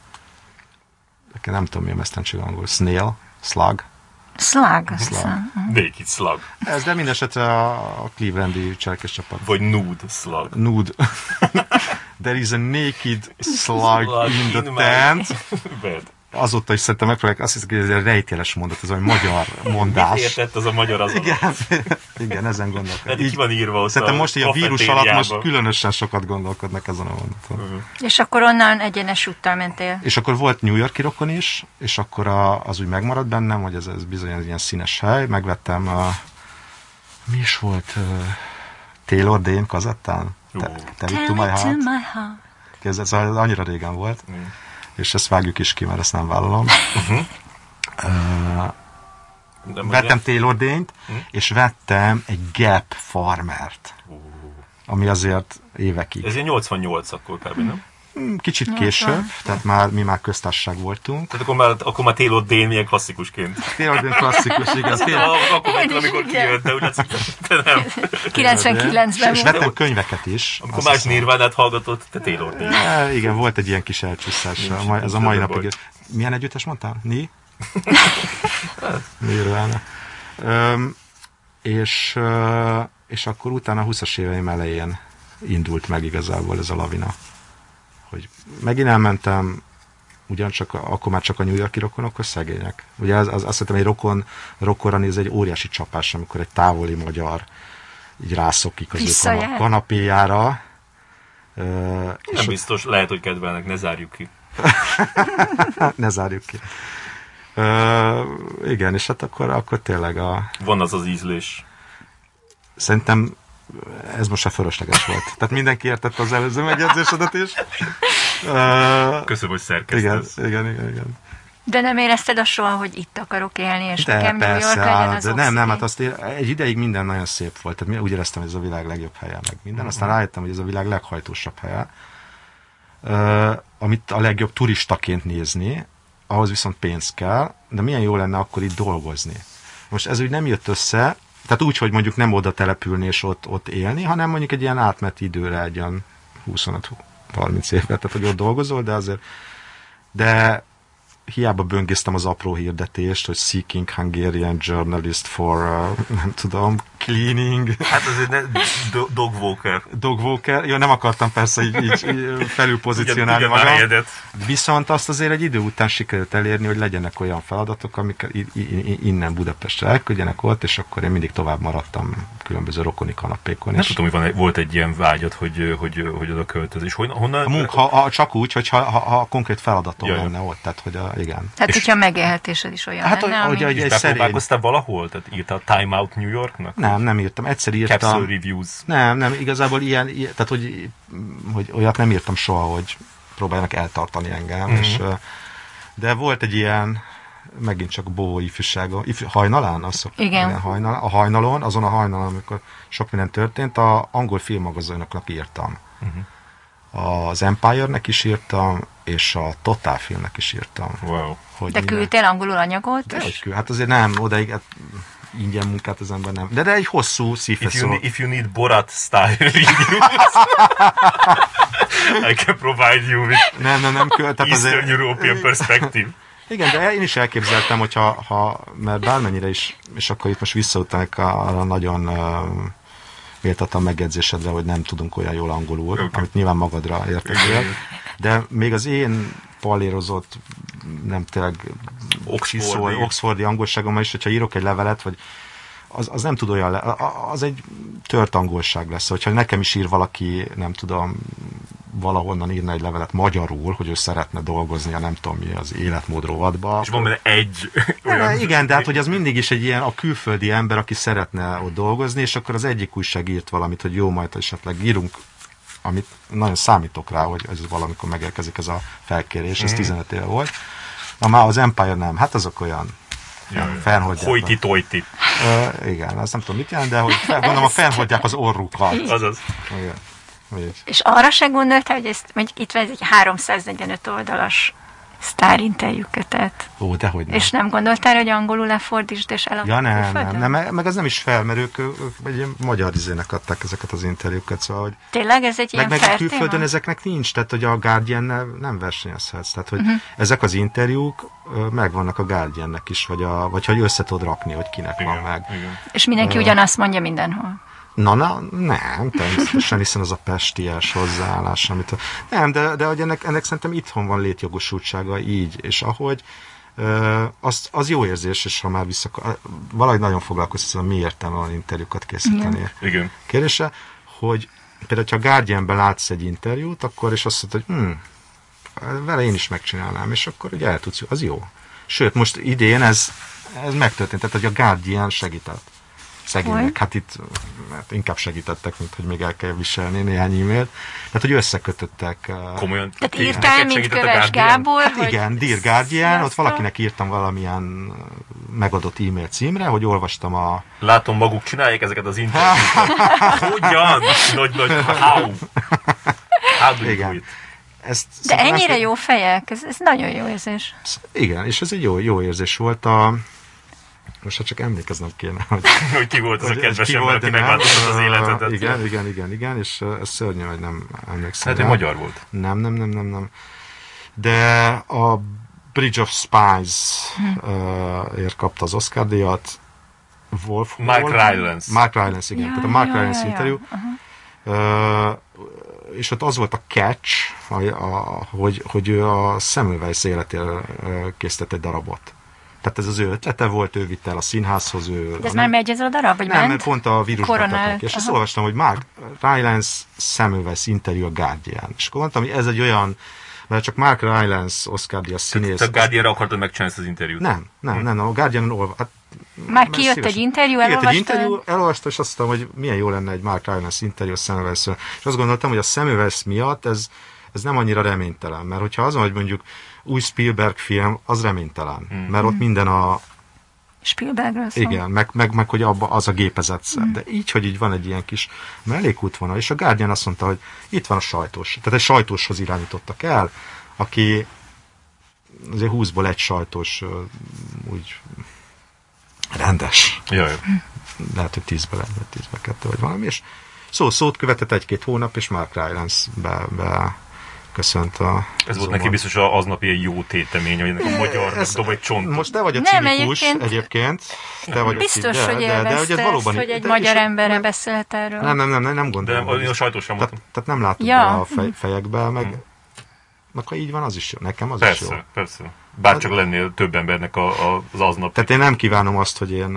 Nekem nem tudom, mi a mesztentség angol. Snail, slug. Slug. Slug. Naked Slug. Ez de minden esetre a, Clevelandi cserkész csapat. Vagy Nude Slug. Nude. There is a naked slug in the my- tent. Bed. Azóta is szerintem megpróbálják, azt hiszem, hogy ez egy rejtéles mondat, ez egy magyar mondás. Értett az a magyar az Igen, igen, ezen gondolkodom. Pedig ki van írva ott Szerintem a most így a vírus alatt most különösen sokat gondolkodnak ezen a mondaton. És akkor onnan egyenes úttal mentél. És akkor volt New Yorki rokon is, és akkor a, az úgy megmaradt bennem, hogy ez, ez bizony egy ilyen színes hely. Megvettem a... Mi is volt? Uh, Taylor Dane kazettán? Te, Ó. te Tell to my me to heart. my heart. Ez, ez annyira régen volt. Mm. És ezt vágjuk is ki, mert ezt nem vállalom. Uh, De majd vettem Taylor Dane-t, Hm? és vettem egy Gap Farmert, ami azért évekig. Ez ilyen 88 akkor kb. nem? Mm, Kicsit később, tehát már mi már köztársaság voltunk. Tehát akkor már, akkor már Taylor Dane milyen klasszikusként. Taylor Dane klasszikus, igen. Taylor- akkor is, amikor kijött, de úgy látszik, te nem. 99-ben És vettem könyveket is. Amikor más. Nirvánát hallgatott, te Taylor Dane. Ja, igen, volt egy ilyen kis elcsúszás. Nincs- A mai- Ez a mai napig. Milyen együttes mondtál? Ni? Nirvana. Öm, és, és akkor utána a 20-as éveim elején indult meg igazából ez a lavina. Hogy megint elmentem, ugyancsak, akkor már csak a New Yorki rokonokhoz szegények. Ugye az, az, azt hiszem, egy rokon, rokonra néz egy óriási csapás, amikor egy távoli magyar így rászokik az ő Visszajár. kana- kanapéjára. Ö, és Nem biztos, lehet, hogy kedvelnek, ne zárjuk ki. ne zárjuk ki. Ö, igen, és hát akkor, akkor tényleg a, Van az az ízlés. szerintem ez most a fölösleges volt. Tehát mindenki értette az előző megjegyzésedet is. Köszönöm, hogy igen, szerkesztesz. igen, igen, igen. De nem érezted azt soha, hogy itt akarok élni, és De nekem New York persze, legyen á, az de nem, nem, hát azt ér, egy ideig minden nagyon szép volt. Tehát mi- úgy éreztem, hogy ez a világ legjobb helye, meg minden. Aztán rájöttem, hogy ez a világ leghajtósabb helye. Ö, amit a legjobb turistaként nézni, ahhoz viszont pénz kell, de milyen jó lenne akkor itt dolgozni. Most ez úgy nem jött össze, tehát úgy, hogy mondjuk nem oda települni és ott, ott élni, hanem mondjuk egy ilyen átmeneti időre, egy ilyen 25-30 évet, tehát hogy ott dolgozol, de azért de hiába böngésztem az apró hirdetést, hogy Seeking Hungarian Journalist for, uh, nem tudom, cleaning, Hát azért ne, do, Dog Walker. dog walker. Jó, nem akartam persze így, így, így felülpozícionálni Ugyan, ugyan magam. helyedet. Viszont azt azért egy idő után sikerült elérni, hogy legyenek olyan feladatok, amik innen Budapestre elküldjenek ott, és akkor én mindig tovább maradtam különböző rokoni kanapékon. Nem és tudom, hogy van, volt egy ilyen vágyat, hogy, hogy, hogy oda költözés. Hon, honnan? a munka, ha, csak úgy, hogy ha, ha, ha konkrét feladatom Ja, ja. lenne ott, tehát hogy a, igen. Hát, és- hogyha megélhetésed is olyan Hát, lenne, hogy- ami... hogy- egy szerény- valahol? Tehát írtál Time Out New Yorknak? Nem, nem írtam. Egyszer Capsule írtam. Reviews. Nem, nem, igazából ilyen, ilyen tehát hogy, hogy olyat nem írtam soha, hogy próbáljanak eltartani engem, Mhm. és, de volt egy ilyen, megint csak Bó ifjúsága, ifj, hajnalán, az szok, Igen. hajnal, a hajnalon, azon a hajnalon, amikor sok minden történt, a angol filmmagazinoknak írtam. Mhm. Az Empire-nek is írtam, és a Total Filmnek is írtam. Wow. Hogy De küldtél angolul anyagot? De és- hogy küld? Hát azért nem, odaig, hát, ingyen munkát az ember nem. De, de egy hosszú If you, need, if you need Borat style reviews, I can provide you with Nem, nem, nem. Tehát Eastern azért, European perspective. Igen, de én is elképzeltem, hogyha, ha, mert bármennyire is, és akkor itt most visszautalnék arra nagyon uh, méltatlan megjegyzésedre, hogy nem tudunk olyan jól angolul, Oké. amit nyilván magadra értettél, de még az én pallérozott, nem tényleg Oxfordi. oxfordi angolságommal is, hogyha írok egy levelet, vagy az, az nem tud olyan, le, az egy tört angolság lesz. Hogyha nekem is ír valaki, nem tudom, valahonnan írna egy levelet magyarul, hogy ő szeretne dolgozni a nem tudom mi az életmód rovatba. És van benne egy olyan... igen, de hát hogy az mindig is egy ilyen a külföldi ember, aki szeretne ott dolgozni, és akkor az egyik újság írt valamit, hogy jó, majd esetleg írunk, amit nagyon számítok rá, hogy ez valamikor megérkezik ez a felkérés, ez 15 éve volt. Na már az Empire nem, hát azok olyan felholdják. Hojti-tojti. Ö, igen, azt nem tudom mit jelent, de hogy fel, gondolom, a felholdják az orrukat. Azaz. Igen. És arra se gondoltál, hogy ezt, mondjuk itt van ez egy 345 oldalas sztárinterjú kötet. Ó, dehogy nem. És nem gondoltál, hogy angolul lefordítsd és eladod Ja, nem, nem, nem, meg az nem is fel, mert ők, ők egy magyar izének adták ezeket az interjúkat, szóval, hogy Tényleg ez egy meg, ilyen meg külföldön téma? ezeknek nincs, tehát hogy a guardian nem versenyezhetsz, tehát hogy uh-huh. ezek az interjúk megvannak a Guardiannek is, vagy, a, vagy hogy össze tudod rakni, hogy kinek Igen, van meg. igen. És mindenki ugyanazt mondja mindenhol. Na, na, nem, természetesen, hiszen az a pesties hozzáállás, amit... Nem, de, de hogy ennek, ennek szerintem itthon van létjogosultsága így, és ahogy ö, az, az jó érzés, és ha már vissza... Valahogy nagyon foglalkoztatva, mi értelme van interjúkat készíteni. Igen. Igen. Kérdése, hogy például, ha a Guardianben látsz egy interjút, akkor és azt mondod, hogy hm, vele én is megcsinálnám, és akkor ugye el tudsz, az jó. Sőt, most idén ez, ez megtörtént, tehát hogy a Guardian segített. Szegények, hát itt hát inkább segítettek, mint hogy még el kell viselni néhány e-mailt. Tehát, hogy összekötöttek. eh, Komolyan. Tehát ti- írtál, mint segített a Köves? Gábor, Hát hogy igen, Dear Guardian, ott valakinek írtam valamilyen megadott e-mail címre, hogy olvastam a... Látom, maguk csinálják ezeket az interjúkat. Hogyan? Nagy, nagy, how? How Igen. Ezt De ennyire jó fejek, ez, ez nagyon jó érzés. Igen, és ez egy jó, jó érzés volt. A... Most hát csak emlékeznem kéne, hogy, Hogy ki volt az a kedves ki ember, volt, aki megváltoztatta az Ö, életedet. Igen, igen, igen, igen, és ez szörnyű, hogy nem emlékszem. Hát egy rá. magyar volt. Nem, nem, nem, nem, nem. De a Bridge of Spies uh, ért kapta az Oscar díjat. Wolf, Mark Wolf- Rylance. Mark Rylance, igen. Ja, Tehát a Mark ja, Rylance ja, ja. interjú. Uh, és ott az volt a catch, a, a, hogy, hogy ő a Semmelweis életéről készített egy darabot. Tehát ez az ő ötlete volt, ő vitte el a színházhoz. Ő, De ez már megy ez a darab, vagy nem, ment? mert pont a vírus előtt, És ezt aha. olvastam, hogy Mark Rylance Semmelweis interjú a Guardian. És akkor mondtam, hogy ez egy olyan, mert csak Mark Rylance, Oscar díjas színész. Te a Guardianra akartad megcsinálni ezt az interjút? Nem, nem, nem, nem, a Guardian olva, hát, Már kijött szívesen. egy interjú, Kijött egy elolvastad? interjú, elolvastam, és azt mondtam, hogy milyen jó lenne egy Mark Rylance interjú a semmelweis És azt gondoltam, hogy a Semmelweis miatt ez, ez nem annyira reménytelen, mert hogyha az, hogy mondjuk új Spielberg film, az reménytelen, Hmm. mert ott minden a, Spielbergről szól. igen, meg, meg, meg hogy abba az a gépezet. Mm. De így, hogy így van egy ilyen kis mellékútvonal, és a Guardian azt mondta, hogy itt van a sajtós. Tehát egy sajtóshoz irányítottak el, aki azért 20-ból egy sajtós úgy rendes. Jaj. Lehet, hogy 10-be lett, vagy 10-be kettő, vagy valami, és szó szót követett egy-két hónap, és Mark Rylance be, be köszönt a Ez volt neki biztos a- aznap ilyen jó tétemény, hogy ennek a magyar Ez- dob egy csont. Most te vagy a Nem, cinikus egyébként- egyébként. Te vagy a Biztos, de- hogy de- de, élvezte ez valóban hogy egy de- magyar emberre nem- beszélt erről. Nem, nem, nem, nem, nem De gondolom. a, hogy- a sajtó sem tehát, tehát nem látod Ja. a fej, fejekbe, meg, meg ha így van, az is jó. Nekem az is jó. Persze, persze. Bár csak lennél több embernek a, a, az aznap. Tehát én nem kívánom azt, hogy én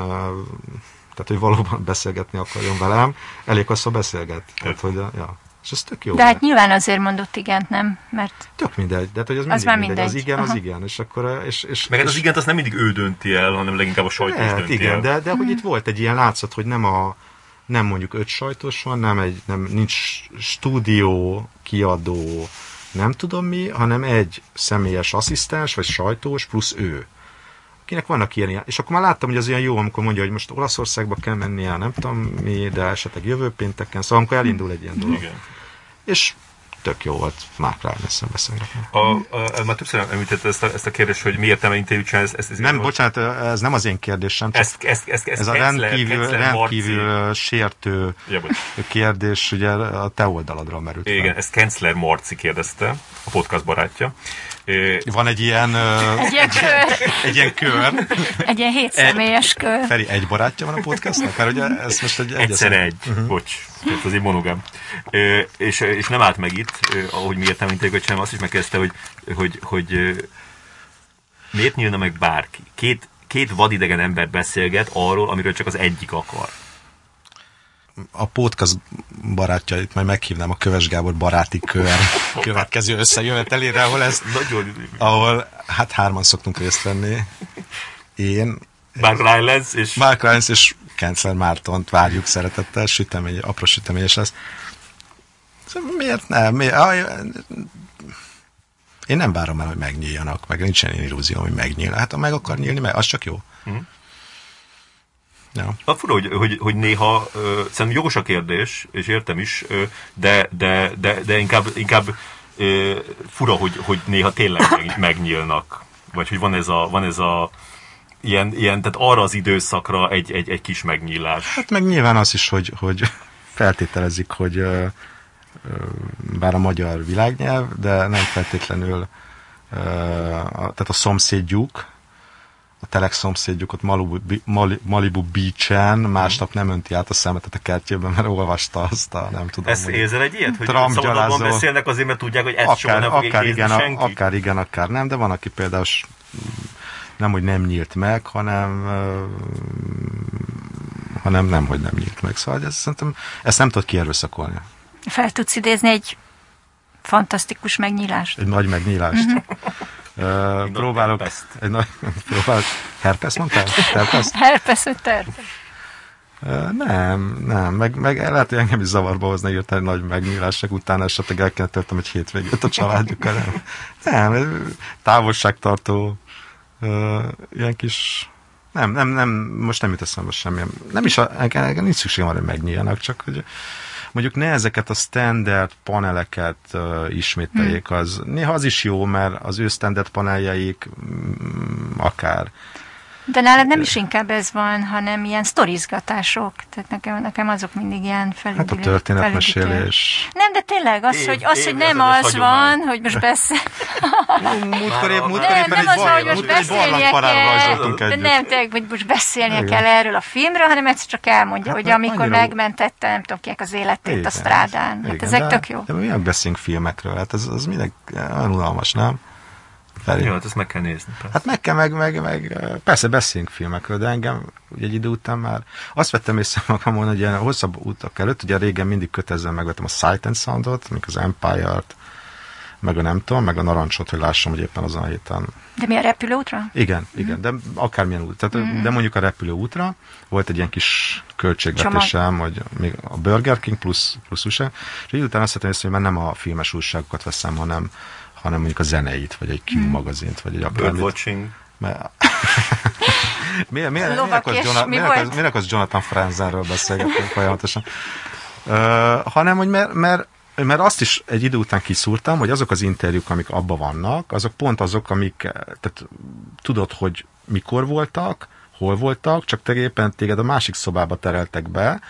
tehát, hogy valóban beszélgetni akarjon velem. Elég az, ha beszélget. Tehát, hogy, ja. És ez tök jó. De hát nyilván azért mondott igent, nem? Mert Tök mindegy. De hát, hogy az, mindig már mindegy. Az mindegy. igen, az Aha. igen. És akkor, uh, és, és, Meg hát és, az igent azt nem mindig ő dönti el, hanem leginkább a sajtó Lehet, dönti igen, el. de, de hogy itt volt egy ilyen látszat, hogy nem a nem mondjuk öt sajtos van, nem egy, nem, nincs stúdió, kiadó, nem tudom mi, hanem egy személyes asszisztens, vagy sajtós, plusz ő. Akinek vannak ilyen, és akkor már láttam, hogy az olyan jó, amikor mondja, hogy most Olaszországba kell mennie, nem tudom mi, de esetleg jövő pénteken, szóval amikor elindul egy ilyen dolog. Igen. És tök jó volt Mark Rylance-en beszélgetni. A, a, a, már többször említette ezt a, ezt a kérdést, hogy miért nem interjút csinálni, ezt, ezt, ezt, Nem, bocsánat, ez nem az én kérdésem, csak ezt, ezt, ezt, ezt ez a rendkívül, Kenzler rendkívül Marci- sértő Ja, kérdés ugye a te oldaladról merült fel. Igen, ezt Kenzler Marci kérdezte, a podcast barátja. Van egy ilyen, egy ilyen kör, egy ilyen kör. egy ilyen hétszemélyes kör. Feri, egy barátja van a podcastnak? Mert ugye ez most egy Egyszer egy, uh-huh. bocs, ez azért monogám. És, és nem állt meg itt, ahogy miért nem interjúkat csinálom, azt is megkezdte, hogy, hogy, hogy miért nyílna meg bárki? Két, két vadidegen ember beszélget arról, amiről csak az egyik akar. A podcast barátjait majd meghívnám a Köves Gábor baráti kör következő összejövetelére, ahol ezt, Nagyon... ahol hát hárman szoktunk részt venni. Én, Mark Rylance és... Mark Rylance és Kensler Mártont várjuk szeretettel, sütemény, apró süteményes lesz. Szóval Miért nem? Miért? Én nem várom el, hogy megnyíljanak, meg nincsen ilyen illúzió, hogy megnyíl. Hát ha meg akar nyílni, meg az csak jó. Mhm. Ja. A fura, hogy, hogy, hogy néha ö, szerintem jogos a kérdés, és értem is, ö, de, de, de, de inkább, inkább ö, fura, hogy, hogy néha tényleg meg, megnyílnak. Vagy hogy van ez a, van ez a ilyen, ilyen, tehát arra az időszakra egy, egy, egy kis megnyílás. Hát meg nyilván az is, hogy, hogy feltételezik, hogy bár a magyar világnyelv, de nem feltétlenül a, tehát a szomszédjuk, a telek szomszédjuk ott Malibu, Mali, Malibu Beach-en másnap nem önti át a szemetet a kertjében, mert olvasta azt a, nem tudom. Ezt érzel egy ilyet, hogy szabadabban gyalázó. beszélnek azért, mert tudják, hogy ezt akár, soha nem akár, igen, senki? akár igen, akár nem, de van, aki például nem, hogy nem nyílt meg, hanem hanem nem, hogy nem nyílt meg. Szóval ez, szerintem ezt nem tudod kierőszakolni. Fel tudsz idézni egy fantasztikus megnyílást? Egy nagy megnyílást. Uh, próbálok... herpeszt. Egy nagy, próbálok... Herpes mondtál? Herpes? Herpes, hogy terpes. Uh, nem, nem. Meg, meg lehet, hogy engem is zavarba hozna írtani nagy megnyílások után, esetleg el kellene töltem egy hétvégét a családjukkal. Nem, nem távolságtartó uh, ilyen kis... Nem, nem, nem, most nem jut eszembe semmilyen. Nem is, a, engem, engem nincs szükségem arra, hogy megnyíljanak, csak hogy mondjuk ne ezeket a standard paneleket uh, ismételjék, az néha az is jó, mert az ő standard paneljeik mm, akár De nálad nem is inkább ez van, hanem ilyen sztorizgatások. Tehát nekem, nekem azok mindig ilyen felüdülő. hát a történetmesélés. Nem, de tényleg az, Év- hogy, az, hogy nem az hagyomány. van, hogy most beszél. Múltkor épp, Nem, múltkor Nem, nem az van, hogy most beszélnie kell, de nem, tényleg, hogy most beszélnie kell erről a filmről, hanem egyszer csak elmondja, Hát, hogy amikor megmentette, nem tudom kinek az életét a strádán. Hát ezek tök jó. De mi beszélünk filmekről? Hát ez, az mindegy, unalmas, nem? Feri. Jó, hát ezt meg kell nézni. persze. Hát meg kell, meg, meg, meg, persze beszélünk filmekről, de engem ugye egy idő után már azt vettem észre magamon, hogy ilyen hosszabb utak előtt, ugye régen mindig kötelezően megvettem a Sight and Soundot, mint az Empire-t, meg a nem tudom, meg a narancsot, hogy lássam, hogy éppen azon a héten De mi a repülőútra? igen, igen, de akármilyen út. Tehát, Mhm. De mondjuk a repülőútra volt egy ilyen kis költségvetésem, hogy még a Burger King plusz, plusz újság, és így utána azt észre, hogy már nem a filmes újságokat veszem, hanem, hanem mondjuk a zeneit, vagy egy Q Mhm. magazint, vagy egy akármit. Birdwatching. Mert... miért, miért, miért, akarsz Jonathan, mi miért, akarsz, miért akarsz Jonathan Franzenről beszélgetni folyamatosan? Uh, hanem, hogy mert, mert mert azt is egy idő után kiszúrtam, hogy azok az interjúk, amik abban vannak, azok pont azok, amik, tehát tudod, hogy mikor voltak, hol voltak, csak te éppen téged a másik szobába tereltek be,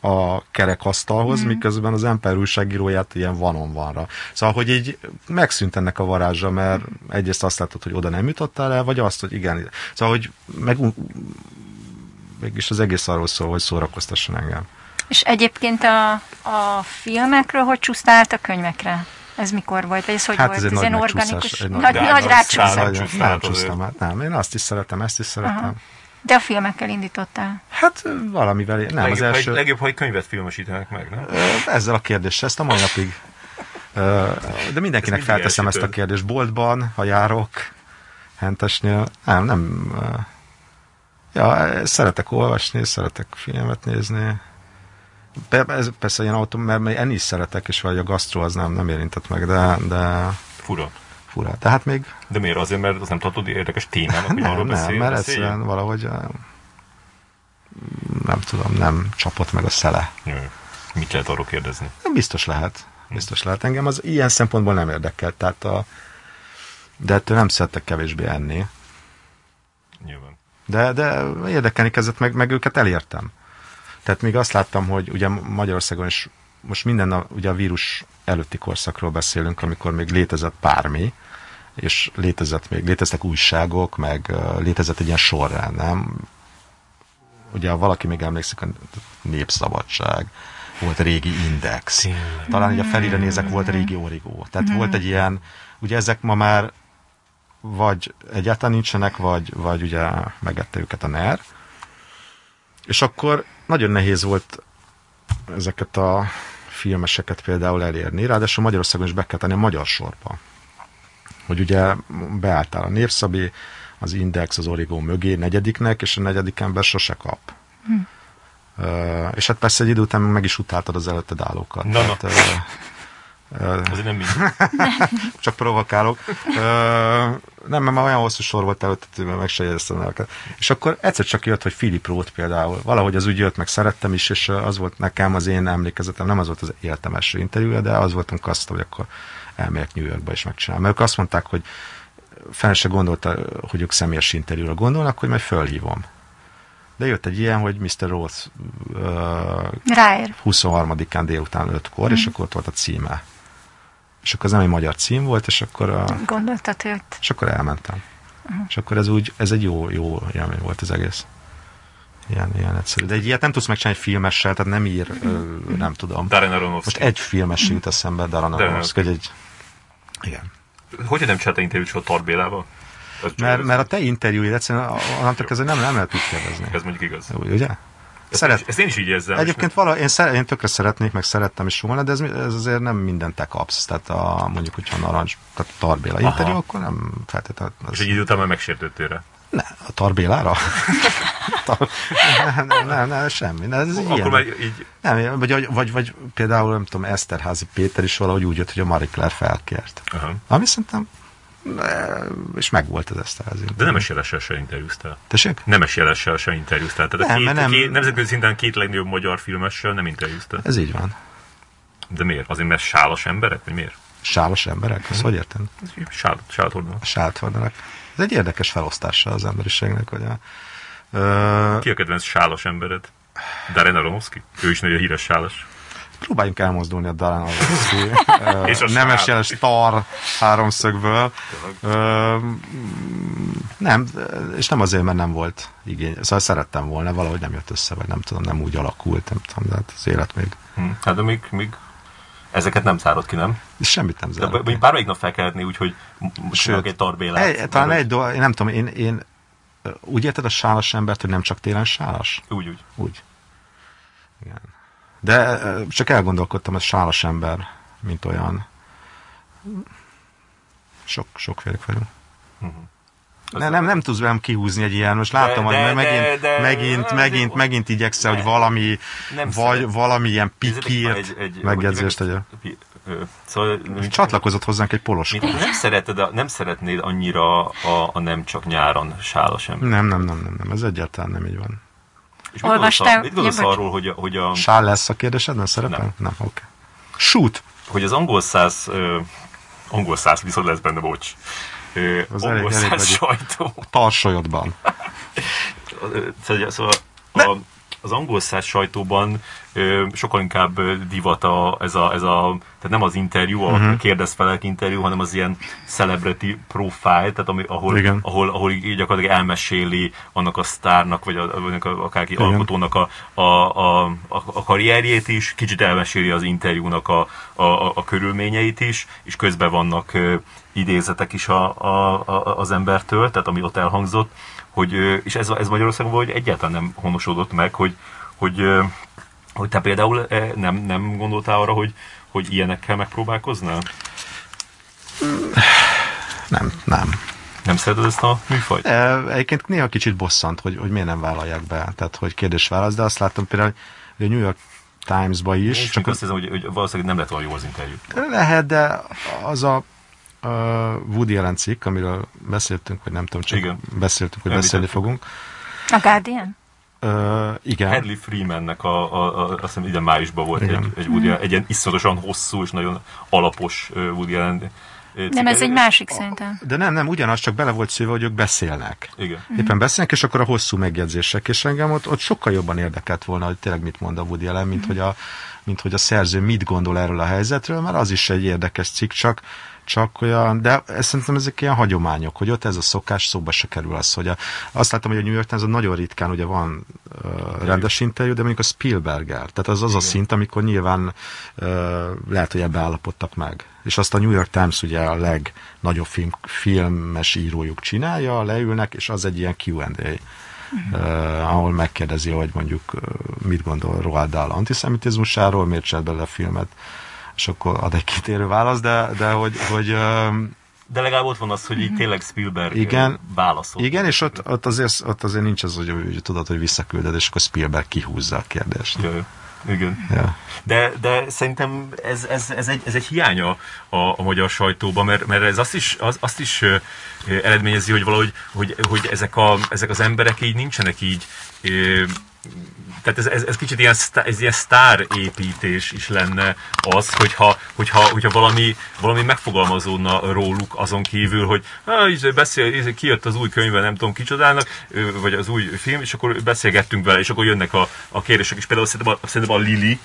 a, a kerekasztalhoz, mm. miközben az Ember újságíróját ilyen vanon vanra. Szóval, hogy így megszűnt ennek a varázsa, mert egyrészt azt látod, hogy oda nem jutottál el, vagy azt, hogy igen. Szóval, hogy meg, mégis az egész arról szól, hogy szórakoztasson engem. És egyébként a, a filmekről hogy csúsztál a könyvekre? Ez mikor volt? Vagy ez hogy Hát volt? ez egy nagy ilyen megcsúszás, organikus? egy nagy- nagy, nagy rácsúszás. szállás. Vagy- csúsztál nem át azért. csúsztam át, nem. Én azt is szeretem, ezt is szeretem. Aha. De a filmekkel indítottál. Hát valamivel, nem, legjobb, az első... Ha, legjobb, ha egy könyvet filmesítenek meg, nem? Ezzel a kérdéssel, ezt a mai napig. De mindenkinek mindig felteszem ezt a kérdést. Boltban, ha járok, hentesnél, nem, nem. Ja, szeretek olvasni, szeretek filmet nézni. Ez persze ilyen autó, mert mert enni is szeretek, és vagy a gasztró az nem, nem érintett meg, de, de Fura. Fura. Tehát még De miért? Azért, mert az nem tartod érdekes témának, hogy arról nem, nem, beszél, mert beszéljünk? egyszerűen valahogy nem tudom, nem csapott meg a szele. Jó. Mit lehet arról kérdezni? Biztos lehet. Biztos lehet. Engem az ilyen szempontból nem érdekel. Tehát a, de ettől nem szeretek kevésbé enni. Nyilván. De, de érdekelni kezdett, meg, meg őket elértem. Tehát még azt láttam, hogy ugye Magyarországon is most minden a, ugye a vírus előtti korszakról beszélünk, amikor még létezett bármi, és létezett még, léteztek újságok, meg létezett egy ilyen sorrend, nem? Ugye ha valaki még emlékszik, a Népszabadság, volt régi Index. Talán ugye felére nézek, volt régi Origó. Tehát volt egy ilyen, ugye ezek ma már vagy egyáltalán nincsenek, vagy, vagy ugye megette őket a NER. És akkor nagyon nehéz volt ezeket a filmeseket például elérni, ráadásul Magyarországon is be kell tenni a magyar sorba. Hogy ugye beálltál a Népszabé, az Index, az Origó mögé negyediknek, és a negyedik ember sose kap. Hm. Uh, és hát persze egy idő után meg is utáltad az előtted állókat. Na, na. Tehát, uh, Azért nem mindig. csak provokálok. Ö, nem, mert már olyan hosszú sor volt előtt, hogy meg se jegyeztem el. És akkor egyszer csak jött, hogy Philip Roth például. Valahogy az úgy jött, meg szerettem is, és az volt nekem az én emlékezetem, nem az volt az életem első interjúja, de az voltunk azt, hogy akkor elmegyek New Yorkba és megcsinálom. Mert ők azt mondták, hogy fel se gondolta, hogy ők személyes interjúra gondolnak, hogy majd fölhívom. De jött egy ilyen, hogy Mr. Roth uh, Ráér. 23-án délután 5-kor, mm. és akkor ott volt a címe. És akkor az nem egy magyar cím volt, és akkor, a, Gondoltad, ott és akkor elmentem. Uh-huh. És akkor ez úgy, ez egy jó, jó élmény volt az egész. Ilyen, ilyen egyszerű. De egy ilyet nem tudsz megcsinálni egy filmessel, tehát nem ír, ö, nem tudom. Darren Aronofsky. Most egy filmes jut eszembe, Darren Aronofsky, hogy egy... Igen. Hogy nem csinálta interjút soha Tarbélával? Mert, ez- mert a te interjúid egyszerűen, onnantól kezdve nem, nem lehet úgy kérdezni. Ez mondjuk igaz. Úgy, Ugye? Ezt, Szeret, ezt én is így érzem. Egyébként vala, én, szere, én tökre szeretnék, meg szerettem is volna, de ez, ez azért nem mindent te kapsz. Tehát a, mondjuk, hogyha narancs, tehát a Tarbéla Aha. interjú, akkor nem feltétlenül. És Az, egy idő után már megsértődtél. Ne, a Tarbélára? Tar, nem, nem, nem, nem, semmi. Ne, ez Akkor ilyen. már így... Nem, vagy, vagy, vagy például, nem tudom, Eszterházi Péter is valahogy úgy jött, hogy a Marie Claire felkért. Aha. Ami szerintem, és megvolt az Eszterházi. De nemes jelessel se interjúztál. Tessék? Nemes jelessel se interjúztál. Tehát Nem, a két, nem- Két, nemzetközi szinten két legnagyobb magyar filmessel nem interjúztál. Ez így van. De miért? Azért, mert sálas emberek? Vagy miért? Sálos emberek, ezt hogy érted? Ez így Sálat, sálat hordanak. Ez egy érdekes felosztása az emberiségnek, hogy a, ö, Ki a kedvenc sálas embered? Darren Aronofsky? Ő is nagyon híres sálas. próbáljunk elmozdulni a Darren Aronofsky ö, nemes jeles star háromszögből. Ö, nem, és nem azért, mert nem volt igény. Szóval szerettem volna, valahogy nem jött össze, vagy nem tudom, nem úgy alakult, nem tudom, de hát az élet még Hm. Hát de még, még ezeket nem szárad ki, nem? semmit nem De zárt. mondjuk bármelyik nap felkelhetné úgy, hogy Sőt, csinálok egy tarbélát. Egy, talán egy dolog, én nem tudom, én, én úgy érted a sálas embert, hogy nem csak télen sálas? Úgy, úgy. Úgy. Igen. De csak elgondolkodtam, hogy sálas ember, mint olyan. Sok, sokfélek vagyunk. Ne, nem, nem tudsz velem kihúzni egy ilyen, most látom, De- hogy de- megint, de- de- megint, de- megint, de- megint igyekszel, hogy Ne. valami, Nem vagy szeret. valami ilyen pikírt egy- egy- megjegyzést hogy- ö, Szóval, Csatlakozott hozzánk egy polos. mint nem, szereted, a- nem szeretnéd annyira a, a nem csak nyáron sálas ember. Nem, nem, nem, nem, nem, ez egyáltalán nem így van. És mit gondolsz, Olvastál- a- mit gondolsz arról, hogy a, hogy a, Sál lesz a kérdésed, nem szerepel? Nem. Nem, oké. Shoot! hogy az angol száz, ö, angol száz viszont lesz benne, bocs. Az angol elég- elég sajtó. Tarsolyodban. Szóval a, az angol száz sajtóban ö, sokkal inkább divat a, ez, a, ez a, tehát nem az interjú, a uh-huh. kérdezfelek interjú, hanem az ilyen celebrity profile, tehát ami, ahol, Igen. ahol, ahol gyakorlatilag elmeséli annak a sztárnak, vagy, a, vagy a, akárki Igen. alkotónak a, a, a, a, a karrierjét is, kicsit elmeséli az interjúnak a, a, a, a körülményeit is, és közben vannak ö, idézetek is a, a, a, az embertől, tehát ami ott elhangzott, hogy, és ez, ez Magyarországon valahogy egyáltalán nem honosodott meg, hogy, hogy, hogy te például nem, nem gondoltál arra, hogy, hogy ilyenekkel megpróbálkoznál? Nem, nem. Nem szereted ezt a műfajt? E, Egyébként néha kicsit bosszant, hogy, hogy miért nem vállalják be, tehát hogy kérdés-válasz, de azt látom például, hogy a New York Times-ba is, És csak azt hiszem, hogy, hogy valószínűleg nem lett olyan jó az interjú. lehet, de az a uh, Woody Allen cikk, amiről beszéltünk, vagy nem tudom, csak Igen. beszéltünk, hogy beszélni fogunk. A Guardian? Uh, igen. Hadley Freemannek a, a, a, azt hiszem ide májusban volt Igen. egy, egy, Woody, Allen- egy ilyen iszonyatosan hosszú és nagyon alapos Woody Allen cikk. Nem, ez egy másik szerintem. De nem, nem, ugyanaz, csak bele volt szőve, hogy ők beszélnek. Igen. Éppen beszélnek, és akkor a hosszú megjegyzések, és engem ott, ott sokkal jobban érdekelt volna, hogy tényleg mit mond a Woody Allen, mint, hogy a, mint hogy a szerző mit gondol erről a helyzetről, mert az is egy érdekes cikk, csak, csak olyan, de ez, szerintem ezek ilyen hagyományok, hogy ott ez a szokás, szóba se kerül az, hogy a, azt láttam, hogy a New York Times nagyon ritkán ugye van uh, rendes interjú, de mondjuk a Spielberger, tehát az az a szint, amikor nyilván uh, lehet, hogy ebbe állapodtak meg. És azt a New York Times ugye a legnagyobb film, filmes írójuk csinálja, leülnek, és az egy ilyen Q&A. Uh, ahol megkérdezi, hogy mondjuk uh, mit gondol Roald Dahl antiszemitizmusáról, miért csinált belőle a filmet, és akkor ad egy kitérő választ, de, de hogy, hogy De legalább ott van az, hogy így tényleg Spielberg Igen. válaszol. igen, és ott, ott, azért, ott azért nincs az, hogy, hogy tudod, hogy visszakülded, és akkor Spielberg kihúzza a kérdést. Ja, ja. Igen. Ja. De, de szerintem ez, ez, ez, egy, ez egy hiánya a, a magyar sajtóban, mert, mert ez azt is, az, azt is eredményezi, hogy valahogy hogy, hogy ezek, a, ezek az emberek így nincsenek így tehát ez, ez, ez kicsit ilyen, ez ilyen sztárépítés is lenne az, hogyha, hogyha, hogyha valami, valami megfogalmazódna róluk azon kívül, hogy ah, beszél, izé, kijött az új könyve, nem tudom kicsodának, vagy az új film, és akkor beszélgettünk vele, és akkor jönnek a, a kérdések, és például szerintem a, szerintem a Lili,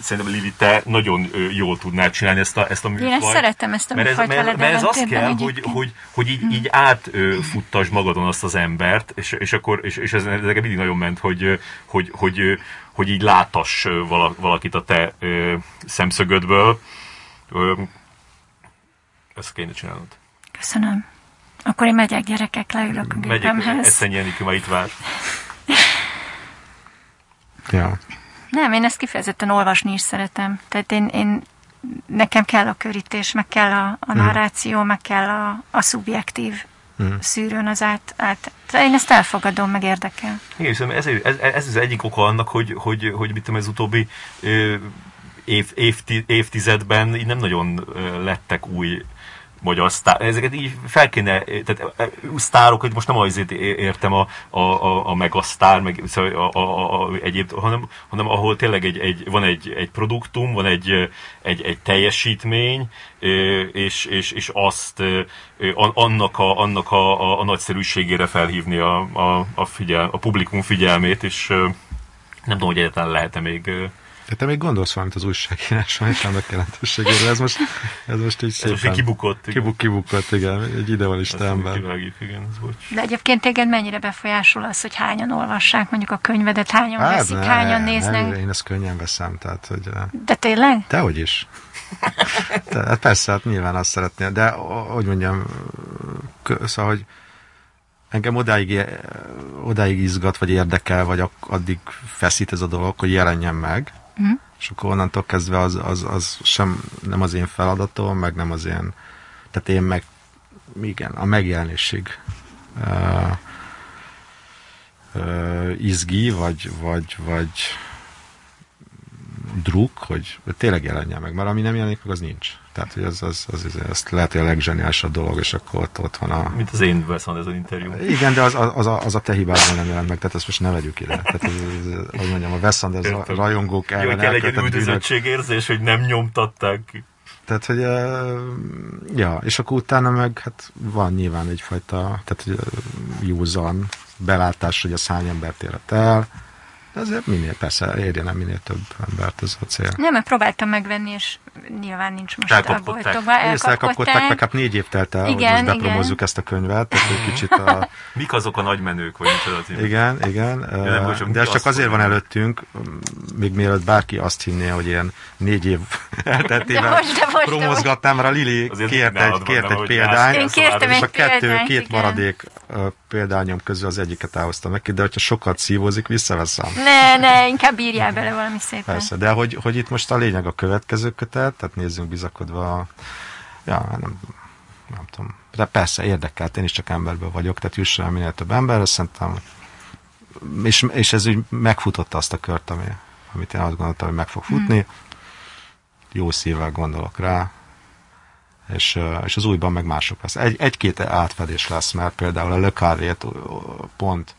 szerintem Lili, te nagyon jól tudnád csinálni ezt a, ezt a műfajt. Én ezt szeretem, ezt a Mert ez, mert, mert ez ellentétben kell, hogy, hogy, hogy így, így átfuttasd magadon azt az embert, és, és akkor, és, és ez, ez nekem mindig nagyon ment, hogy, hogy, hogy, hogy így látass vala- valakit a te szemszögödből. Ezt kéne csinálnod. Köszönöm. Akkor én megyek, gyerekek, leülök a gépemhez. Eszenyi Enikő már itt vár. Ja. Nem, én ezt kifejezetten olvasni is szeretem. Tehát én, én nekem kell a körítés, meg kell a, a narráció, meg kell a, a szubjektív szűrőn az át, át. Én ezt elfogadom, meg érdekel. Igen, ez, ez, ez, az egyik oka annak, hogy, hogy, hogy mit tudom, ez utóbbi év, évti, évtizedben így nem nagyon lettek új magyar sztár, ezeket így fel kéne, tehát ö, ö, sztárok, hogy most nem azért értem a, a, a, a megasztár, meg szóval a, a, a, a, egyéb, hanem, hanem ahol tényleg egy, egy, van egy, egy produktum, van egy, egy, egy teljesítmény, ö, és, és, és azt annak a, annak a, a, a nagyszerűségére felhívni a, a, a, figyel, a publikum figyelmét, és nem tudom, hogy egyáltalán lehet-e még De te még gondolsz valamit az újságíráson, és annak jelentőségéről. Ez most, ez most így ez szépen... most kibukott. igen. Kibuk, kibukott, igen. Egy kivágjuk, igen, ez bocs. De egyébként téged mennyire befolyásol az, hogy hányan olvassák mondjuk a könyvedet, hányan hát, veszik, ne, hányan ne, néznek? én ezt könnyen veszem, tehát, hogy... eh, De tényleg? Dehogy is. De, hát persze, hát nyilván azt szeretnél, de hogy mondjam, szóval, hogy engem odáig, odáig izgat, vagy érdekel, vagy addig feszít ez a dolog, hogy jelenjen meg, Mhm. és akkor onnantól kezdve az, az, az sem nem az én feladatom, meg nem az én, tehát én meg, igen, a megjelenésig uh, uh, izgi, vagy, vagy, vagy druk, hogy tényleg jelenjen meg, mert ami nem jelenik meg, az nincs. Tehát, hogy az, az, az, az, az lehet, hogy a legzseniálisabb dolog, és akkor ott, ott van a... Mint az én veszem ez az interjú. Igen, de az, az, az, a, az a te hibádban nem jelent meg, tehát ezt most ne vegyük ide. Tehát, ez, ez, hogy mondjam, a Wes Anderson Értem. rajongók Jó, ellen kell egy üldözöttségérzés, hogy nem nyomtatták ki. Tehát, hogy uh, ja, és akkor utána meg hát van nyilván egyfajta, tehát hogy, uh, józan belátás, hogy a hány embert érett el, de azért minél, persze érjen el minél több embert, ez a cél. Nem, mert próbáltam megvenni, és nyilván nincs most Elkapkodták. a boltokban. Elkapkodták, meg hát négy év telt el, hogy Igen, most igen. bepromozzuk ezt a könyvet, tehát egy kicsit a, Mik azok a nagy menők, vagy micsoda igen, igen, nem, de ez csak azért van előttünk, még mielőtt bárki azt hinné, hogy ilyen négy év elteltével most, most, promozgatnám, mert a Lili Azért kért egy, kért egy hogy példányt, és a kettő, két maradék példányom közül az egyiket elhoztam neki, de hogyha sokat szívózik, visszaveszem. Ne, ne, inkább írjál bele valami szépen. Persze, de hogy, hogy itt most a lényeg a következő kötet, tehát nézzünk bizakodva. A, ja, nem, nem tudom, de persze érdekelt, én is csak emberből vagyok, tehát jusson el minél több emberre, szerintem, és, és ez úgy megfutotta azt a kört, ami, amit én azt gondoltam, hogy meg fog futni, jó szívvel gondolok rá, és, és az újban meg mások lesz. Egy, egy-két átfedés lesz, mert például a ö, pont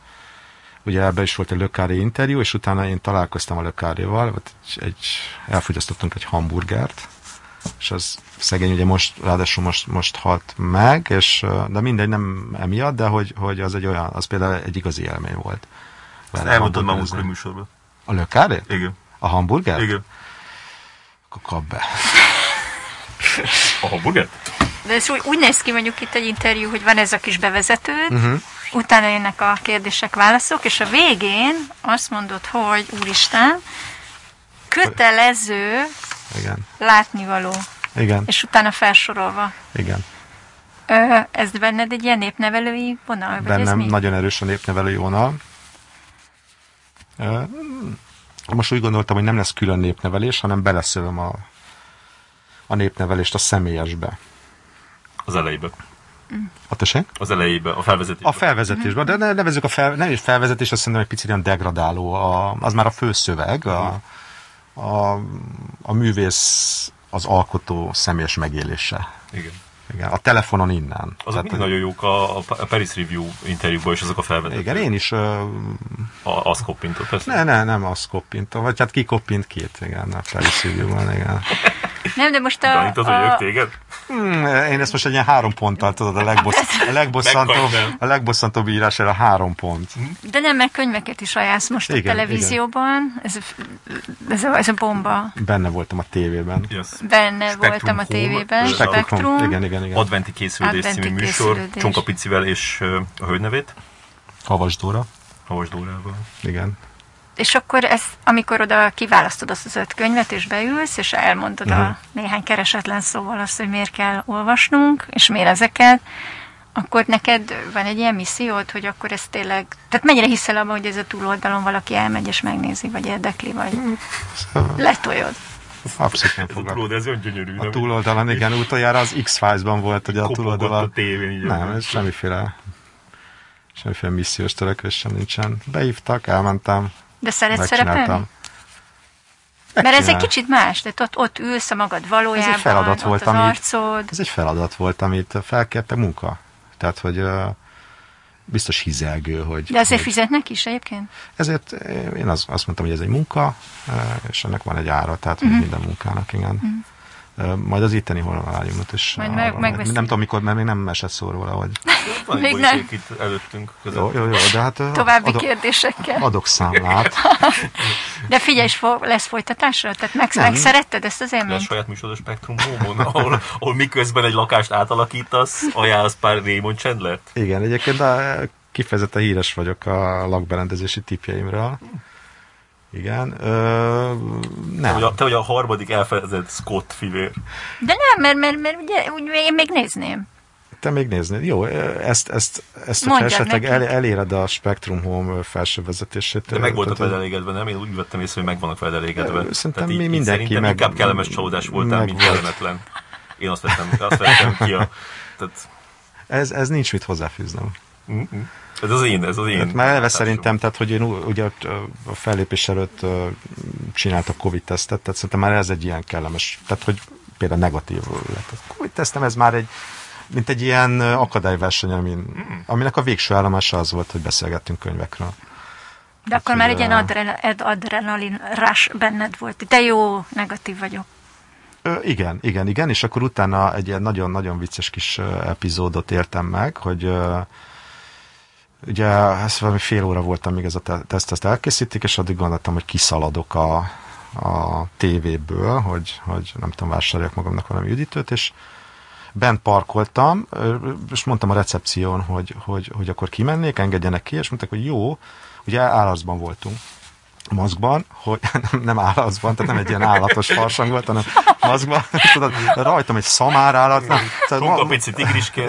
ugye ebben is volt egy Carré interjú, és utána én találkoztam a ott egy, egy, elfogyasztottunk egy hamburgert, és az szegény ugye most, ráadásul most, most halt meg, és, de mindegy, nem emiatt, de hogy, hogy az egy olyan, az például egy igazi élmény volt. vele Elmondtad már múltkori műsorban. A Carré? Igen. A hamburger? Igen. Akkor kap be. A hamburger? De ez úgy, úgy néz ki mondjuk itt egy interjú, hogy van ez a kis bevezetőd, Mhm. uh-huh. utána jönnek a kérdések, válaszok, és a végén azt mondod, hogy úristen, kötelező Igen. látnivaló, Igen. és utána felsorolva. Igen. Ö, ez benned egy ilyen népnevelői vonal? Vagy ez bennem mi? nagyon erős a népnevelői vonal. Ö, Most úgy gondoltam, hogy nem lesz külön népnevelés, hanem beleszövöm a, a népnevelést a személyesbe. Az elejébe. A tessék? Az elejébe, a felvezetésbe. A felvezetésben, de ne nevezzük a fel, nem is felvezetés, azt szerintem egy picit ilyen degradáló, a, az már a főszöveg, a, a, a művész, az alkotó személyes megélése. Igen. Igen, a telefonon innen. Azok mind nagyon jók a, a Paris Review interjúkban is azok a felvetők. Igen, én is... Uh, a, azt koppintott, persze? Ne, ne, nem azt koppintom, vagy hát ki koppint két, igen, a Paris Review-ban, igen. Nem, de most a... Danit, az, a... téged? Hmm, én ezt most egy ilyen három ponttal tudod, a, legbossz, a, legbosszantóbb, a legbosszantóbb írás a három pont. De nem, mert könyveket is ajánlsz most igen, a televízióban. Ez, ez, a, ez a bomba. Benne voltam a tévében. Yes. Benne Spectrum voltam a tévében. Spectrum. Spectrum. Igen, igen, igen. Adventi készülődés Adventi című műsor. Csonka Picivel és uh, a hölgynevét. Havas Dóra. Havas Dórával. Igen és akkor ez, amikor oda kiválasztod azt az öt könyvet, és beülsz, és elmondod uh-huh. a mhm. néhány keresetlen szóval azt, hogy miért kell olvasnunk, és miért ezeket, akkor neked van egy ilyen missziód, hogy akkor ez tényleg... Tehát mennyire hiszel abban, hogy ez a túloldalon valaki elmegy és megnézi, vagy érdekli, vagy szóval... letoljod? Abszolút nem foglak. Ez olyan gyönyörű. A túloldalon, igen, utoljára az X-Files-ban volt, hogy a túloldalon... a tévén, így Nem, ez semmiféle semmiféle missziós törekvésem nincsen. Beívtak, elmentem, de szeretsz szerepelni? Mert ez egy kicsit más, tehát ott, ott ülsz a magad valójában, ez egy feladat volt, az amit, arcod. Ez egy feladat volt, amit felkérte munka. Tehát, hogy uh, biztos hizelgő, hogy... De azért hogy, fizetnek is egyébként? Ezért én az, azt mondtam, hogy ez egy munka, és ennek van egy ára, tehát uh-huh. minden munkának, igen. Uh-huh. Majd az itteni honlalágyunkat is. Majd meg, meg Nem tudom mikor, mert még nem esett szó róla, hogy... Van még nem. itt előttünk. Jó, jó, jó, de hát... További adok, kérdésekkel. Adok számlát. de figyelj, lesz folytatásra? Tehát meg, nem. megszeretted ezt az élményt? De a saját műsorod Spektrum Home-on, ahol, ahol miközben egy lakást átalakítasz, ajánlsz pár Raymond chandler Igen, egyébként de kifejezetten híres vagyok a lakberendezési tipjeimről. Igen. Ö, nem. Te vagy, a, te vagy a harmadik elfeledett Scott fivér. De nem, mert, mert, mert ugye, ugye én még nézném. Te még néznéd. Jó, ezt, ezt, ezt hogyha esetleg el, eléred a Spectrum Home felső vezetését. De meg voltak veled elégedve, nem? Én úgy vettem észre, hogy meg vannak veled elégedve. Szerintem mi mindenki szerintem meg... inkább kellemes csalódás voltál, mint kellemetlen. Én azt vettem, azt vettem ki a... Tehát... Ez, ez nincs mit hozzáfűznem. Mm-hmm. Ez az én, ez az én. Hát már eleve szerintem, tehát, hogy én ugye a fellépés előtt csináltak Covid-tesztet, tehát szerintem már ez egy ilyen kellemes, tehát, hogy például negatív lett. A Covid-tesztem, ez már egy, mint egy ilyen akadályverseny, amin, mm. aminek a végső állomása az volt, hogy beszélgettünk könyvekről. De hát, akkor már egy ilyen adrenalin, adrenalin rush benned volt. De jó, negatív vagyok. Ö, igen, igen, igen, és akkor utána egy ilyen nagyon-nagyon vicces kis epizódot értem meg, hogy Ugye ez valami fél óra voltam, még ez a teszt ezt elkészítik, és addig gondoltam, hogy kiszaladok a, a tévéből, hogy, hogy nem tudom, vásároljak magamnak valami üdítőt, és bent parkoltam, és mondtam a recepción, hogy, hogy, hogy akkor kimennék, engedjenek ki, és mondták, hogy jó, ugye állatban voltunk maszkban, hogy nem, nem állatban, tehát nem egy ilyen állatos farsang volt, hanem maszkban, tudod, rajtam egy szamár állat. Nem, tehát ma.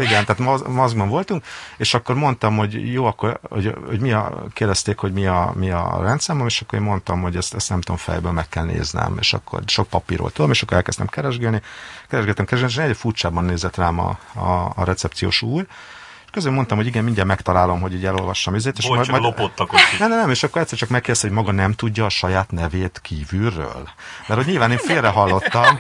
Igen, tehát maszkban voltunk, és akkor mondtam, hogy jó, akkor, hogy, hogy mi a, kérdezték, hogy mi a, mi a rendszámom, és akkor én mondtam, hogy ezt, ezt nem tudom fejből meg kell néznem, és akkor sok papírról tudom, és akkor elkezdtem keresgélni, keresgettem, keresgettem, és egy furcsában nézett rám a, a, a recepciós úr, közben mondtam, hogy igen, mindjárt megtalálom, hogy így elolvassam ezért. És majd, majd, lopottak ott Nem, nem, nem, és akkor egyszer csak megkérdezte, hogy maga nem tudja a saját nevét kívülről. Mert hogy nyilván én félre hallottam,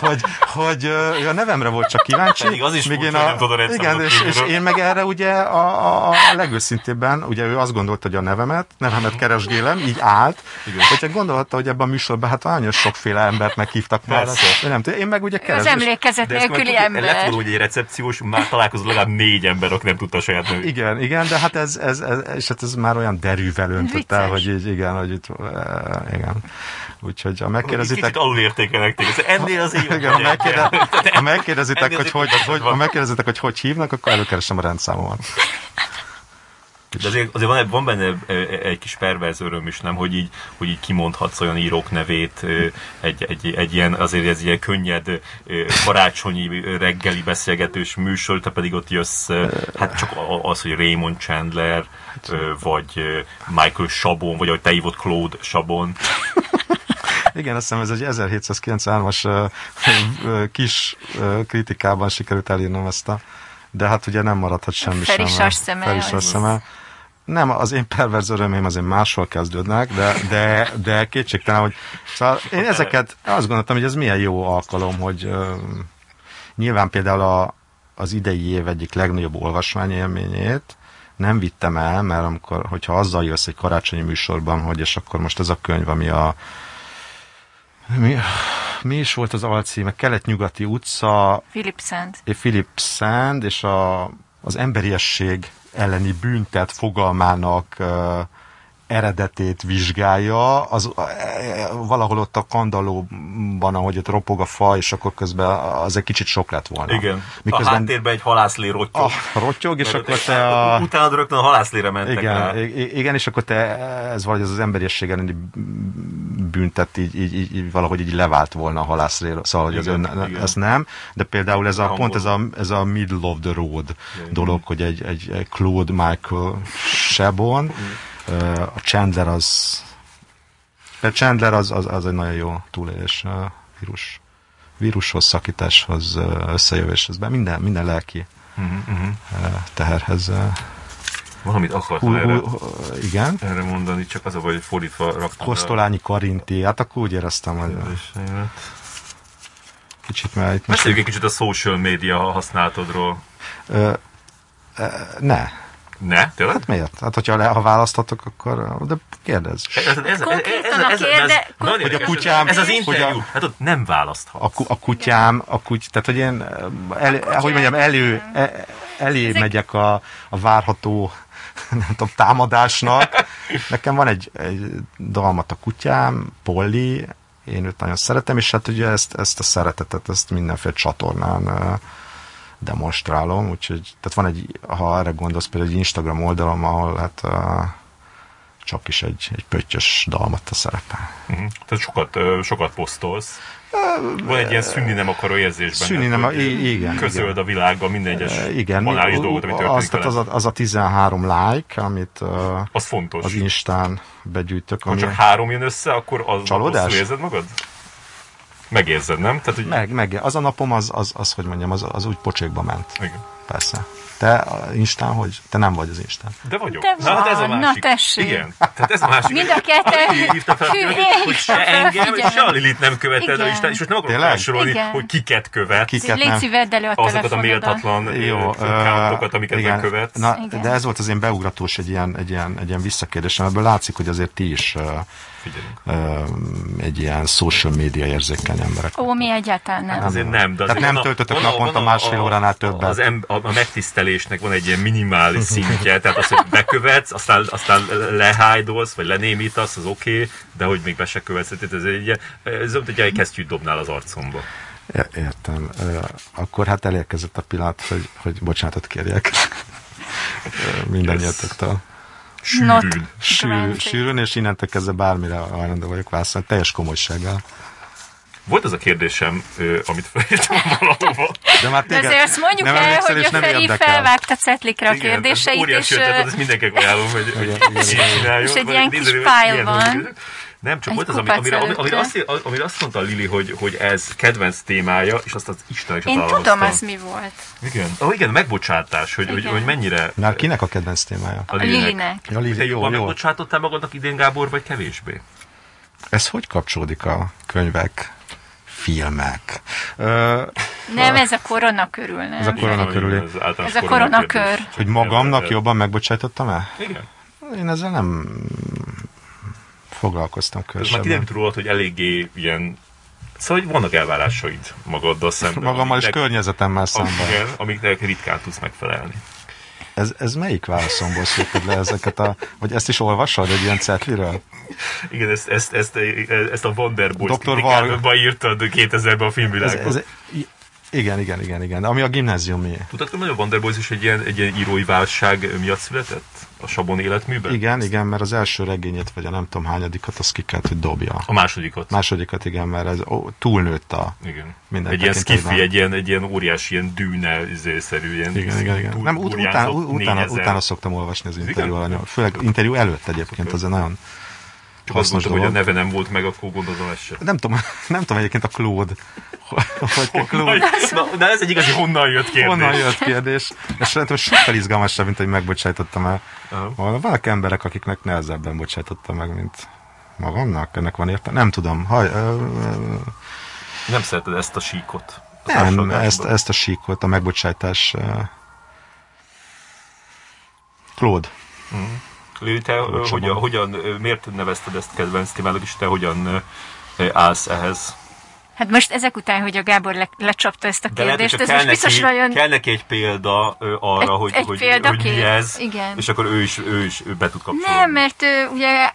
hogy, hogy a nevemre volt csak kíváncsi. Pedig az is még én a, a Igen, és, és, én meg erre ugye a, a, a legőszintébben, ugye ő azt gondolta, hogy a nevemet, nevemet keresgélem, így állt, Igen. hogyha gondolhatta, hogy ebben a műsorban hát nagyon sokféle embert meghívtak már. Nem én meg ugye keresgélem. Az emlékezet nélküli ember. Volna, hogy egy recepciós, már találkozott legalább négy ember, nem tudta a saját nevét. Igen, igen, de hát ez, ez, ez, és hát ez már olyan derűvel öntött el, hogy így, igen, hogy itt, igen. Úgyhogy ha megkérdezitek... Kicsit alulértékelek téged. Ennél az én igen, ha, megkérde, ha megkérdezitek, hogy hogy, hogy, ha megkérdezitek, hogy hogy hívnak, akkor előkeresem a rendszámomat. De azért, azért van, van benne egy kis perverz öröm is, nem, hogy így, hogy így kimondhatsz olyan írók nevét, egy, egy, egy ilyen, azért ez ilyen könnyed karácsonyi reggeli beszélgetős műsor, te pedig ott jössz, hát csak az, hogy Raymond Chandler, vagy Michael Sabon, vagy ahogy te hívott Claude Sabon. Igen, azt hiszem ez egy 1793-as kis kritikában sikerült elírnom ezt a de hát ugye nem maradhat semmi sem. Felisas szeme. Felisas szeme. Nem, az én perverz örömém azért máshol kezdődnek, de, de, de kétségtelen, hogy szóval én ezeket azt gondoltam, hogy ez milyen jó alkalom, hogy uh, nyilván például a, az idei év egyik legnagyobb olvasmányélményét nem vittem el, mert amikor, hogyha azzal jössz egy karácsonyi műsorban, hogy és akkor most ez a könyv, ami a mi, mi is volt az alcíme? Kelet-nyugati utca, Philip Sand. Philip Sand, és a, az emberiesség elleni büntet fogalmának eredetét vizsgálja, az valahol ott a kandallóban, ahogy ott ropog a fa, és akkor közben az egy kicsit sok lett volna. Igen. Miközben a háttérben egy halászlé rottyog. A rottyog, és akkor te a... Utána rögtön a halászlére mentek igen, rá. Igen, és akkor te, ez valahogy az, az emberiesség elleni büntet így, így, így, így, valahogy így levált volna a halászléről, szóval hogy az ön, igen. ez nem, de például ez a, a pont ez a, ez a middle of the road igen. dolog, hogy egy, egy, Claude Michael Sebon, igen a Chandler az a Chandler az, az, az egy nagyon jó túlélés a vírus, vírushoz, szakításhoz, összejövéshez, minden, minden lelki uh-huh, teherhez. Valamit akartam erre, igen? erre mondani, csak az a baj, hogy fordítva raktam. Kosztolányi Karinti, hát akkor úgy éreztem, hogy... Kicsit már itt... Beszéljük egy kicsit a social media használatodról. Ö, ö, ne. Ne? Tényleg? Hát miért? Hát, hogyha le, ha választhatok, akkor... De kérdezz. Ez, ez, ez, ez, ez, ez, ez, hogy a kutyám... Ez az interjú. A, hát ott nem választhat. A, a kutyám, a kuty, tehát, hogy én, el, hogy mondjam, elő, e, elé Ezek... megyek a, a várható nem tudom, támadásnak. Nekem van egy, egy dalmat a kutyám, Polly, én őt nagyon szeretem, és hát ugye ezt, ezt a szeretetet, ezt mindenféle csatornán demonstrálom, úgyhogy tehát van egy, ha erre gondolsz, például egy Instagram oldalom, ahol hát csak is egy, egy pöttyös dalmat a szerepel. Uh-huh. Tehát sokat, sokat posztolsz. Van egy ilyen szűnni nem akaró érzésben. Szűnni nem, igen. Közöld igen. a világban minden egyes igen, banális dolgot, ami történik az, tehát az, a, az a 13 like, amit az fontos. az Instán begyűjtök. Ha csak három jön össze, akkor az Csalódás? érzed magad? Megérzed, nem? Tehát, hogy... Meg, meg. Az a napom az, az, az hogy mondjam, az, az úgy pocsékba ment. Igen. Persze. Te Instán hogy? Te nem vagy az Instán. De vagyok. De na, van, hát ez a másik. Na tessék. Igen. Tehát ez a másik. Mind a ketten. Hívta fel, Hű, hogy se engem, és se a Lilit nem követed Igen. a Instán, és most nem akarok felsorolni, Igen. hogy kiket követ. Kiket Légy szíved elő a Azokat a méltatlan Jó, accountokat, amiket igen. nem követsz. Na, Igen. de ez volt az én beugratós egy ilyen, egy ilyen, egy ilyen visszakérdésem, ebből látszik, hogy azért ti is uh, Figyelünk. egy ilyen social media érzékeny emberek. Ó, mi egyáltalán nem. Azért nem, de Tehát nem töltötök van a- naponta van a- másfél a- óránál többet. Az em, a, a megtisztelésnek van egy ilyen minimál szintje, tehát az, hogy bekövetsz, aztán, aztán lehájdolsz, vagy lenémítasz, az oké, okay, de hogy még be se követsz, tehát ez egy ilyen, ez hogy egy kesztyűt dobnál az arcomba. Értem. Akkor hát elérkezett a pillanat, hogy, hogy bocsánatot kérjek. Mindannyiatoktól. Sűrűn. Sűrű, granted. sűrűn, és innentől kezdve bármire hajlandó vagyok válaszolni, teljes komolysággal. Volt az a kérdésem, amit felírtam valahova. De már De azért azt mondjuk nem el, hogy a nem Feri felvágta cetlikre a Igen, kérdéseit, óriási és, ötlet, ezt mindenkinek ajánlom, hogy, hogy Igen, igen, igen. És egy vagy ilyen kis hogy fájl van. dolgok. Nem, csak Egy volt az, ami, amire, amire, amire, azt, amire azt mondta Lili, hogy, hogy ez kedvenc témája, és azt az Isten is Én tudom, az mi volt. Igen, oh, igen, megbocsátás, hogy, hogy, Igen. hogy mennyire Már kinek a kedvenc témája? a A Lilinek. Lilinek. Ja, Lili, Te jó, jobban jó. megbocsátottál magadnak idén, Gábor, vagy kevésbé? Ez hogy kapcsolódik a könyvek, filmek? Ö, Nem, ez a korona körül, nem? Ez a korona Feri? körüli. Ez, Ez a koronakör. koronakör. hogy magamnak jobban megbocsájtottam el? Igen. Én ezzel nem foglalkoztam Ez már kiderült rólad, hogy eléggé ilyen... Szóval hogy vannak elvárásaid magaddal szemben. Magammal és környezetemmel am- szemben. Igen, amiknek ritkán tudsz megfelelni. Ez, ez melyik válaszomból szűrted le ezeket a... Vagy ezt is olvasod egy ilyen cetliről? Igen, ezt, ezt, ezt, ezt a Wonderboys Dr. Varga. kritikádba írtad 2000-ben a Ez, filmvilágban. ez, i- igen, igen, igen, igen. Ami a gimnáziumi. Tudod, hogy a Wonderboys is egy ilyen, egy ilyen írói válság miatt született? A Sabon életműben? Igen, igen, mert az első regényét, vagy a nem tudom hányadikat, azt ki kellett, hogy dobja. A másodikot. Másodikat, igen, mert ez ó, túlnőtt a... Igen. Minden egy ilyen skiffi, egy ilyen, egy ilyen óriási, ilyen dűne, izé-szerű, ilyen Igen, igen, igen. túl- Nem, ut- utána, utána, utána szoktam olvasni az interjú alanyom. Főleg interjú előtt egyébként, az nagyon Csak azt mondtam, hogy a neve nem volt meg, akkor gondolom ez sem. Nem tudom, nem tudom egyébként a Claude. Hogy Na, Claude, na, na, ez egy igazi honnan jött kérdés. honnan jött kérdés. És szerintem sokkal izgalmasabb, mint hogy megbocsájtottam el. Aha. Vannak emberek, akiknek nehezebben bocsájtottam meg, mint magamnak. Ennek van értelme? Nem tudom. Haj, ö, ö, Nem szereted ezt a síkot. Nem, ezt, ezt a síkot, a megbocsátás. Claude. Mm. Lili, te hogyan, hogyan, miért nevezted ezt kedvenc témának, és te hogyan állsz ehhez? Hát most ezek után, hogy a Gábor le, lecsapta ezt a kérdést, De lehet, ez most biztos neki, nagyon... Kell neki egy példa ö, arra, egy, hogy, egy hogy, hogy mi ez, Igen. és akkor ő is, ő is ő be tud kapcsolni. Nem, mert ö, ugye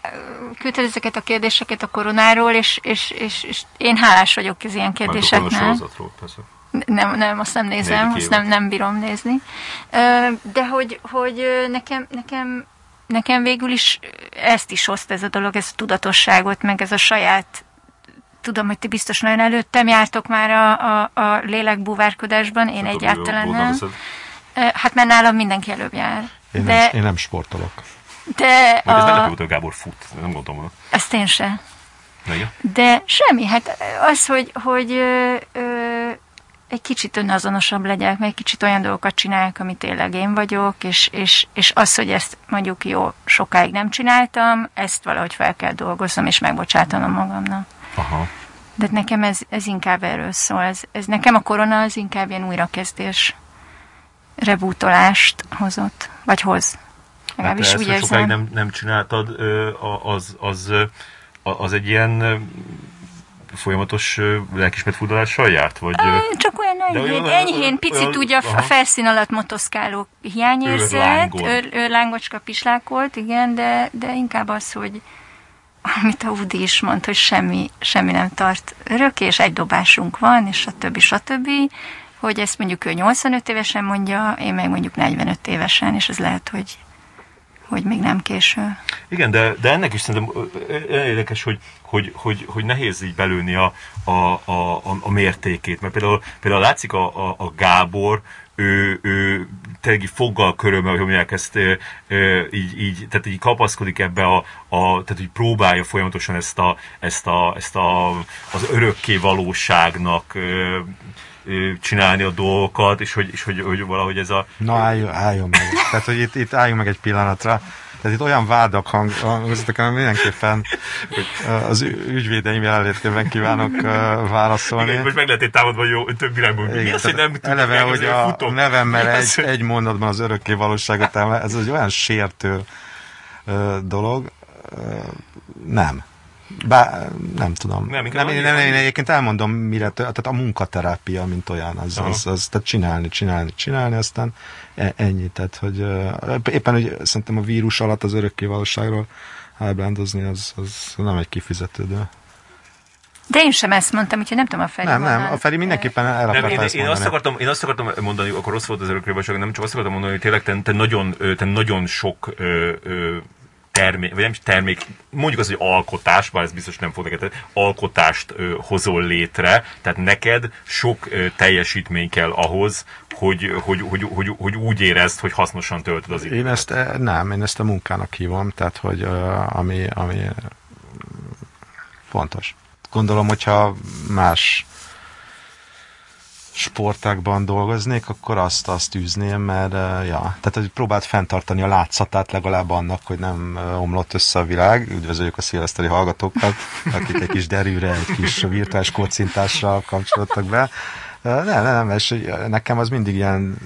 küldted ezeket a kérdéseket a koronáról, és, és, és, és én hálás vagyok az ilyen kérdéseknél. persze. Nem, nem, azt nem nézem, azt nem, nem bírom nézni. De hogy, hogy nekem, nekem, nekem végül is ezt is hozta ez a dolog, ez a tudatosságot, meg ez a saját tudom, hogy ti biztos nagyon előttem jártok már a, a, a lélekbúvárkodásban, én egyáltalán nem. Hát mert nálam mindenki előbb jár. Én, de, nem, én nem sportolok. De Vagy a... ez meglepő, hogy Gábor fut, nem gondolom. Ezt én se. De semmi, hát az, hogy, hogy ö, ö, egy kicsit önazonosabb legyek, meg egy kicsit olyan dolgokat csinálok, amit tényleg én vagyok, és, és, és az, hogy ezt mondjuk jó, sokáig nem csináltam, ezt valahogy fel kell dolgoznom, és megbocsátanom magamnak. Aha. De nekem ez, ez inkább erről szól. Ez, ez nekem a korona az inkább ilyen újrakezdés, rebútolást hozott, vagy hoz. Legalábbis hát úgy érzem. sokáig nem, nem csináltad, az, az, az egy ilyen folyamatos lelkismertfudalással járt? Vagy, Csak olyan enyhén, olyan, enyhén picit olyan, ugye a, a felszín alatt motoszkáló hiányérzet, őrlángocska pislákolt, igen, de, de inkább az, hogy, amit a Woody is mond, hogy semmi, semmi nem tart örökké, és egy dobásunk van, és a többi, többi, hogy ezt mondjuk ő 85 évesen mondja, én meg mondjuk 45 évesen, és ez lehet, hogy hogy még nem késő. Igen, de, de ennek is szerintem érdekes, hogy, hogy, hogy, hogy nehéz így belőni a, a, a, a mértékét, mert például, például látszik a, a, a Gábor, ő, ő tényleg így foggal körömmel, hogy mondják ezt, e, e, így, így, tehát így kapaszkodik ebbe a, a tehát hogy próbálja folyamatosan ezt, a, ezt, a, ezt a, az örökké valóságnak e, csinálni a dolgokat, és hogy, és hogy, hogy valahogy ez a... Na álljon, álljon meg. Tehát, hogy itt, itt álljunk meg egy pillanatra. Tehát itt olyan vádak hangoztak, amit mindenképpen az ügyvédeim jelenlétében kívánok válaszolni. Igen, most meg lehet egy támadva, jó, több irányból. Igen, Mi az, hogy nem eleve, hogy a futok. nevemmel egy, egy mondatban az örökké valóságot ez egy olyan sértő dolog. Nem. Bár, nem tudom. Nem, nem, én, nem, én egyébként elmondom, mire, tehát a munkaterápia, mint olyan, az, az, az, tehát csinálni, csinálni, csinálni, aztán e, ennyi, tehát, hogy éppen, hogy szerintem a vírus alatt az örökké valóságról ábrándozni, az, az nem egy kifizetődő. De én sem ezt mondtam, úgyhogy nem tudom a Feri. Nem, nem, a Feri mindenképpen el akarta én, ezt én, azt akartam, én azt akartam mondani, akkor rossz volt az örökké nem csak azt akartam mondani, hogy tényleg te, te, nagyon, te nagyon sok ö, ö, termék, vagy nem is termék, mondjuk az, hogy alkotás, bár ez biztos nem fog neked, alkotást ö, hozol létre, tehát neked sok ö, teljesítmény kell ahhoz, hogy, hogy, hogy, hogy, hogy úgy érezd, hogy hasznosan töltöd az időt. Én ezt eh, nem, én ezt a munkának hívom, tehát hogy ami, ami fontos. Gondolom, hogyha más sportákban dolgoznék, akkor azt, azt űzném, mert ja, tehát hogy próbált fenntartani a látszatát legalább annak, hogy nem omlott össze a világ. Üdvözöljük a szilveszteri hallgatókat, akik egy kis derűre, egy kis virtuális kocintással kapcsolódtak be. Nem, nem, nem, és nekem az mindig ilyen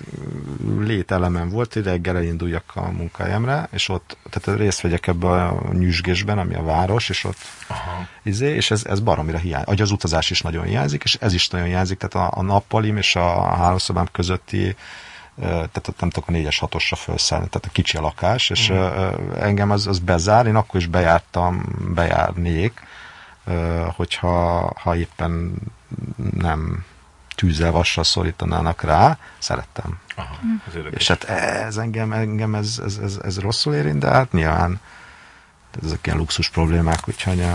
lételemem volt, hogy reggel elinduljak a munkahelyemre, és ott, tehát részt vegyek ebbe a nyüzsgésben, ami a város, és ott Aha. izé, és ez, ez baromira hiányzik. Vagy az utazás is nagyon hiányzik, és ez is nagyon hiányzik, tehát a, a nappalim és a hálószobám közötti tehát ott nem tudok a négyes hatosra felszállni, tehát a kicsi a lakás, és mm. engem az, az bezár, én akkor is bejártam, bejárnék, hogyha ha éppen nem tűzzel, vassal szorítanának rá, szerettem. Aha, ez És hát ez engem, engem ez, ez, ez, ez rosszul érint, de hát nyilván ezek ilyen luxus problémák, úgyhogy,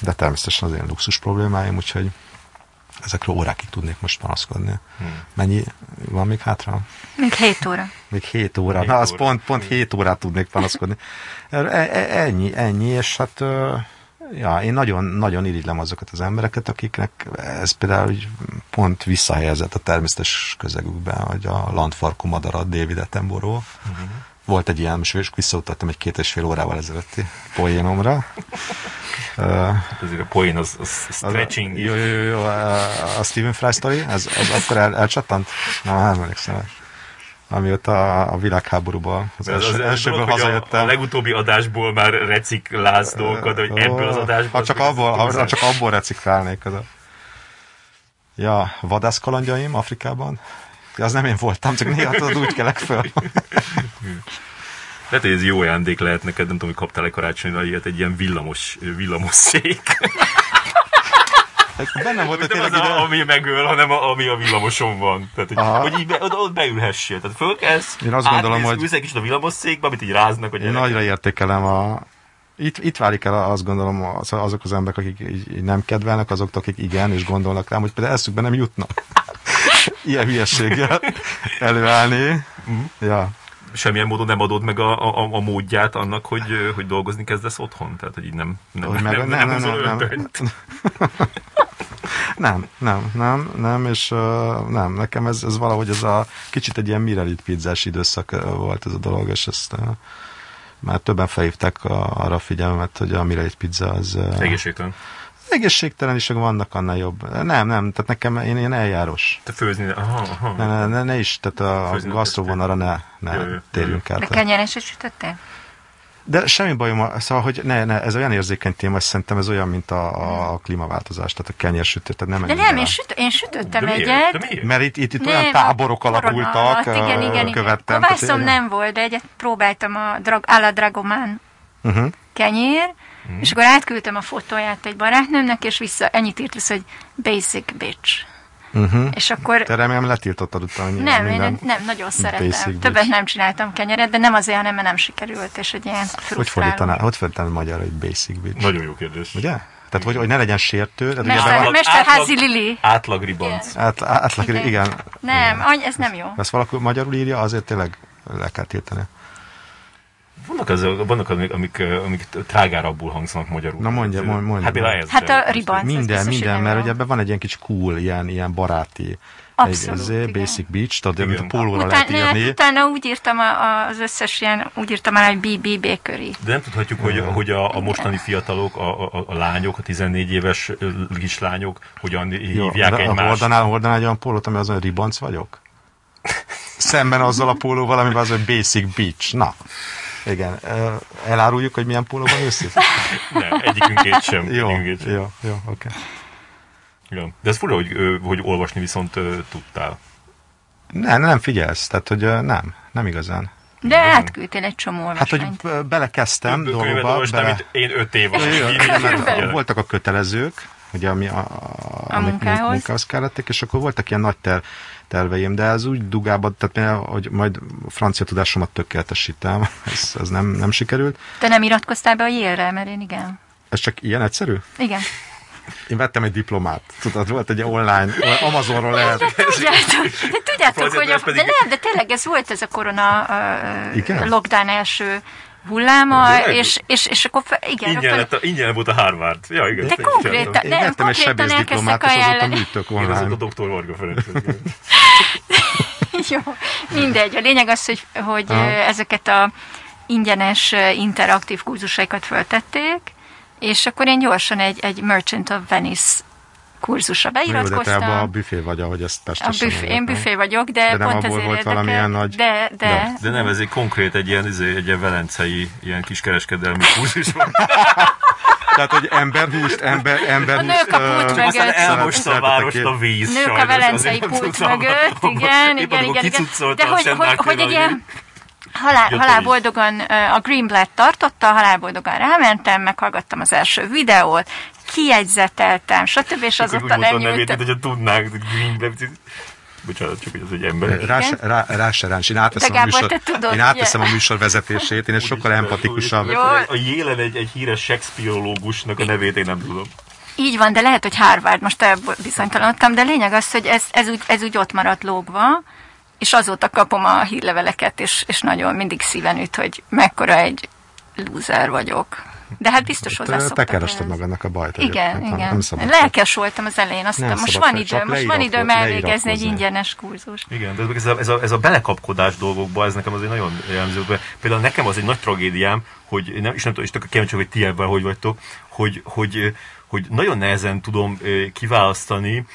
de természetesen az ilyen luxus problémáim, úgyhogy ezekről órákig tudnék most panaszkodni. Hmm. Mennyi van még hátra? Még 7 óra. Még 7 óra. Na, az pont, pont 7 órát tudnék panaszkodni. E, e, ennyi, ennyi, és hát Ja, én nagyon, nagyon irigylem azokat az embereket, akiknek ez például úgy pont visszahelyezett a természetes közegükben, hogy a landfarkú madarat David Attenborough. Uh-huh. Volt egy ilyen, most visszautattam egy két és fél órával ezelőtti poénomra. Hát azért a poén az, az stretching. jó, jó, jó, jó, a Stephen Fry story, ez, az akkor el, elcsattant? Nem, nem emlékszem. Amióta a, világháborúból, az, első, Az, az, elsőből dolog, hogy a, hazajöttem. a legutóbbi adásból már recikláz dolgokat, hogy ebből az adásból... Ha csak abból, ha csak abból reciklálnék. Az a... Ja, vadászkalandjaim Afrikában. Az nem én voltam, csak néha tudod úgy kelek föl. Lehet, hogy ez jó ajándék lehet neked, nem tudom, hogy kaptál egy karácsonyra ilyet, egy ilyen villamos, villamos szék. Benne volt, hogy Nem az, a, ami megöl, hanem a, ami a villamoson van. Tehát, hogy, Aha. hogy így be, oda, ott beülhessél. Tehát fölkelsz, Én azt gondolom, hogy- ülsz egy kicsit a villamosszékbe, amit így ráznak a Én nagyra értékelem a... Itt, itt válik el azt gondolom az, azok az emberek, akik így, így nem kedvelnek, azoktól, akik igen, és gondolnak rám, hogy például eszükbe nem jutnak. Ilyen hülyeséggel előállni. Ja. Semmilyen módon nem adod meg a, a, a módját annak, hogy, hogy dolgozni kezdesz otthon. Tehát, hogy így nem, nem, Hogy meg- nem, nem, nem, nem, nem, nem. nem, Nem, nem, nem, nem, és uh, nem, nekem ez, ez valahogy ez a kicsit egy ilyen mirelit pizzás időszak volt ez a dolog, és ezt uh, már többen felhívták a, arra a figyelmet, hogy a mirelit pizza az uh, Egészségtelen. egészségtelen is, vannak annál jobb. Nem, nem, tehát nekem én ilyen eljárós. Te főzni, aha, aha. Ne, ne, ne, ne is, tehát a, nem gasztróvonalra ne, ne Jó, jó, térjünk át. De kenyeres is sütöttél? De semmi bajom, a- szóval, hogy ne, ne, ez olyan érzékeny téma, hogy szerintem ez olyan, mint a, a klímaváltozás, tehát a kenyérsütő, tehát nem De nem, én, süt, én sütöttem De miért? egyet. De miért? Mert itt, itt, itt Nem, olyan táborok alakultak, alatt, igen, igen, igen. követtem. Kovászom tehát- nem volt, de egyet próbáltam a drag, a la Dragomán Uh-huh. kenyér, Mhm. és akkor átküldtem a fotóját egy barátnőmnek, és vissza, ennyit írt vissza, hogy basic bitch. Uh-huh. És akkor Te remélem letiltottad utána nem, én nem, nagyon szeretem. basic bitch. Többet nem csináltam kenyeret, de nem azért, hanem mert nem sikerült, és egy ilyen Hogy frusztráló. fordítaná, hogy fordítaná magyarra egy basic bitch? Nagyon jó kérdés. Ugye? Tehát, hogy, hogy ne legyen sértő. Tehát ugye Mester- ebben van- Mesterházi átlag- Lili. Átlag ribanc. át, átlag, igen. igen. Nem, any, ez nem jó. Ezt valaki magyarul írja, azért tényleg le kell tiltani. Vannak, az, vannak amik, amik, amik trágárabbul hangzanak magyarul. Na mondja, mondja, mondja. Hát például ez. Hát a ribanc. az Minden, minden, mert jó. ugye ebben van egy ilyen kicsi cool, ilyen, ilyen baráti. Abszolút, egy, ez igen. basic beach, tudod, amit a Igen. pólóra Utána, lehet hát írni. utána úgy írtam a, a, az összes ilyen, úgy írtam el, hogy BB Bakery. De nem tudhatjuk, hogy, hogy a, a mostani fiatalok, a, a, a lányok, a 14 éves kislányok hogyan Jó, hívják de egymást. Hordanál, hordanál egy olyan pólót, ami azon, hogy ribanc vagyok? Szemben azzal a pólóval, amiben az, hogy basic beach. Na, igen. Eláruljuk, hogy milyen pólóban őszik? Ne, egyikünkét sem. Jó, egyikünkét sem. jó, jó, oké. Igen. De ez fura, hogy, hogy olvasni viszont tudtál. Nem, nem figyelsz, tehát, hogy nem, nem igazán. De átküldtél egy csomó Hát, hogy olvasmányt. belekezdtem Több dolgokba, olvastam, bele... mint én öt év alatt. voltak a kötelezők, ugye, ami a, a, amik munkához. munkához kellettek, és akkor voltak ilyen nagy ter, terveim, de ez úgy dugába, tehát hogy majd a francia tudásomat tökéletesítem, ez, ez nem, nem sikerült. Te nem iratkoztál be a Yale-re, mert én igen. Ez csak ilyen egyszerű? Igen. Én vettem egy diplomát, tudod, volt egy online, Amazonról lehet. Tudjátok, de tudjátok hogy a, pedig- de nem, de tényleg ez volt ez a korona uh, Igen? lockdown első hulláma, Tényleg? és, és, és akkor fe, igen, Ingyen, rögtön- lett a, ingyen volt a Harvard. Ja, igen. De én konkrétan- Én Nem, egy konkrétan sebész diplomát, és elkezdtek azóta ajánlani. műtök Én a online. doktor Varga Ferenc. Jó, mindegy. A lényeg az, hogy, hogy Aha. ezeket a ingyenes interaktív kurzusaikat föltették, és akkor én gyorsan egy, egy Merchant of Venice kurzusra Jó, de te beiratkoztam. a büfé vagy, ahogy ezt A Pestesen büfé, én büfé vagyok, de, De nem pont abból ezért volt érdekel. valamilyen nagy- De, de, De. De nem, ez egy konkrét, egy ilyen, izé, egy ilyen velencei, ilyen kiskereskedelmi kurzus volt. Tehát, hogy emberhúst, ember, emberhúst... nők a pult Aztán mögött. elmosta a várost a víz. Nők a sajnos, velencei azért nem pult mögött, igen, igen, igen, igen. De a hogy, hogy, hogy egy ilyen halál, a halálboldogan a Greenblatt tartotta, halálboldogan rámentem, meghallgattam az első videót, kiegyzeteltem, stb. és azóta nem a nevét, nyújt. mint hogyha tudnánk. Green Bocsánat, csak hogy ez egy ember. Rá, rá, rá se ráncs. Én átveszem, a műsor, tudod, én átveszem a műsor vezetését, én egy sokkal empatikusabb. A Jélen egy, egy híres Shakespeare-ológusnak a nevét én nem tudom. Így van, de lehet, hogy Harvard, most bizonytalanodtam, de lényeg az, hogy ez, ez, úgy, ez úgy ott maradt lógva, és azóta kapom a hírleveleket, és, és nagyon mindig szíven üt, hogy mekkora egy loser vagyok. De hát biztos hozzá Te, te kerested magadnak a bajt. Igen, egyébként, nem- igen. Nem szabad. Lelkes voltam az elején, azt Nem mondtam, most van időm, most van időm elvégezni egy ingyenes kurzus. Igen, de ez a, ez, a, ez a belekapkodás dolgokba, ez nekem azért nagyon jellemző. Például nekem az egy nagy tragédiám, hogy nem, és nem tudom, és tök kíváncsi, hogy ti ebben hogy vagytok, hogy, hogy, hogy nagyon nehezen tudom kiválasztani,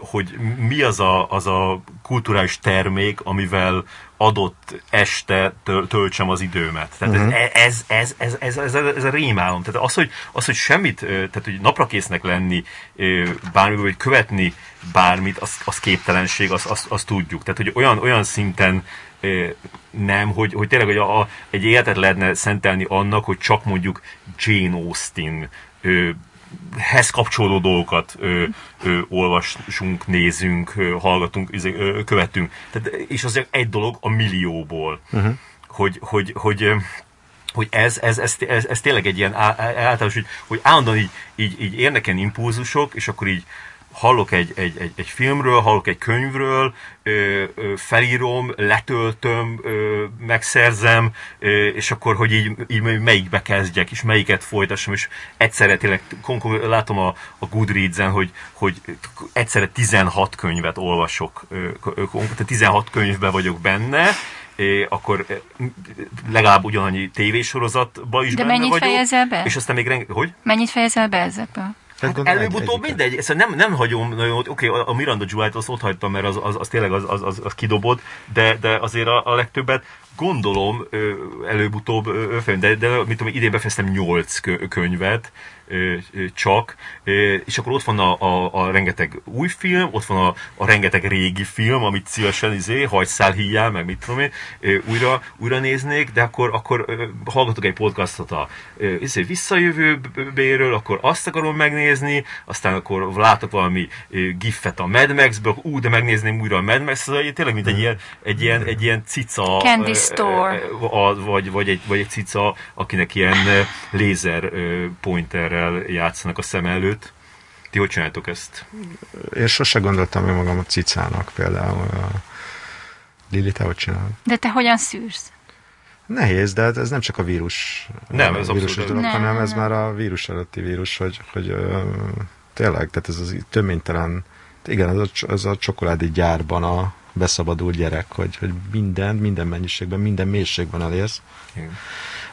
hogy mi az a, az a kulturális termék, amivel adott este töltsem az időmet. Tehát uh-huh. ez, ez, ez, ez, ez, ez, ez a rémálom. Tehát az, hogy, az, hogy semmit, tehát hogy naprakésznek lenni bármiből, vagy követni bármit, az, az képtelenség, azt az, az tudjuk. Tehát, hogy olyan, olyan szinten nem, hogy, hogy tényleg hogy a, a, egy életet lehetne szentelni annak, hogy csak mondjuk Jane Austen hez kapcsolódó dolgokat ö, ö, olvasunk, nézünk, ö, hallgatunk, ö, követünk. Tehát, és az egy dolog a millióból. Uh-huh. Hogy, hogy, hogy, hogy ez, ez, ez, ez, ez tényleg egy ilyen általános, hogy, hogy állandóan így, így, így érnek ilyen impulzusok, és akkor így hallok egy, egy, egy, egy filmről, hallok egy könyvről, ö, ö, felírom, letöltöm, ö, megszerzem, ö, és akkor, hogy így, így melyikbe kezdjek, és melyiket folytassam, és egyszerre tényleg, látom a, a Goodreads-en, hogy, hogy egyszerre 16 könyvet olvasok, ö, ö, 16 könyvben vagyok benne, É, akkor legalább ugyanannyi tévésorozatba is De benne mennyit vagyok. fejezel be? És aztán még renge... Hogy? Mennyit fejezel be ezekből? Hát előbb-utóbb mindegy, szóval nem, nem hagyom nagyon, oké, okay, a Miranda July-t azt ott hagytam, mert az, az, az tényleg az, az, az, az kidobott, de, de azért a, a legtöbbet gondolom előbb-utóbb, de, de mit tudom, idén befejeztem nyolc könyvet, csak, és akkor ott van a, a, a rengeteg új film, ott van a, a rengeteg régi film, amit szívesen izé, hajszál híjjel, meg mit tudom én, újra, újra néznék, de akkor, akkor hallgatok egy podcastot a izé, visszajövőbéről, akkor azt akarom megnézni, aztán akkor látok valami giffet a Mad Max-ből, ú, de megnézném újra a Mad Max, szóval tényleg mint egy ilyen, egy ilyen, egy ilyen cica, Candy Store. Vagy, vagy, egy, vagy egy cica, akinek ilyen lézer pointerrel játszanak a szem előtt. Ti hogy csináltok ezt? Én sose gondoltam hogy magam a cicának például. Lili, te hogy csinálod? De te hogyan szűrsz? Nehéz, de ez nem csak a vírus. Nem, ez vírusos dolog, nem, hanem ez már a vírus előtti vírus, hogy, hogy ö, tényleg, tehát ez az töménytelen, igen, ez a, ez a csokoládé gyárban a beszabadult gyerek, hogy, hogy minden, minden mennyiségben, minden mélységben elérsz. Igen.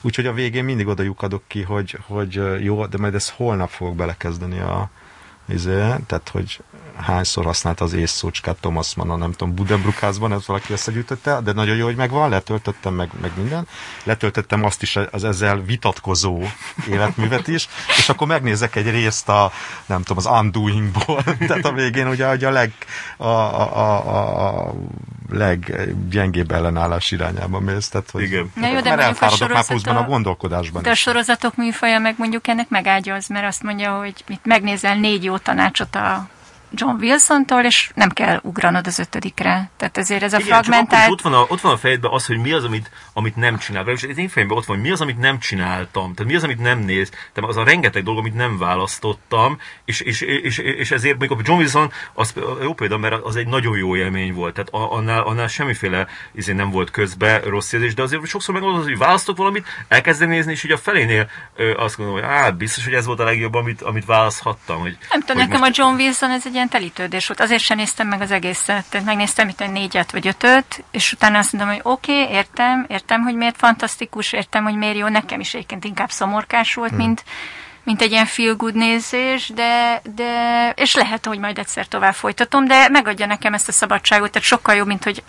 Úgyhogy a végén mindig oda lyukadok ki, hogy, hogy jó, de majd ezt holnap fogok belekezdeni a, izé, tehát hogy hányszor használta az észszócskát Thomas Mann a nem tudom, Budenbrukászban, ez valaki összegyűjtötte, de nagyon jó, hogy megvan, letöltöttem meg, meg minden. Letöltöttem azt is az ezzel vitatkozó életművet is, és akkor megnézek egy részt a, nem tudom, az Undoingból, tehát a végén ugye, hogy a leg, a, a, a, a leggyengébb ellenállás irányába mész. Tehát, hogy Igen. Na jó, de mondjuk a sorozatok, a gondolkodásban De a sorozatok műfaja meg mondjuk ennek megágyaz, mert azt mondja, hogy mit megnézel négy jó tanácsot a John Wilson-tól, és nem kell ugranod az ötödikre. Tehát ezért ez a Igen, fragmentált... ott, van a, ott van a fejedben az, hogy mi az, amit, amit nem csinál. És az én fejemben ott van, hogy mi az, amit nem csináltam. Tehát mi az, amit nem néz. Tehát az a rengeteg dolog, amit nem választottam, és, és, és, és ezért a John Wilson az jó példa, mert az egy nagyon jó élmény volt. Tehát annál, annál semmiféle izé nem volt közbe rossz érzés, de azért sokszor megmondod, hogy választok valamit, elkezdem nézni, és így a felénél azt gondolom, hogy á, biztos, hogy ez volt a legjobb, amit, amit választhattam. Hogy, nem tudom, nekem most... a John Wilson ez egy ilyen telítődés volt. Azért sem néztem meg az egészet. Tehát megnéztem itt egy négyet vagy ötöt, és utána azt mondom, hogy oké, okay, értem, értem, hogy miért fantasztikus, értem, hogy miért jó. Nekem is egyébként inkább szomorkás volt, hmm. mint, mint egy ilyen feel good nézés, de, de, és lehet, hogy majd egyszer tovább folytatom, de megadja nekem ezt a szabadságot, tehát sokkal jobb, mint hogy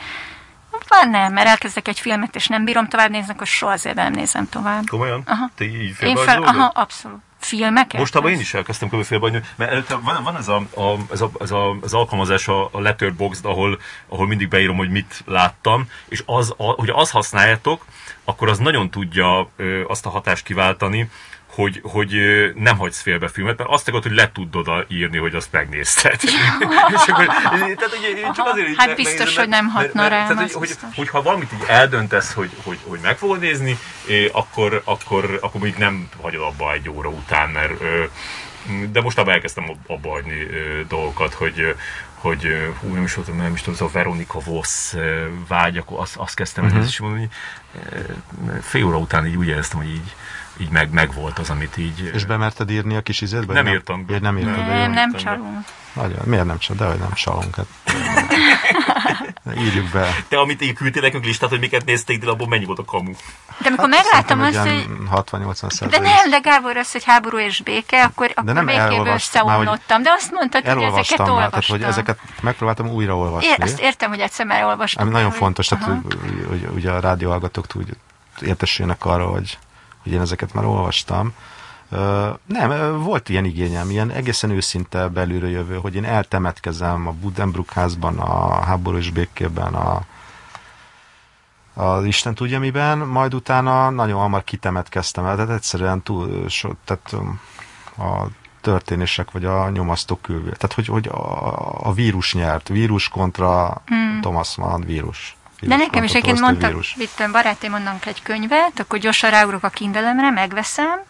van nem, mert elkezdek egy filmet, és nem bírom tovább nézni, akkor soha azért nem nézem tovább. Komolyan? Aha. Te így Én fel, aha, abszolút filmeket? Mostában én is elkezdtem kb. félbehagyni, mert előtte van, van ez, a, a, ez, a, ez a, az alkalmazás a, a Letterboxd, ahol, ahol mindig beírom, hogy mit láttam, és az, a, hogy az használjátok, akkor az nagyon tudja ö, azt a hatást kiváltani, hogy, hogy nem hagysz félbe filmet, mert azt akarod, hogy le tudod írni, hogy azt megnézted. és akkor, tehát, ugye, csak azért, hát biztos, megnézem, hogy nem hatna mert, rám. Tehát, hogy, hogy, hogy, ha valamit így eldöntesz, hogy, hogy, hogy meg fogod nézni, akkor, akkor, akkor még nem hagyod abba egy óra után, mert de most abban elkezdtem abba hagyni dolgokat, hogy, hogy hú, nem is tudom, nem is tudom, ez a Veronika Voss vágy, akkor azt, azt kezdtem uh-huh. és mondani, fél óra után így úgy éreztem, hogy így így meg, meg volt az, amit így... És bemerted írni a kis izétbe? Nem, nem írtam. Én nem írtam. Nem, nem, nem csalunk. Nagyon, miért nem csalunk? De hogy nem csalunk. Hát. Írjuk be. Te, amit így küldtél nekünk listát, hogy miket nézték, de abból mennyi volt a kamu? De amikor hát, megláttam azt, hogy... 60-80 De nem, de Gábor az, hogy háború és béke, akkor, akkor nem végképp összeomlottam. De azt mondtad, hogy ezeket már, olvastam. Tehát, hogy ezeket megpróbáltam újraolvasni. É, ezt értem, hogy egyszer már olvastam. Ami nagyon fontos, tehát, hogy, hogy, hogy, a rádióhallgatók úgy értesüljenek arra, hogy, hogy én ezeket már olvastam. Nem, volt ilyen igényem, ilyen egészen őszinte belülről jövő, hogy én eltemetkezem a Budenbrook házban, a háború és békében, a, az Isten tudja miben, majd utána nagyon hamar kitemetkeztem el, tehát egyszerűen túl, so, tehát a történések, vagy a nyomasztó külvő. Tehát, hogy, hogy a, a vírus nyert, vírus kontra mm. Thomas Mann vírus. De nekem is egyébként mondtak, vittem barátom mondanak egy könyvet, akkor gyorsan ráugrok a kindelemre, megveszem.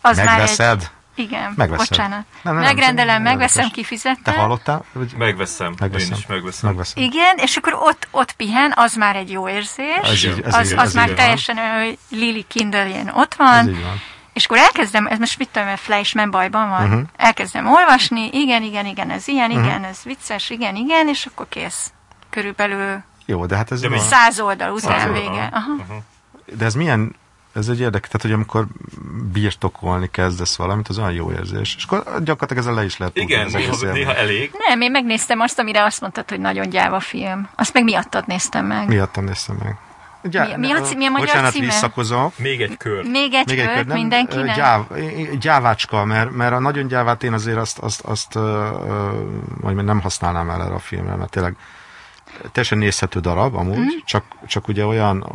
Az Megveszed? Már egy, igen, Megveszed. bocsánat. Nem, nem, Megrendelem, nem, megveszem, kifizetem. Te hallottál? Hogy... Megveszem. megveszem. Én is megveszem. megveszem. Igen, és akkor ott, ott pihen, az már egy jó érzés. Ez, ez, ez, az, az, az már teljesen olyan, hogy Lili kindle ott van. Ez így van. És akkor elkezdem, ez most mit tudom, Fleischmann bajban van, uh-huh. elkezdem olvasni, igen, igen, igen, ez ilyen, uh-huh. igen, ez vicces, igen, igen, és akkor kész. Körülbelül jó, de hát ez... De száz oldal után száz vége. Aha. Uh-huh. De ez milyen ez egy érdekes, tehát hogy amikor birtokolni kezdesz valamit, az olyan jó érzés. És akkor gyakorlatilag ezzel le is lehet Igen, néha, néha elég. Nem, én megnéztem azt, amire azt mondtad, hogy nagyon gyáva film. Azt meg miattad néztem meg. Miattam néztem meg. Gyá, mi, mi, a, mi a magyar bocsánat, címe? visszakozom. Még egy kör. Még egy Még kör, egy kör nem, mindenkinek? Gyáv, gyávácska, mert, mert a nagyon gyávát én azért azt, azt, azt uh, uh, nem használnám el erre a filmre, mert tényleg teljesen nézhető darab amúgy, mm. csak, csak ugye olyan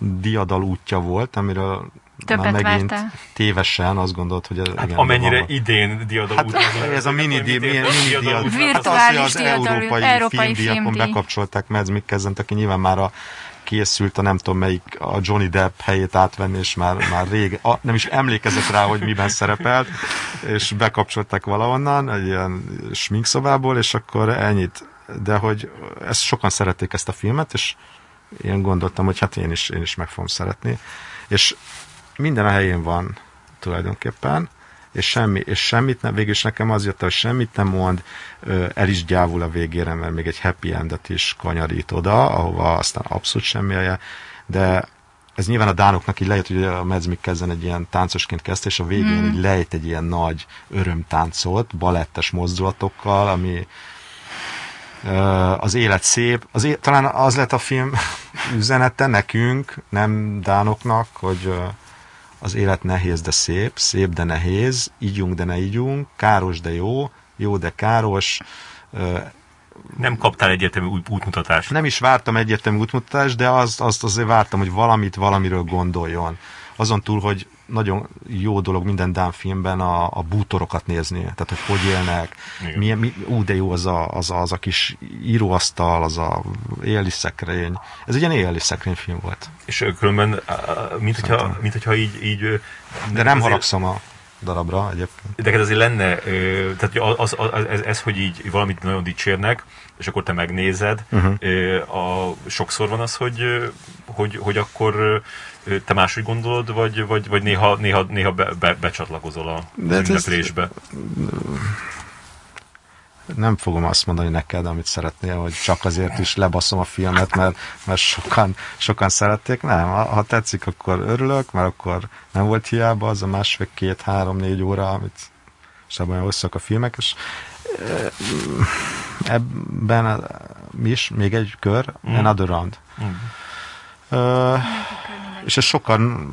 diadal útja volt, amiről Többet már megint vártál. tévesen azt gondolt, hogy... Hát igen, amennyire van. idén diadal hát, út. Ez a mini, di, mini, mini diadal Virtuális az, az európai, európai filmdíjakon bekapcsolták Mads Mikkelzent, aki nyilván már a készült a nem tudom melyik a Johnny Depp helyét átvenni, és már, már rég, a, nem is emlékezett rá, hogy miben szerepelt, és bekapcsolták valahonnan, egy ilyen sminkszobából, és akkor ennyit de hogy ezt sokan szerették ezt a filmet, és én gondoltam, hogy hát én is, én is meg fogom szeretni. És minden a helyén van tulajdonképpen, és, semmi, és semmit nem, végül is nekem az jött, hogy semmit nem mond, el is gyávul a végére, mert még egy happy endet is kanyarít oda, ahova aztán abszolút semmi helye, de ez nyilván a dánoknak így lejött, hogy a Mads Mikkelsen egy ilyen táncosként kezdte, és a végén mm. így lejt egy ilyen nagy örömtáncot, balettes mozdulatokkal, ami, az élet szép. Az é- talán az lett a film üzenete nekünk, nem dánoknak, hogy az élet nehéz, de szép, szép, de nehéz, ígyunk, de ne ígyunk, káros, de jó, jó, de káros. Nem kaptál egyértelmű útmutatást. Nem is vártam egyértelmű útmutatást, de azt, azt azért vártam, hogy valamit valamiről gondoljon. Azon túl, hogy nagyon jó dolog minden Dán filmben a, a bútorokat nézni, tehát hogy hogy élnek, milyen, mi, ú, de jó az a, az, a, az a kis íróasztal, az a éli szekrény. Ez egy ilyen éli szekrény film volt. És különben, mint hogyha, mint hogyha így, így... De nem azért... haragszom a darabra egyébként. De ez azért lenne, tehát az, az, az, ez, ez, hogy így valamit nagyon dicsérnek, és akkor te megnézed, uh-huh. a, sokszor van az, hogy, hogy, hogy akkor te máshogy gondolod, vagy, vagy, vagy néha, néha, néha be, be, becsatlakozol a De hát ünneplésbe? Ez, nem fogom azt mondani neked, amit szeretnél, hogy csak azért is lebaszom a filmet, mert, mert sokan, sokan szerették. Nem, ha, tetszik, akkor örülök, mert akkor nem volt hiába az a másfél, két, három, négy óra, amit és abban hosszak a filmek, és ebben mi is, még egy kör, mm. another round. Mm. Uh, és ez sokan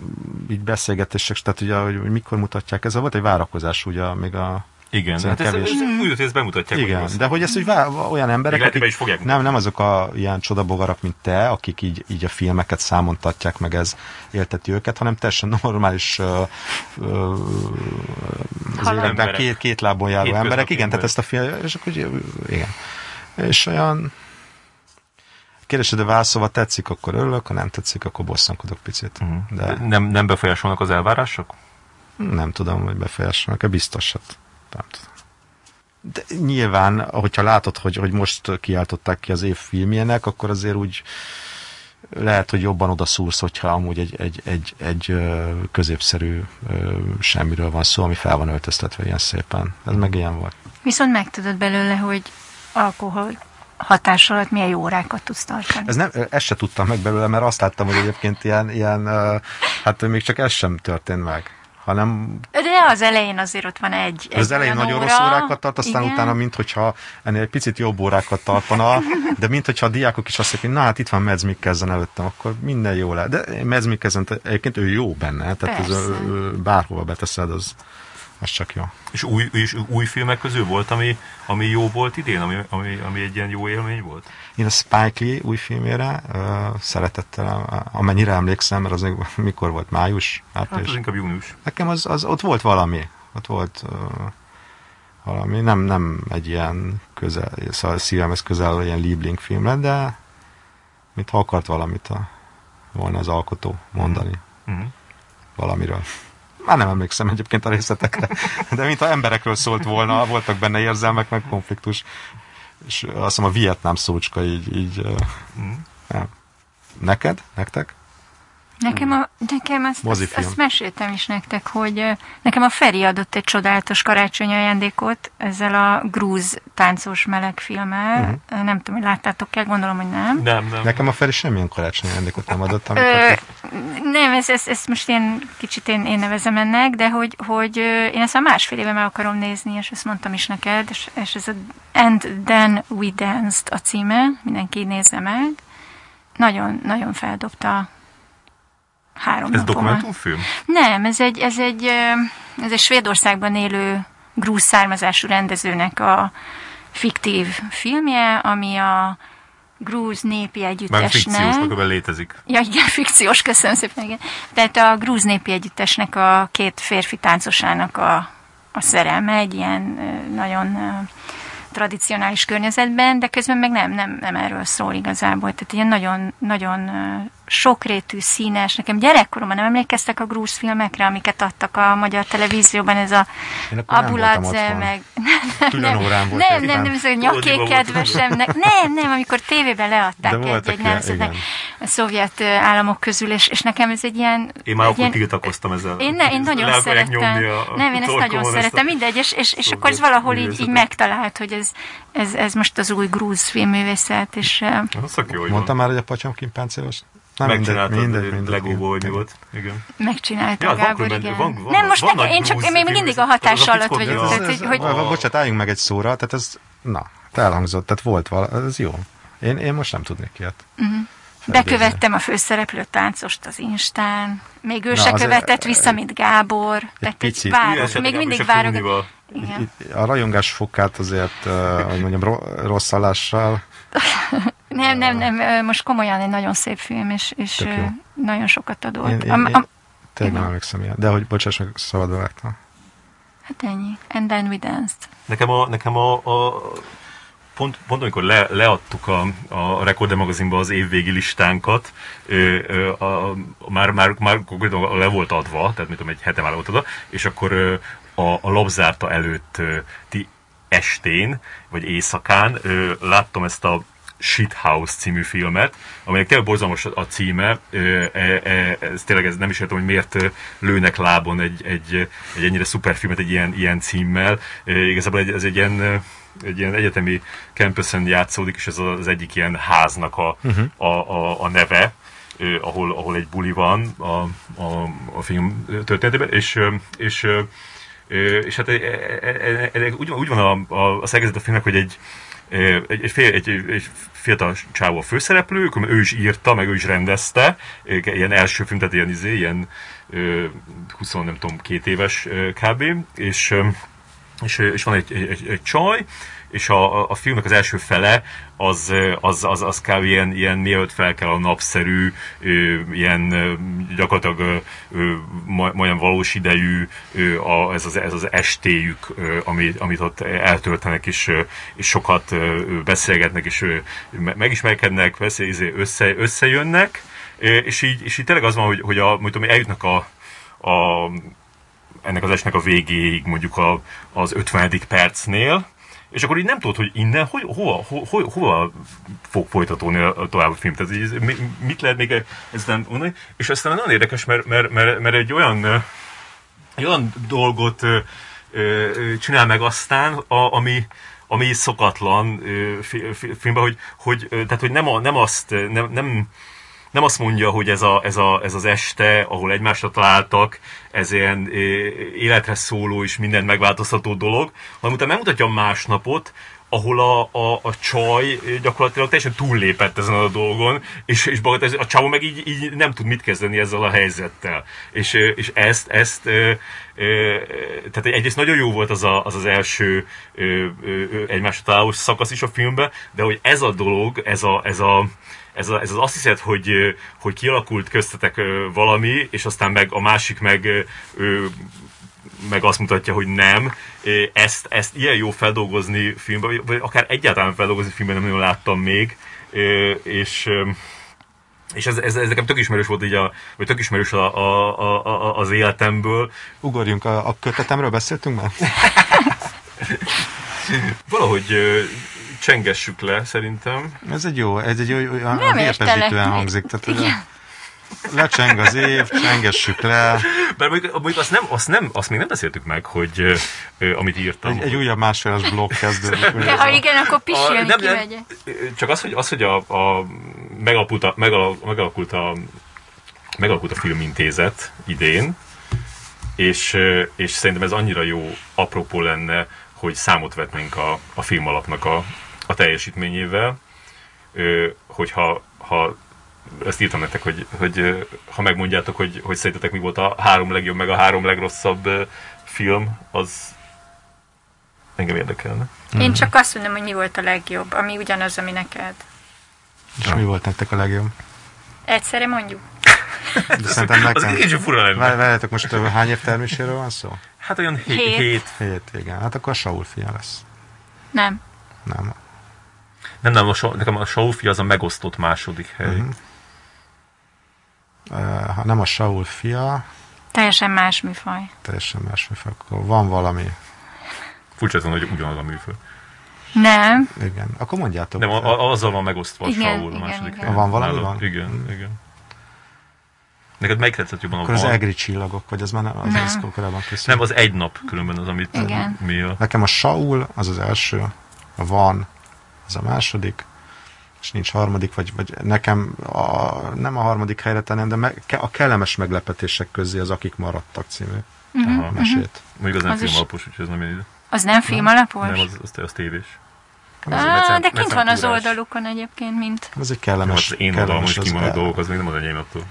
így beszélgetések, tehát ugye, hogy mikor mutatják, ez volt egy várakozás ugye még a igen, hát ez, ez, úgy, ezt bemutatják. Igen, de hogy ezt hogy vá, olyan emberek, akik, is fogják nem, nem azok a ilyen csodabogarak, mint te, akik így, így a filmeket számontatják, meg ez élteti őket, hanem teljesen normális uh, uh, az életben két, két lábon járó két emberek. Igen, tehát ezt a film, és akkor igen. És olyan kérdésedre válaszolva tetszik, akkor örülök, ha nem tetszik, akkor bosszankodok picit. Uh-huh. De... Nem, nem befolyásolnak az elvárások? Nem tudom, hogy befolyásolnak-e, biztos, hát nem tudom. De nyilván, hogyha látod, hogy, hogy most kiáltották ki az év filmjének, akkor azért úgy lehet, hogy jobban oda szúrsz, hogyha amúgy egy, egy, egy, egy középszerű semmiről van szó, ami fel van öltöztetve ilyen szépen. Ez meg ilyen volt. Viszont megtudod belőle, hogy alkohol hatás alatt milyen jó órákat tudsz tartani. Ez nem, ezt se tudtam meg belőle, mert azt láttam, hogy egyébként ilyen, ilyen hát még csak ez sem történt meg hanem... De az elején azért ott van egy, egy Az elején nagyon óra, rossz órákat tart, aztán igen. utána, mint hogyha ennél egy picit jobb órákat tartana, de mint hogyha a diákok is azt mondják, na hát itt van Mads Mikkelsen előttem, akkor minden jó lehet. De Mads Mikkelsen, egyébként ő jó benne, tehát ez, bárhova beteszed, az, az csak jó. És új, és új filmek közül volt, ami, ami jó volt idén, ami, ami, ami egy ilyen jó élmény volt? Én a Spike Lee új filmére uh, szeretettel, amennyire emlékszem, mert az mikor volt, május? Hát az inkább június. Nekem az, az, ott volt valami. Ott volt uh, valami, nem, nem egy ilyen közel, szóval szívemhez közel ilyen Liebling film lett, de mit ha akart valamit a, volna az alkotó mondani. Mm-hmm. Valamiről. Már nem emlékszem egyébként a részletekre, de mintha emberekről szólt volna, voltak benne érzelmek, meg konfliktus. És azt hiszem a vietnám szócska így, így mm. nem. Neked? Nektek? Nekem, a, nekem azt, azt, azt meséltem is nektek, hogy nekem a Feri adott egy csodálatos karácsonyi ajándékot ezzel a grúz táncos meleg filmmel. Uh-huh. Nem tudom, hogy láttátok-e, gondolom, hogy nem. Nem, nem. Nekem a Feri semmilyen karácsonyi ajándékot nem adott. Ö, nem, ezt, ezt, ezt most én kicsit én, én nevezem ennek, de hogy, hogy én ezt a másfél éve meg akarom nézni, és ezt mondtam is neked, és, és ez a And Then We Danced a címe, mindenki nézze meg. Nagyon, nagyon feldobta három Ez dokumentumfilm? Nem, ez egy, ez egy, ez egy Svédországban élő grúz származású rendezőnek a fiktív filmje, ami a grúz népi együttesnek... Már fikciós, akkor létezik. Ja, igen, fikciós, köszönöm szépen, igen. Tehát a grúz népi együttesnek a két férfi táncosának a, a szerelme, egy ilyen nagyon tradicionális környezetben, de közben meg nem, nem, nem erről szól igazából. Tehát ilyen nagyon, nagyon sokrétű, színes. Nekem gyerekkoromban nem emlékeztek a grúz filmekre, amiket adtak a magyar televízióban, ez a Abuladze, meg... Nem, nem, órán volt nem, nem, nem, ez a nyaké kedvesemnek. Nem, nem, amikor tévében leadták egy, egy nemzetnek a szovjet államok közül, és, és nekem ez egy ilyen... Én már akkor tiltakoztam ezzel. Én, ne, én nagyon szerettem. Nem, én ezt nagyon szeretem, mindegy, és, és, és akkor ez valahol így, így megtalált, hogy ez, ez, ez most az új grúz filmművészet, és... Mondtam már, hogy a pacsomkin páncélos nem Megcsináltad mindegy, mindegy, Legóból, hogy volt. Igen. Megcsinálta ja, Gábor, igen. Van, van, nem, most nekem, én csak én még mindig a hatás alatt vagyok. Tehát, hogy, hogy... Bocsát, álljunk meg egy szóra, tehát ez, na, te elhangzott, tehát volt vala, ez jó. Én, én most nem tudnék ilyet. Uh-huh. Bekövettem a főszereplő táncost az Instán, még ő Na, se követett vissza, mint Gábor. Egy picit. Várok, még mindig várok. A rajongás fokát azért, hogy mondjam, rossz allással nem, nem, nem, most komolyan egy nagyon szép film, és, és nagyon sokat adott. Én, én, én, tényleg nem emlékszem ilyen, de hogy bocsáss meg, szabadba vágtam. Hát ennyi. And then we danced. Nekem a, nekem a, a pont, pont amikor le, leadtuk a, a Record magazinba az évvégi listánkat, ö, ö, a, a, már, már, már konkrétan le volt adva, tehát mit tudom, egy hete már volt oda, és akkor ö, a, a lapzárta előtt ö, ti estén, vagy éjszakán ö, láttam ezt a Shithouse című filmet, amelynek tényleg borzalmas a címe, e, e, ez tényleg ez nem is értem, hogy miért lőnek lábon egy, egy, egy ennyire szuper filmet egy ilyen, ilyen címmel. E, igazából ez egy ilyen egy ilyen egyetemi campusen játszódik, és ez az egyik ilyen háznak a, uh-huh. a, a, a neve, ahol, ahol egy buli van a, a, a film történetében, és, és, és hát úgy, úgy van a, a, a szerkezet a filmnek, hogy egy, egy, egy, fél, egy, egy fiatal csávó a főszereplő, ő is írta, meg ő is rendezte, ilyen első film, tehát ilyen, izé, ilyen 20, nem tudom, két éves kb. És, és, és van egy, egy, egy csaj, és a, a filmnek az első fele az, az, az, az kb. ilyen, ilyen mielőtt fel kell a napszerű, ilyen gyakorlatilag majdnem valós idejű a, ez, az, ez az estéjük, amit, amit ott eltöltenek, és, és sokat beszélgetnek, és megismerkednek, izé, össze, összejönnek, és így, és így tényleg az van, hogy, hogy a, tudom, eljutnak a, a ennek az esnek a végéig, mondjuk a, az 50. percnél, és akkor így nem tudod, hogy innen, hogy, hova, ho, ho, hova fog folytatódni a további film. Tehát így, mit lehet még ezzel mondani? És aztán nagyon érdekes, mert, mert, mert, mert egy olyan, olyan dolgot csinál meg aztán, a, ami, ami szokatlan filmben, hogy, hogy, tehát, hogy nem, a, nem azt, nem, nem nem azt mondja, hogy ez, a, ez, a, ez az este, ahol egymásra találtak, ez ilyen életre szóló és mindent megváltoztató dolog, hanem utána megmutatja a másnapot, ahol a, a, a csaj gyakorlatilag teljesen túllépett ezen a dolgon, és, és a csávó meg így, így nem tud mit kezdeni ezzel a helyzettel. És, és ezt, ezt tehát egyrészt nagyon jó volt az a, az, az első egymásra találós szakasz is a filmben, de hogy ez a dolog, ez a, ez a ez, a, ez az azt hiszed, hogy, hogy kialakult köztetek valami, és aztán meg a másik meg meg azt mutatja, hogy nem. Ezt, ezt ilyen jó feldolgozni filmben, vagy akár egyáltalán feldolgozni filmben nem nagyon láttam még, és és ez, ez, ez nekem tök ismerős volt így a, vagy tök ismerős a, a, a, a, az életemből. Ugorjunk, a, a kötetemről beszéltünk már? Valahogy csengessük le, szerintem. Ez egy jó, ez egy jó, olyan vérpezítően hangzik. Tehát, Igen. Lecseng az év, csengessük le. Mert mondjuk, mondjuk azt, nem, azt, nem, azt még nem beszéltük meg, hogy uh, amit írtam. Egy, egy újabb másféles blokk kezdődik. De ha igen, akkor pisilni kivegye. Csak az, hogy, az, hogy a, a megalakult, a, megalakult, a, megalakult a filmintézet idén, és, és szerintem ez annyira jó apropó lenne, hogy számot vetnénk a, a filmalapnak a, a teljesítményével, hogyha ha ezt írtam nektek, hogy, hogy ha megmondjátok, hogy, hogy szerintetek mi volt a három legjobb, meg a három legrosszabb film, az engem érdekelne. Én csak azt mondom, hogy mi volt a legjobb, ami ugyanaz, ami neked. És ja. mi volt nektek a legjobb? Egyszerre mondjuk. De szerintem nekem... Az fura lenne. Várjátok most hány év terméséről van szó? Hát olyan hét. Hét, hét igen. Hát akkor a Saul fia lesz. Nem. Nem. Nem, nem, a, nekem a Saul fia az a megosztott második hely. Uh-huh ha nem a Saul fia... Teljesen más műfaj. Teljesen más műfaj. Akkor van valami... Furcsa hogy ugyanaz a műfaj. Nem. Igen. Akkor mondjátok. Nem, a, a, azzal van megosztva igen, a Saul igen, második igen. Van valami? Van? Igen, igen. Neked melyik tetszett jobban? Akkor a az van? egri csillagok, vagy az már nem, az, az korábban készült. Nem, az egy nap különben az, amit Igen. mi a... Nekem a Saul az az első, a Van az a második, és nincs harmadik, vagy, vagy nekem a, nem a harmadik helyre tennem, de me, a kellemes meglepetések közé az Akik maradtak című uh-huh, Aha. mesét. Uh-huh. Mondjuk az nem filmalapos, úgyhogy ez nem ide. Az nem filmalapos? Nem, az, az, az tévés. Ah, de kint van az oldalukon egyébként, mint... Ez egy kellemes... Nem, az én oldalom, hogy kimaradt dolgok, az még nem az enyém attól.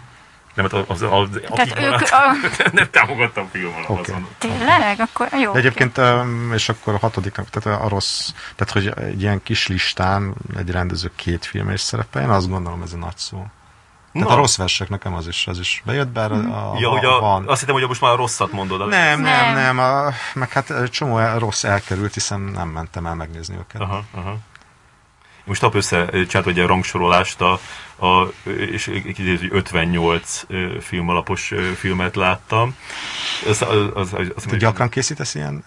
Nem, hát az, az, az, Tehát ők a... nem támogattam film alatt. Okay. Tényleg? Akkor jó. De egyébként, okay. és akkor a hatodiknak, tehát a rossz, tehát hogy egy ilyen kis listán egy rendező két film is szerepel, én azt gondolom ez a nagy szó. Tehát Na. a rossz versek nekem az is, az is bejött, bár a, a, ja, hogy a, van. Azt hittem, hogy most már a rosszat mondod. Nem, nem, nem, nem a, meg hát csomó rossz elkerült, hiszen nem mentem el megnézni őket. Aha, aha. Most nap összecsinált egy rangsorolást, a, a, és egy 58 film alapos filmet láttam. Az, az, az, az, az gyakran készítesz ilyen?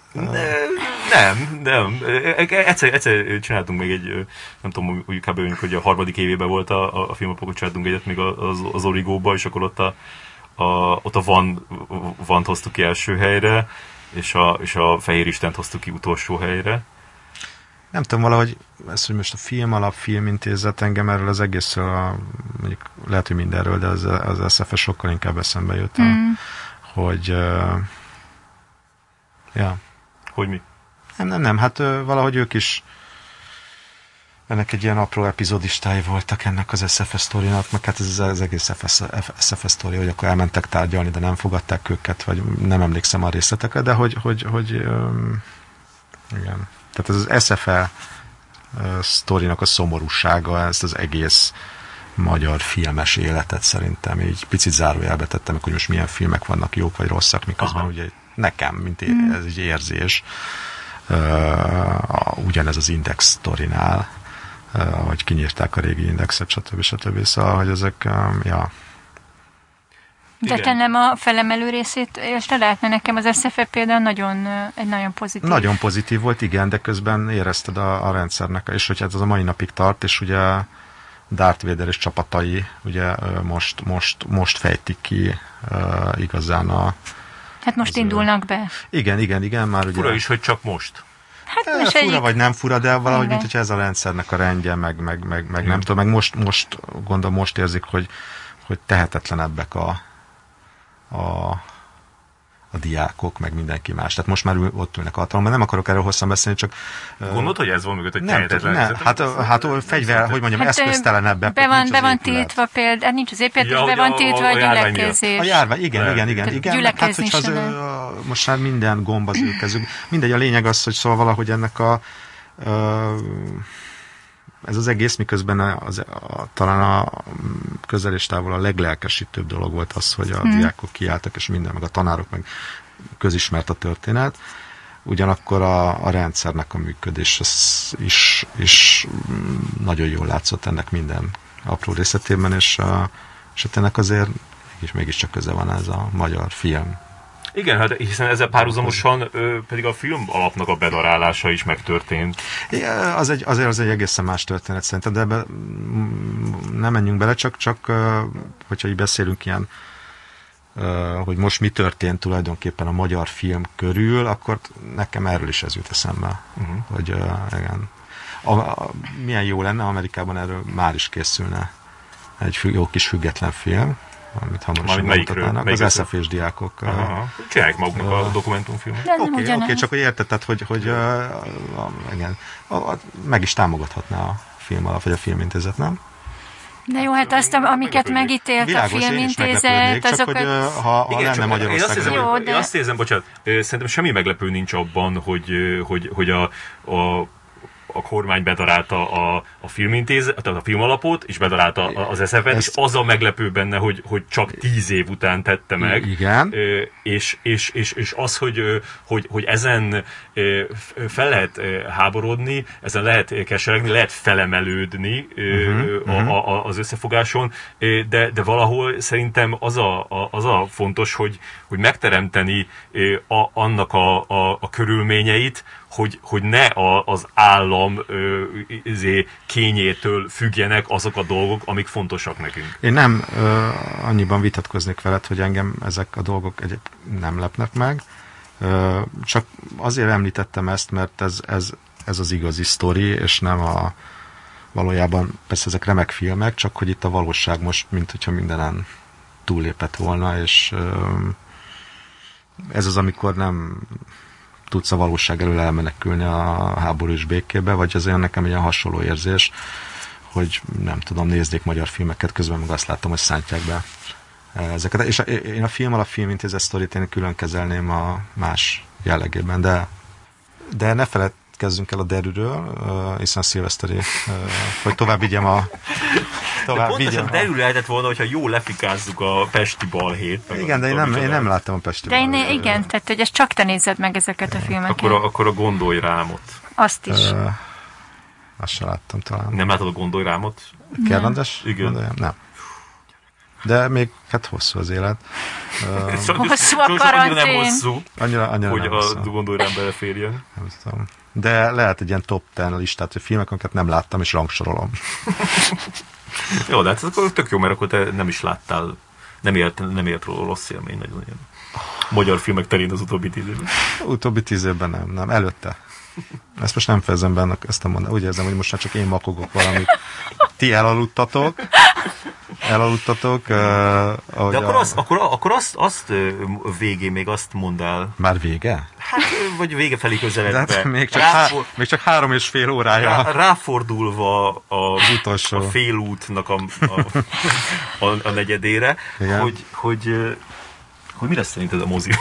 Nem, nem. Egyszer, egyszer csináltunk még egy, nem tudom, úgy kb. hogy a harmadik évében volt a, a filmapokot, csináltunk egyet még az, az Origóba, és akkor ott a, a, ott a van, van hoztuk ki első helyre, és a, és a Fehér Istent hoztuk ki utolsó helyre nem tudom, valahogy ez, hogy most a film alap filmintézet engem erről az egészről, a, mondjuk lehet, hogy mindenről, de az, az SFS sokkal inkább eszembe jut, mm. hogy uh, ja. Hogy mi? Nem, nem, nem, hát uh, valahogy ők is ennek egy ilyen apró epizódistái voltak ennek az SFS sztorinak, meg hát ez az egész SFS, sztori, hogy akkor elmentek tárgyalni, de nem fogadták őket, vagy nem emlékszem a részletekre, de hogy, hogy, hogy um, igen, tehát ez az SFL sztorinak a szomorúsága, ezt az egész magyar filmes életet szerintem így picit zárójelbe tettem, hogy most milyen filmek vannak jók vagy rosszak, miközben Aha. ugye nekem, mint mm. ez egy érzés, uh, ugyanez az Index sztorinál, uh, ahogy kinyírták a régi indexet, stb. stb. Szóval, hogy ezek, um, ja, de te nem a felemelő részét élte át, mert nekem az SFE például nagyon, egy nagyon pozitív. Nagyon pozitív volt, igen, de közben érezted a, a rendszernek, és hogy hát az a mai napig tart, és ugye Darth Vader és csapatai ugye most, most, most fejtik ki uh, igazán a... Hát most az, indulnak be. Igen, igen, igen, már ugye... Fura is, hogy csak most. Hát Eh, most fura egyik, vagy nem fura, de valahogy, Igen. mint hogy ez a rendszernek a rendje, meg, meg, meg, meg nem tudom, meg most, most gondolom, most érzik, hogy, hogy tehetetlenebbek a, a, a diákok, meg mindenki más. Tehát most már ül- ott ülnek a hatalomban. Nem akarok erről hosszan beszélni, csak Gondolod, hogy ez van mögött, hogy nem, tudom, tehetetlen? nem, hát, hát ö, fegyver, hogy mondjam, hát, ö, eszköztelenebbek. be van, be van tiltva például, hát nincs az épület, Ja, be van a- tiltva a a, gyülekezés. A járvány, igen, igen, igen, Tehát igen. Hát, hogyha az, most már minden gomb az ő kezük. Mindegy, a lényeg az, hogy szóval valahogy ennek a ez az egész, miközben az, a, talán a közel és távol a leglelkesítőbb dolog volt az, hogy a hmm. diákok kiálltak, és minden, meg a tanárok, meg közismert a történet. Ugyanakkor a, a rendszernek a működés az is, is mm, nagyon jól látszott ennek minden apró részletében, és, a, és hát ennek azért mégis, mégiscsak köze van ez a magyar film. Igen, hát hiszen ezzel párhuzamosan ö, pedig a film alapnak a bedarálása is megtörtént. Ja, az egy, azért az egy egészen más történet szerintem, de ebbe mm, nem menjünk bele, csak, csak hogyha így beszélünk ilyen, hogy most mi történt tulajdonképpen a magyar film körül, akkor nekem erről is ez jut eszembe, uh-huh. hogy ö, igen. A, a, milyen jó lenne, Amerikában erről már is készülne egy jó kis független film, amit hamarosan bemutatnának, az SZF-és diákok. Aha. Csinálják maguknak a dokumentumfilmet. De nem Oké, okay, ugyanaz. okay, csak hogy érted, tehát, hogy, hogy uh, igen, a, a, meg is támogathatná a film alap, vagy a filmintézet, nem? De jó, hát azt, am- amiket megítélt a Világos, is filmintézet, azokat... hogy ha, ha Igen, lenne csak én azt Magyarországon... érzem, Jó, de- én azt érzem, bocsánat, szerintem semmi meglepő nincs abban, hogy, hogy, hogy a, a a kormány bedarálta a, a filmintézet, tehát a filmalapot, és bedarálta az SF-et, és az a meglepő benne, hogy, hogy csak tíz év után tette meg. Igen. És, és, és, és az, hogy, hogy, hogy ezen fel lehet háborodni, ezen lehet keseregni, lehet felemelődni uh-huh, a, a, az összefogáson, de, de valahol szerintem az a, a, az a fontos, hogy, hogy megteremteni a, annak a, a, a körülményeit, hogy, hogy ne a, az állam ö, izé, kényétől függjenek azok a dolgok, amik fontosak nekünk. Én nem ö, annyiban vitatkoznék veled, hogy engem ezek a dolgok egyéb nem lepnek meg, ö, csak azért említettem ezt, mert ez, ez, ez az igazi sztori, és nem a valójában, persze ezek remek filmek, csak hogy itt a valóság most, mint hogyha mindenen túllépett volna, és ö, ez az, amikor nem tudsz a valóság elől elmenekülni a háborús békébe, vagy az olyan nekem egy ilyen hasonló érzés, hogy nem tudom, néznék magyar filmeket, közben meg azt látom, hogy szántják be ezeket. És a- én a film alap filmintézet sztorit én külön kezelném a más jellegében, de, de ne feledkezzünk el a derűről, ö, hiszen szilveszteri, ö, hogy tovább vigyem a tovább Pontosan vigyem a, derül lehetett volna, hogyha jól lefikázzuk a pesti balhét. meg igen, de én a- nem, a- én nem láttam a Pesti De én, Balhét. igen, tehát hogy ezt csak te nézed meg ezeket a filmeket. Akkor a, akkor a gondolj rámot. Azt is. Ö, Azt se láttam talán. Nem látod a gondolj rámot? Kerlandes? Igen. Gondoljam? Nem. De még hát hosszú az élet. Sajnos- Hosszú a sajnos annyira nem karantén. hosszú, annyira, annyira hogy nem a hosszú. gondolj rám beleférjen. Nem tudom. De lehet egy ilyen top 10 listát, hogy filmek, amiket nem láttam, és rangsorolom. Jó, de hát ez akkor tök jó, mert akkor te nem is láttál, nem élt, nem élt róla rossz élmény, nagyon ilyen. Magyar filmek terén az utóbbi tíz évben. Utóbbi tíz évben nem, nem, előtte. Ezt most nem fejezem be, ezt a mondat. Úgy érzem, hogy most már csak én makogok valamit. Ti elaludtatok, elaludtatok. Uh, De akkor, azt, akkor, akkor azt, azt végén még azt mondd el, Már vége? hát vagy vége felé De közeledve. hát még, csak há, Ráfor- még csak három és fél órája. rá, ráfordulva a, utolsó. a félútnak a, a, a, a negyedére, Igen. hogy, hogy, hogy mi lesz szerinted a mozi?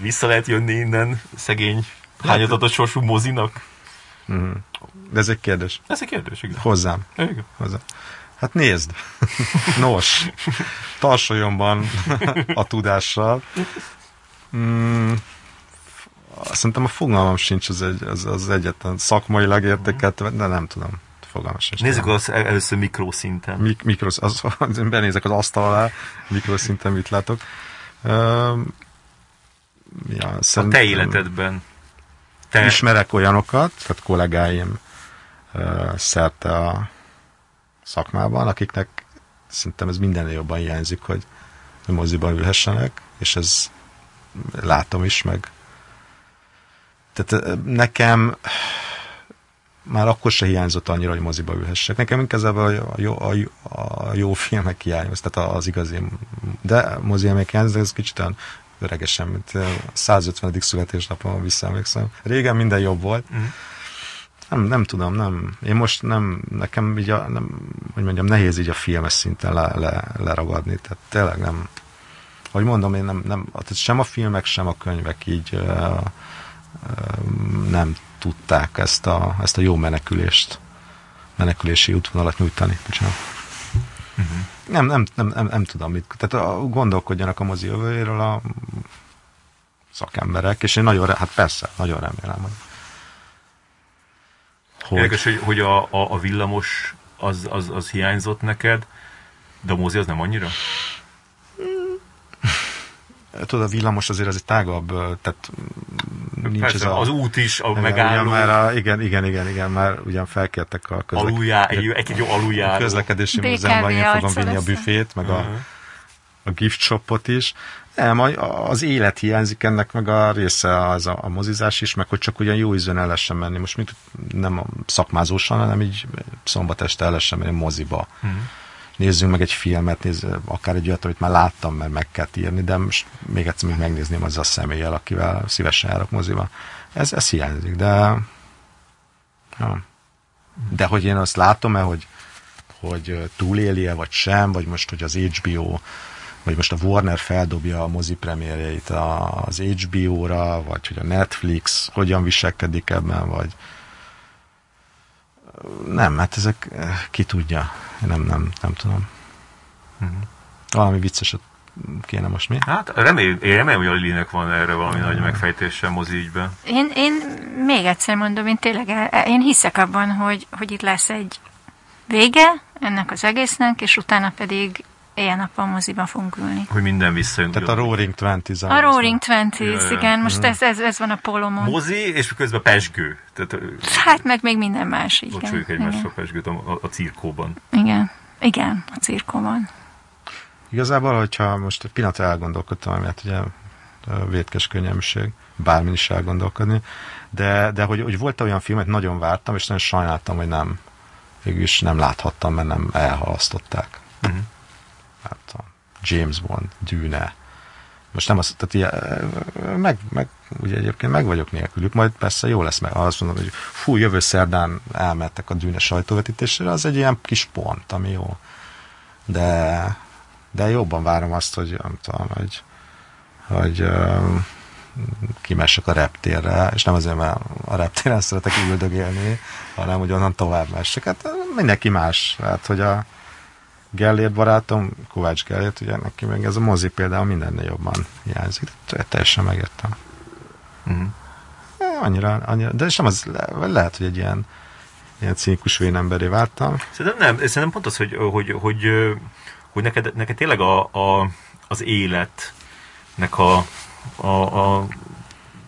Vissza lehet jönni innen szegény, hányatatott sorsú mozinak? De ez egy kérdés. Ez egy kérdés, igen. Hozzám. igen. Hozzá. Hát nézd. Nos, tarsolyomban a tudással. Mm, szerintem a fogalmam sincs az, egy, az, az egyetlen szakmailag értékelt, de nem tudom. Fogalmam sincs. Nézzük az el- először mikroszinten. Mik, mikros, az, az, benézek az asztal alá, mikroszinten mit látok. Um, ja, A te életedben. Te, Ismerek olyanokat, tehát kollégáim uh, szerte a szakmában, akiknek szerintem ez mindennél jobban hiányzik, hogy, moziban ülhessenek, és ez látom is, meg Tehát nekem már akkor se hiányzott annyira, hogy moziba ülhessek. Nekem inkább a jó, a, jó, a jó filmek hiányos, tehát az igazi, de mozi filmek hiányos, de ez kicsit olyan öregesen, mint a 150. születésnapon visszaemlékszem. Régen minden jobb volt. Mm. Nem, nem tudom, nem. Én most nem, nekem így a, nem, hogy mondjam, nehéz így a filmes szinten le, le, leragadni. Tehát tényleg nem, hogy mondom, én nem, nem tehát sem a filmek, sem a könyvek így uh, uh, nem tudták ezt a, ezt a jó menekülést, menekülési útvonalat nyújtani. Bocsánat. Uh-huh. Nem, nem, nem, nem, nem tudom mit. Tehát a, gondolkodjanak a mozi jövőjéről a szakemberek, és én nagyon, hát persze, nagyon remélem, hogy hogy... Érdekes, hogy, hogy a, a, a villamos az, az, az hiányzott neked, de a mozi az nem annyira? tudod, a villamos azért az egy tágabb, tehát nincs Persze, ez a... Az út is, a igen, megálló. Már a, igen, igen, igen, igen, már ugyan felkértek a közlek... Aluljá, egy, egy jó aluljáró. A közlekedési múzeumban én fogom vinni a büfét, meg uh-huh. a, a gift shopot is. Nem, az élet hiányzik ennek, meg a része az a, a mozizás is, meg hogy csak ugyan jó ízűen el lehessen menni. Most mit nem szakmázósan, hanem így szombat este el lehessen menni moziba. Uh-huh nézzünk meg egy filmet, nézz, akár egy olyat, amit már láttam, mert meg kell írni, de most még egyszer még megnézném az a személlyel, akivel szívesen járok moziba. Ez, ez hiányzik, de ja. de hogy én azt látom-e, hogy, hogy túléli-e, vagy sem, vagy most, hogy az HBO vagy most a Warner feldobja a mozi premierjeit az HBO-ra, vagy hogy a Netflix hogyan viselkedik ebben, vagy nem, hát ezek ki tudja. Én nem, nem, nem tudom. Uh-huh. Valami vicceset kéne most mi? Hát remél, én remélem, hogy a Lilinek van erre valami uh-huh. nagy megfejtése mozi ügyben. Én, én még egyszer mondom, én tényleg én hiszek abban, hogy, hogy itt lesz egy vége ennek az egésznek, és utána pedig éjjel-nappal moziba fogunk ülni. Hogy minden visszajön. Tehát a Roaring Twenties. A Roaring Twenties, igen. Most mm. ez, ez, ez van a polomon. Mozi, és közben pesgő. Tehát, hát meg még minden más, igen. Locsoljuk egymásra a pesgőt a, a, a cirkóban. Igen, igen, a cirkóban. Igazából, hogyha most egy pillanat elgondolkodtam, mert ugye vétkes könnyelműség, bármin is elgondolkodni, de, de hogy, hogy volt olyan filmet, nagyon vártam, és nagyon sajnáltam, hogy nem, végülis nem láthattam, mert nem elhalasztották. Uh-huh James Bond, Dűne. Most nem azt, tehát ilyen, meg, meg, ugye egyébként meg vagyok nélkülük, majd persze jó lesz, mert azt mondom, hogy fú, jövő szerdán elmentek a Dűne sajtóvetítésére, az egy ilyen kis pont, ami jó. De, de jobban várom azt, hogy nem tudom, hogy, hogy um, kimessek a reptérre, és nem azért, mert a reptéren szeretek üldögélni, hanem hogy onnan tovább messek. Hát mindenki más. Hát, hogy a, Gellért barátom, Kovács Gellért, ugye neki meg ez a mozi például mindennél jobban hiányzik. Teljesen megértem. Uh-huh. Annyira, annyira, de sem az, lehet, hogy egy ilyen, ilyen cínikus vénemberé váltam. Szerintem nem, szerintem pont az, hogy, hogy, hogy, hogy neked, neked tényleg a, a, az életnek a, a, a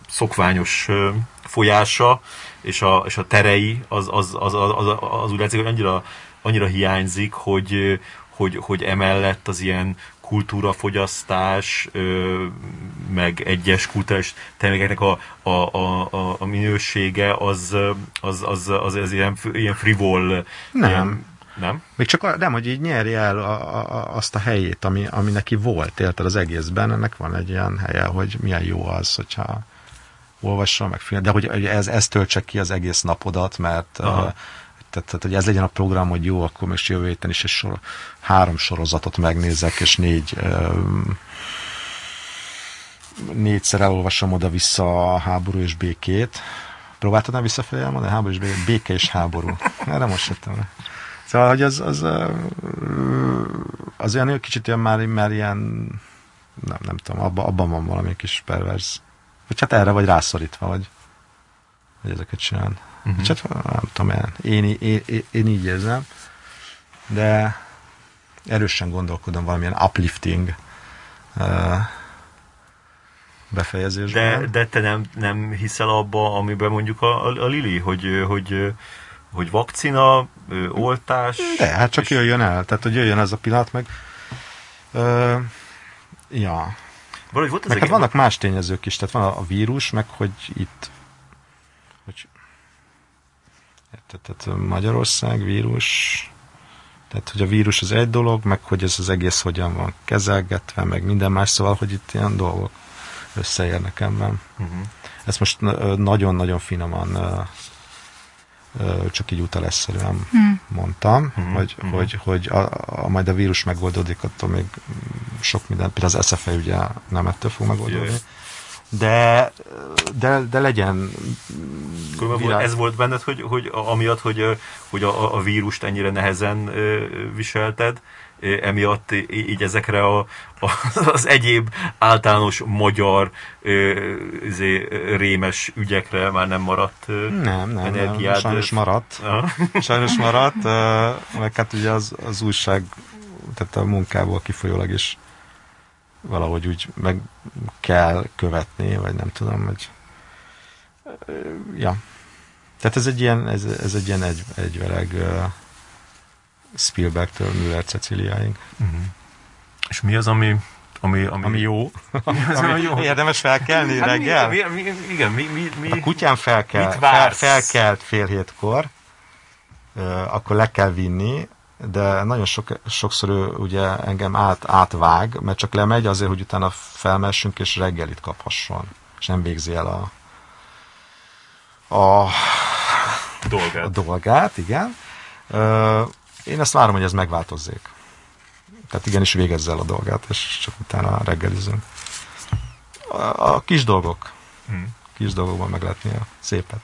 szokványos folyása és a, és a terei az, az, az, az, az, az úgy látszik, hogy annyira annyira hiányzik, hogy, hogy, hogy emellett az ilyen kultúrafogyasztás, meg egyes kultúrás termékeknek a, a, a, a minősége az, az, az, az, az ilyen, ilyen frivol. Nem. Ilyen, nem? Még csak a, nem, hogy így nyeri el a, a, azt a helyét, ami, ami neki volt, érted az egészben, ennek van egy ilyen helye, hogy milyen jó az, hogyha olvassa, meg film, de hogy ez, ez töltse ki az egész napodat, mert uh, tehát, hogy ez legyen a program, hogy jó, akkor most jövő héten is egy sor, három sorozatot megnézek, és négy um, négyszer elolvasom oda-vissza a háború és békét. Próbáltad nem visszafelé elmondani? Háború és béke, béke és háború. Erre most jöttem Szóval, hogy az, az, az olyan kicsit olyan már, már ilyen, nem, nem tudom, abban, abban van valami kis perverz. Vagy hát erre vagy rászorítva, vagy, vagy ezeket csinálni. Uh-huh. Csak nem tudom, én, én, én, én így érzem, de erősen gondolkodom valamilyen uplifting uh, befejezésben. De, de te nem, nem hiszel abba, amiben mondjuk a, a, a Lili, hogy, hogy, hogy vakcina, oltás... De, hát csak és... jöjjön el, tehát hogy jöjjön ez a pillanat, meg uh, ja. Valahogy volt meg hát vannak más tényezők is, tehát van a, a vírus, meg hogy itt hogy tehát Magyarország vírus, tehát hogy a vírus az egy dolog, meg hogy ez az egész hogyan van kezelgetve, meg minden más, szóval, hogy itt ilyen dolgok összeérnek ebben. Uh-huh. Ezt most nagyon-nagyon finoman csak így utalásszerűen hmm. mondtam, hmm. hogy, hmm. hogy, hogy a, a, majd a vírus megoldódik, attól még sok minden, például az SFE ugye nem ettől fog megoldódni. Yeah. De, de, de legyen virág... Ez volt benned, hogy, hogy amiatt, hogy, hogy a, a vírust ennyire nehezen viselted, emiatt így ezekre a, a, az egyéb általános magyar izé, rémes ügyekre már nem maradt nem, nem, energiád. Nem, sajnos maradt. Aha. Sajnos maradt, meg hát ugye az, az újság, tehát a munkából kifolyólag is valahogy úgy meg kell követni, vagy nem tudom, hogy ja. Tehát ez egy ilyen, ez, ez egy ilyen egy, egyveleg uh, Spielbergtől Müller Ceciliáig. Uh-huh. És mi az, ami ami, ami, ami jó. ami, ami jó. Érdemes felkelni hát reggel? Mi, mi, mi, igen, mi, mi, mi, a kutyám felkel, fel, felkelt fél hétkor, uh, akkor le kell vinni, de nagyon sok, sokszor ő ugye engem át, átvág, mert csak lemegy azért, hogy utána felmessünk és reggelit kaphasson, és nem végzi el a, a dolgát. A dolgát, igen. Én ezt várom, hogy ez megváltozzék. Tehát igenis végezze el a dolgát, és csak utána reggelizünk. A, a kis dolgok. Hmm. Kis dolgokban meg lehetni a szépet.